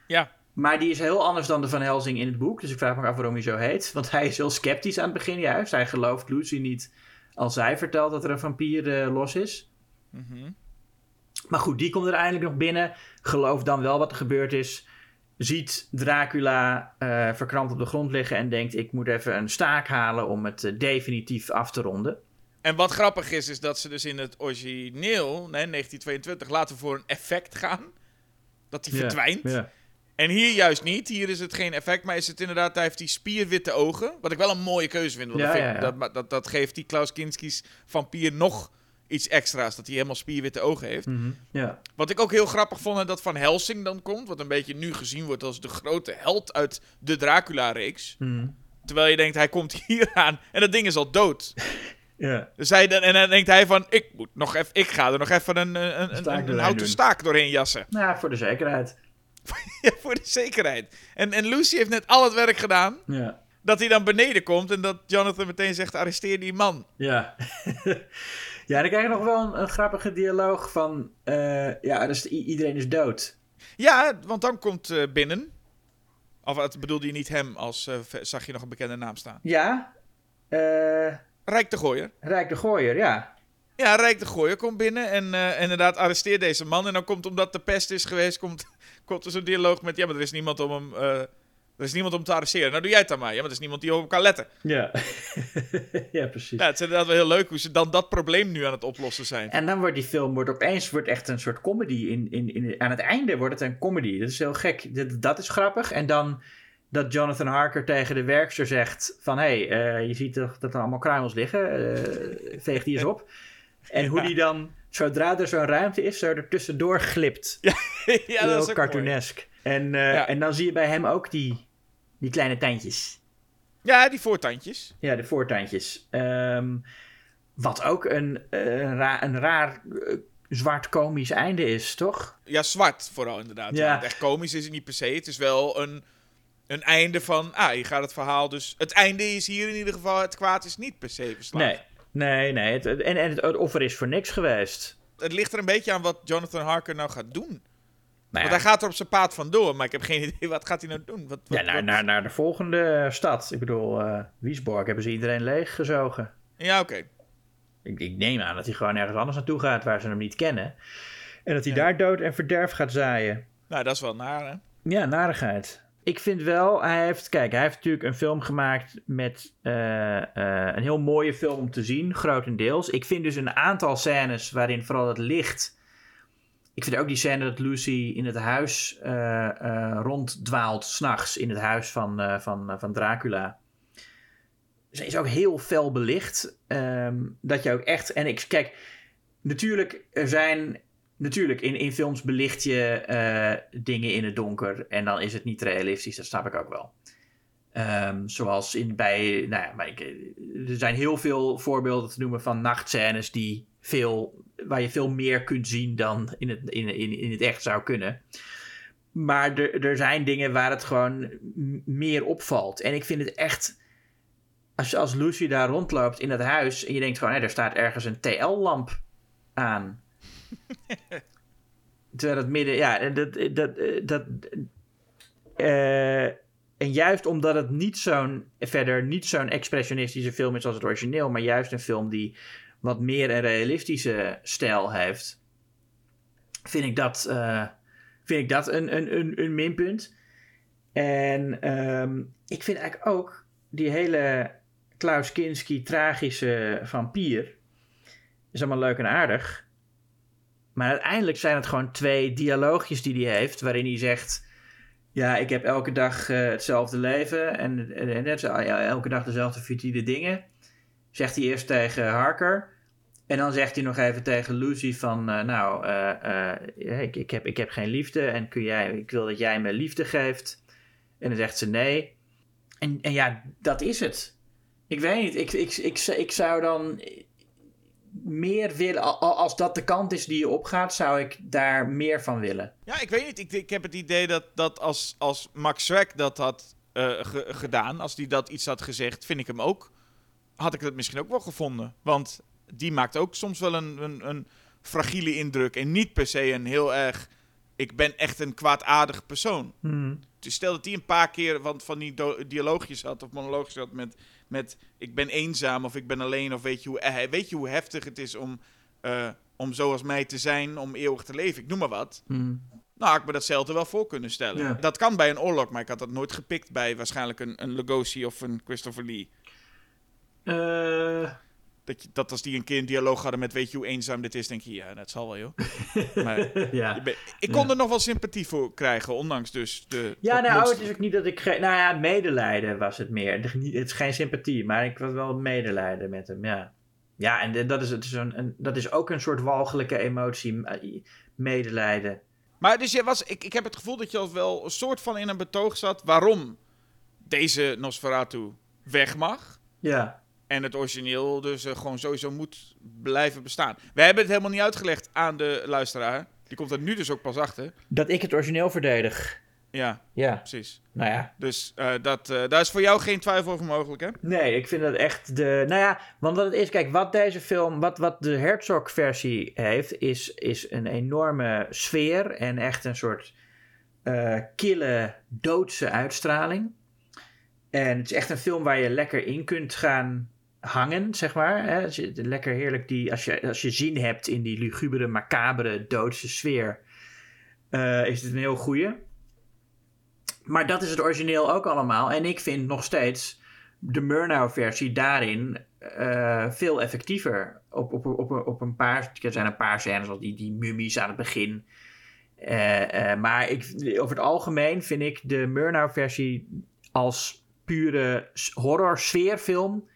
Ja. Maar die is heel anders dan de Van Helsing in het boek, dus ik vraag me af waarom hij zo heet. Want hij is heel sceptisch aan het begin juist. Hij gelooft Lucy niet als zij vertelt dat er een vampier uh, los is. Mm -hmm. Maar goed, die komt er eindelijk nog binnen, gelooft dan wel wat er gebeurd is. Ziet Dracula uh, verkrampt op de grond liggen en denkt: Ik moet even een staak halen om het uh, definitief af te ronden. En wat grappig is, is dat ze dus in het origineel, nee, 1922, laten voor een effect gaan. Dat hij Ja, verdwijnt. ja. En hier juist niet. Hier is het geen effect, maar is het inderdaad, hij heeft die spierwitte ogen. Wat ik wel een mooie keuze vind. Want Ja, dat, vind- ja, ja. Dat, dat, dat geeft die Klaus Kinski's vampier nog iets extra's. Dat hij helemaal spierwitte ogen heeft. Mhm, ja. Wat ik ook heel grappig vond, en dat Van Helsing dan komt. Wat een beetje nu gezien wordt als de grote held uit de Dracula-reeks. Mhm. Terwijl je denkt, hij komt hier aan en dat ding is al dood. ja. Dus hij, en dan denkt hij van, ik, moet nog even, ik ga er nog even een, een, een, Staak een, houten doen. staak doorheen jassen. Nou, voor de zekerheid. Ja, voor de zekerheid. En, en Lucy heeft net al het werk gedaan. Ja. Dat hij dan beneden komt en dat Jonathan meteen zegt, arresteer die man. Ja. ja, dan krijg je nog wel een, een grappige dialoog van... eh, ja, dus iedereen is dood. Ja, want dan komt eh, binnen. Of het bedoelde je niet hem, als eh, zag je nog een bekende naam staan. Ja. Rijk de Gooier. Rijk de Gooier, ja. Ja, Rijk de Gooier komt binnen en inderdaad arresteert deze man. En dan komt, omdat de pest is geweest, komt, komt er zo'n dialoog met... Ja, maar er is niemand om hem... eh, er is niemand om te arresteren. Nou doe jij het dan maar. Ja, maar er is niemand die op hem kan letten. Ja. ja, precies. Ja, het is inderdaad wel heel leuk hoe ze dan dat probleem nu aan het oplossen zijn. En dan wordt die film wordt opeens wordt echt een soort comedy. In, in, in, aan het einde wordt het een comedy. Dat is heel gek. Dat, dat is grappig. En dan dat Jonathan Harker tegen de werkster zegt van... hé, hey, eh, je ziet toch dat er allemaal kruimels liggen. eh, veeg die eens op. En hoe die dan, zodra er zo'n ruimte is... zo er tussendoor glipt. ja, heel dat is ook cartoonesk. En, eh, Ja. en dan zie je bij hem ook die, die kleine tandjes. Ja, die voortandjes. Ja, de voortandjes. Ehm, wat ook een, eh, een, ra- een raar eh, zwart komisch einde is, toch? Ja, zwart vooral inderdaad. Ja. Echt komisch is het niet per se. Het is wel een, een einde van... Ah, je gaat het verhaal dus... Het einde is hier in ieder geval... Het kwaad is niet per se verslagen. Nee, nee, nee. Het, en, en het offer is voor niks geweest. Het ligt er een beetje aan wat Jonathan Harker nou gaat doen. Nou Want hij gaat er op zijn paad vandoor. Maar ik heb geen idee, wat gaat hij nou doen? Wat, wat, ja, naar, wat- naar, naar de volgende stad. Ik bedoel, eh Wiesborg hebben ze iedereen leeggezogen. Ja, oké. Ik, ik neem aan dat hij gewoon ergens anders naartoe gaat waar ze hem niet kennen. En dat hij Ja. daar dood en verderf gaat zaaien. Nou, dat is wel naar, hè? Ja, narigheid. Ik vind wel, hij heeft, kijk, hij heeft natuurlijk een film gemaakt met eh, eh, een heel mooie film om te zien, grotendeels. Ik vind dus een aantal scènes waarin vooral het licht. Ik vind ook die scène dat Lucy in het huis eh ronddwaalt, s'nachts in het huis van, van, van Dracula. Ze is ook heel fel belicht. ehm, dat je ook echt. En ik kijk, natuurlijk, er zijn Natuurlijk, in, films belicht je eh, dingen in het donker en dan is het niet realistisch, dat snap ik ook wel. Ehm, zoals in, bij, nou ja, maar ik, er zijn heel veel voorbeelden te noemen van nachtscènes die veel, waar je veel meer kunt zien dan in het, in, in, in het echt zou kunnen. Maar er, er zijn dingen waar het gewoon meer opvalt. En ik vind het echt, als, als Lucy daar rondloopt in het huis en je denkt gewoon, hé, er staat ergens een TL-lamp aan. Terwijl het midden, ja, en dat, dat, dat, eh, en juist omdat het niet zo'n, verder niet zo'n expressionistische film is als het origineel, maar juist een film die wat meer een realistische stijl heeft, vind ik dat, eh, vind ik dat een, een, een, een minpunt. En ehm, ik vind eigenlijk ook die hele Klaus Kinski tragische vampier, is allemaal leuk en aardig. Maar uiteindelijk zijn het gewoon twee dialoogjes die hij heeft, waarin hij zegt: Ja, ik heb elke dag eh, hetzelfde leven en, en, en ja, elke dag dezelfde futiele dingen. Zegt hij eerst tegen Harker. En dan zegt hij nog even tegen Lucy van, eh, nou, eh, ik, ik, heb, ik heb geen liefde en kun jij, ik wil dat jij me liefde geeft. En dan zegt ze nee. En, en ja, dat is het. Ik weet niet, ik, ik, ik, ik zou dan meer willen, al- al- als dat de kant is die je opgaat, zou ik daar meer van willen. Ja, ik weet niet. Ik, ik heb het idee dat, dat als, als Max Schreck dat had eh, ge- gedaan, als die dat iets had gezegd, vind ik hem ook, had ik het misschien ook wel gevonden. Want die maakt ook soms wel een, een, een fragiele indruk en niet per se een heel erg, ik ben echt een kwaadaardig persoon. Dus stel dat hij een paar keer van, van die dialoogjes had of monoloogjes had met, met ik ben eenzaam of ik ben alleen of weet je hoe, eh, weet je hoe heftig het is om, eh, om zoals mij te zijn, om eeuwig te leven. Ik noem maar wat. Nou, had ik me datzelfde wel voor kunnen stellen. Ja. Dat kan bij een oorlog, maar ik had dat nooit gepikt bij waarschijnlijk een, een Lugosi of een Christopher Lee. Eh, Dat, je, dat als die een keer een dialoog hadden met weet je hoe eenzaam dit is, denk je, ja, dat zal wel joh. maar ja. ben- ik kon er nog wel sympathie voor krijgen, ondanks dus de... Ja, nou, monster. het is ook niet dat ik... Nou ja, medelijden was het meer. Het is geen sympathie, maar ik was wel medelijden met hem, ja. Ja, en dat is, het is een, een, dat is ook een soort walgelijke emotie, medelijden. Maar dus je was, ik, ik heb het gevoel dat je al wel een soort van in een betoog zat waarom deze Nosferatu weg mag. Ja. En het origineel dus eh, gewoon sowieso moet blijven bestaan. We hebben het helemaal niet uitgelegd aan de luisteraar. Die komt er nu dus ook pas achter. Dat ik het origineel verdedig. Ja, Ja, precies. nou ja. Dus eh, dat, eh, daar is voor jou geen twijfel over mogelijk, hè? Nee, ik vind dat echt de... Nou ja, want wat het is... Kijk, wat deze film... Wat, wat de Herzog-versie heeft... Is, is een enorme sfeer... En echt een soort... kille, doodse uitstraling. En het is echt een film waar je lekker in kunt gaan hangen, zeg maar. Hè? Als je, lekker heerlijk die... Als je, als je zin hebt in die lugubere, macabere, doodse sfeer... eh, is het een heel goeie. Maar dat is het origineel ook allemaal. En ik vind nog steeds de Murnau-versie daarin eh, veel effectiever. Op, op, op, op een paar, er zijn een paar scènes, zoals die, die mummies aan het begin. Eh, maar ik, over het algemeen vind ik de Murnau-versie als pure horror-sfeerfilm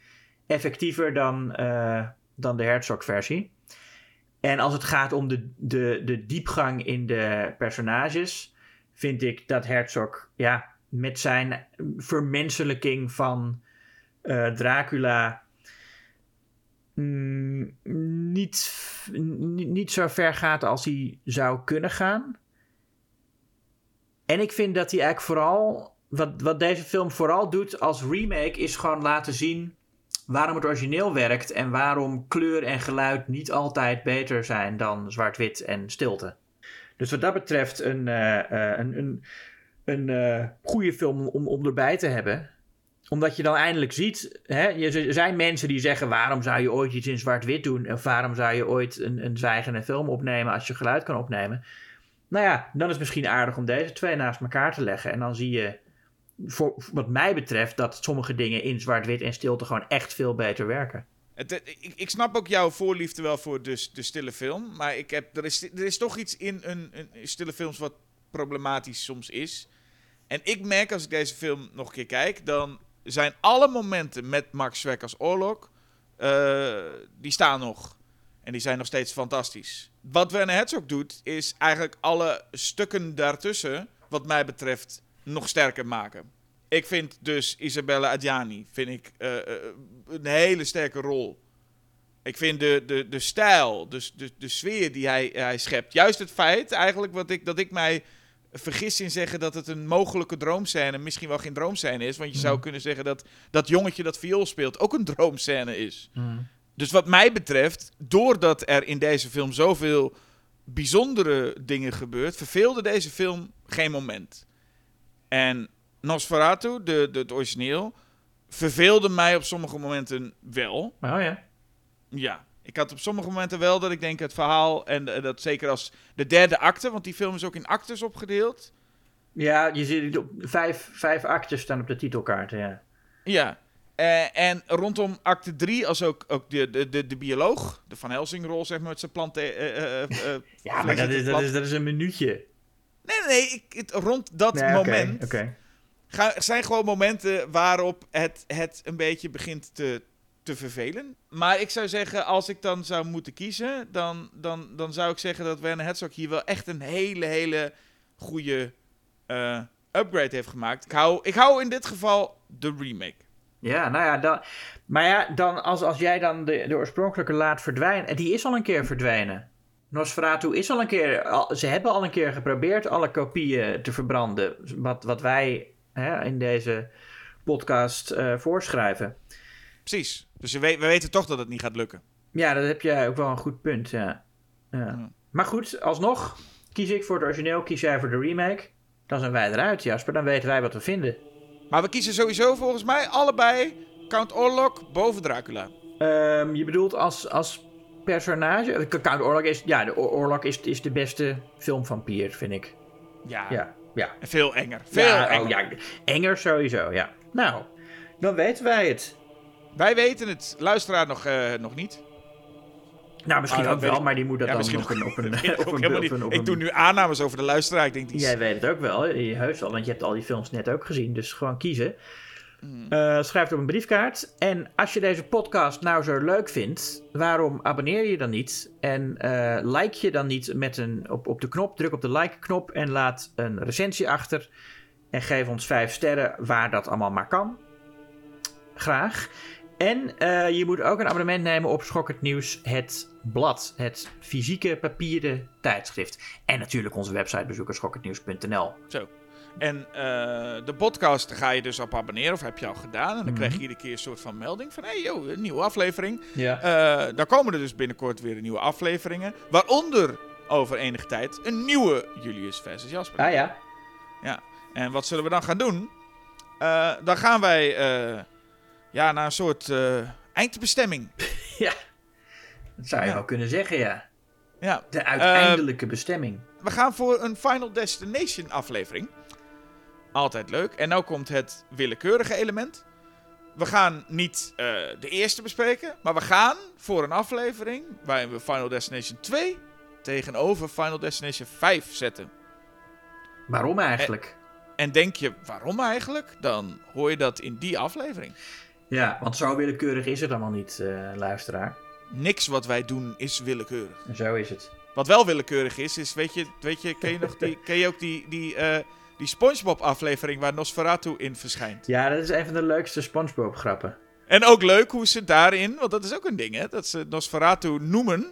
effectiever dan, eh, dan de Herzog-versie. En als het gaat om de, de, de diepgang in de personages, vind ik dat Herzog ja, met zijn vermenselijking van eh, Dracula mm, niet, niet, zo ver gaat als hij zou kunnen gaan. En ik vind dat hij eigenlijk vooral, wat, wat deze film vooral doet als remake, is gewoon laten zien waarom het origineel werkt en waarom kleur en geluid niet altijd beter zijn dan zwart-wit en stilte. Dus wat dat betreft een, eh, eh, een, een, een eh, goede film om, om erbij te hebben. omdat je dan eindelijk ziet, hè, er zijn mensen die zeggen: waarom zou je ooit iets in zwart-wit doen? Of waarom zou je ooit een, een zwijgende film opnemen als je geluid kan opnemen? Nou ja, dan is het misschien aardig om deze twee naast elkaar te leggen. En dan zie je, voor, wat mij betreft, dat sommige dingen in zwart-wit en stilte gewoon echt veel beter werken. Het- ik, ik snap ook jouw voorliefde wel voor de, de stille film. Maar ik heb, er, is, er is toch iets in een, een stille films wat problematisch soms is. En ik merk als ik deze film nog een keer kijk, dan zijn alle momenten met Max Schreck als oorlog, eh, die staan nog. En die zijn nog steeds fantastisch. Wat Werner Herzog doet, is eigenlijk alle stukken daartussen, wat mij betreft, nog sterker maken. Ik vind dus Isabella Adjani vind ik, eh, eh, een hele sterke rol. Ik vind de, de, de stijl, dus de, de sfeer die hij, hij schept. Juist het feit eigenlijk wat ik, dat ik mij vergis in zeggen dat het een mogelijke droomscène misschien wel geen droomscène is. Want je zou kunnen zeggen dat dat jongetje dat viool speelt ook een droomscène is. Dus wat mij betreft, doordat er in deze film zoveel bijzondere dingen gebeurt, verveelde deze film geen moment. En Nosferatu, de, de, het origineel, verveelde mij op sommige momenten wel. Oh ja. Ja, ik had op sommige momenten wel dat ik denk het verhaal, en eh, dat zeker als de derde acte, want die film is ook in actes opgedeeld. Ja, je ziet op vijf, vijf actes staan op de titelkaarten, ja. Ja. Eh, en rondom acte 3, als ook, ook de, de, de, de bioloog, de Van Helsing-rol, zeg maar, met zijn planten. eh, Ja, maar dat is, dat, is, dat is een minuutje. Nee, nee. Ik, het, rond dat Nee, moment ga, zijn gewoon momenten waarop het, het een beetje begint te, te vervelen. Maar ik zou zeggen, als ik dan zou moeten kiezen, dan, dan, dan zou ik zeggen dat Werner Herzog hier wel echt een hele, hele goede eh, upgrade heeft gemaakt. Ik hou, ik hou in dit geval de remake. Ja, nou ja, dan, maar ja, dan als, als jij dan de, de oorspronkelijke laat verdwijnen, en die is al een keer verdwenen. Nosferatu is al een keer, al- ze hebben al een keer geprobeerd alle kopieën te verbranden, wat, wat wij hè, in deze podcast eh, voorschrijven. Precies. Dus we, we we weten toch dat het niet gaat lukken. Ja, dat heb jij ook wel een goed punt, ja. ja. Ja. Maar goed, alsnog kies ik voor het origineel, kies jij voor de remake. Dan zijn wij eruit, Jasper, dan weten wij wat we vinden. Maar we kiezen sowieso volgens mij allebei Count Orlok boven Dracula. Ehm, je bedoelt als, als personage? Count Orlok is, ja, de Or- Orlok is, is de beste filmvampier, vind ik. Ja. Ja, ja. Veel enger. Veel ja, enger. oh, ja, enger sowieso, ja. Nou, dan weten wij het. Wij weten het. Luisteraar nog, eh, nog niet. Nou, misschien Ah, ook wel, ik- maar die moet dat Ja, dan op een... Op een, ik op ook een- op niet. een- op Ik doe nu aannames over de luisteraar. Ik denk die is- Jij weet het ook wel, heus al, want je hebt al die films net ook gezien, dus gewoon kiezen. Eh, schrijf het op een briefkaart. En als je deze podcast nou zo leuk vindt, waarom abonneer je dan niet? En eh, like je dan niet met een, op, op de knop, druk op de like-knop en laat een recensie achter. En geef ons vijf sterren waar dat allemaal maar kan. Graag. En eh, je moet ook een abonnement nemen op Schokkend Nieuws, het blad. Het fysieke papieren tijdschrift. En natuurlijk onze website bezoeken, schokkendnieuws.nl. Zo. En eh, de podcast ga je dus op abonneren, of heb je al gedaan. En dan krijg je Mhm. iedere keer een soort van melding van... hé, hey, joh, een nieuwe aflevering. Ja. Eh dan komen er dus binnenkort weer nieuwe afleveringen. Waaronder over enige tijd een nieuwe Julius versus Jasper. Ah ja. En wat zullen we dan gaan doen? Eh, dan gaan wij ja, naar een soort eindbestemming. Ja. Dat zou je Ja. wel kunnen zeggen, ja. Ja, De uiteindelijke bestemming. we gaan voor een Final Destination aflevering. Altijd leuk. En nou komt het willekeurige element. We gaan niet eh, de eerste bespreken, maar we gaan voor een aflevering waarin we Final Destination 2 tegenover Final Destination 5 zetten. Waarom eigenlijk? En denk je, waarom eigenlijk? Dan hoor je dat in die aflevering. Ja, want zo willekeurig is het allemaal niet, eh, luisteraar. Niks wat wij doen is willekeurig. Zo is het. Wat wel willekeurig is, is, weet je, weet je ken je nog die, ken je ook die, die, eh, die SpongeBob-aflevering waar Nosferatu in verschijnt? Ja, dat is een van de leukste SpongeBob-grappen. En ook leuk hoe ze daarin, want dat is ook een ding, hè, dat ze Nosferatu noemen.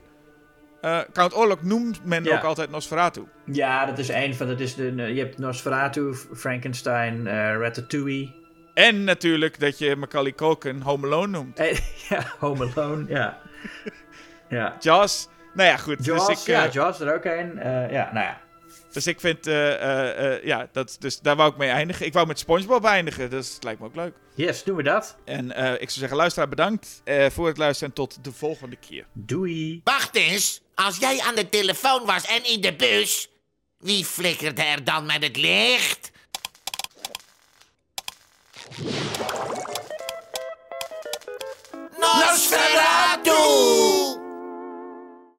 Eh, Count Orlok noemt men Ja. ook altijd Nosferatu. Ja, dat is een van... Dat is de, je hebt Nosferatu, Frankenstein, eh, Ratatouille. En natuurlijk dat je Macaulay Culkin Home Alone noemt. Eh, ja, Home Alone, ja. Ja. Jaws. Nou ja, goed. Jaws, dus ik, ja, Jaws er ook een. Ja, nou ja. Dus ik vind, uh, uh, ja, dat, dus daar wou ik mee eindigen. Ik wou met Spongebob eindigen, dus het lijkt me ook leuk. Yes, doen we dat. En ik zou zeggen, luisteraar bedankt voor het luisteren en tot de volgende keer. Doei. Wacht eens, als jij aan de telefoon was en in de bus, wie flikkerde er dan met het licht? Nosferatu!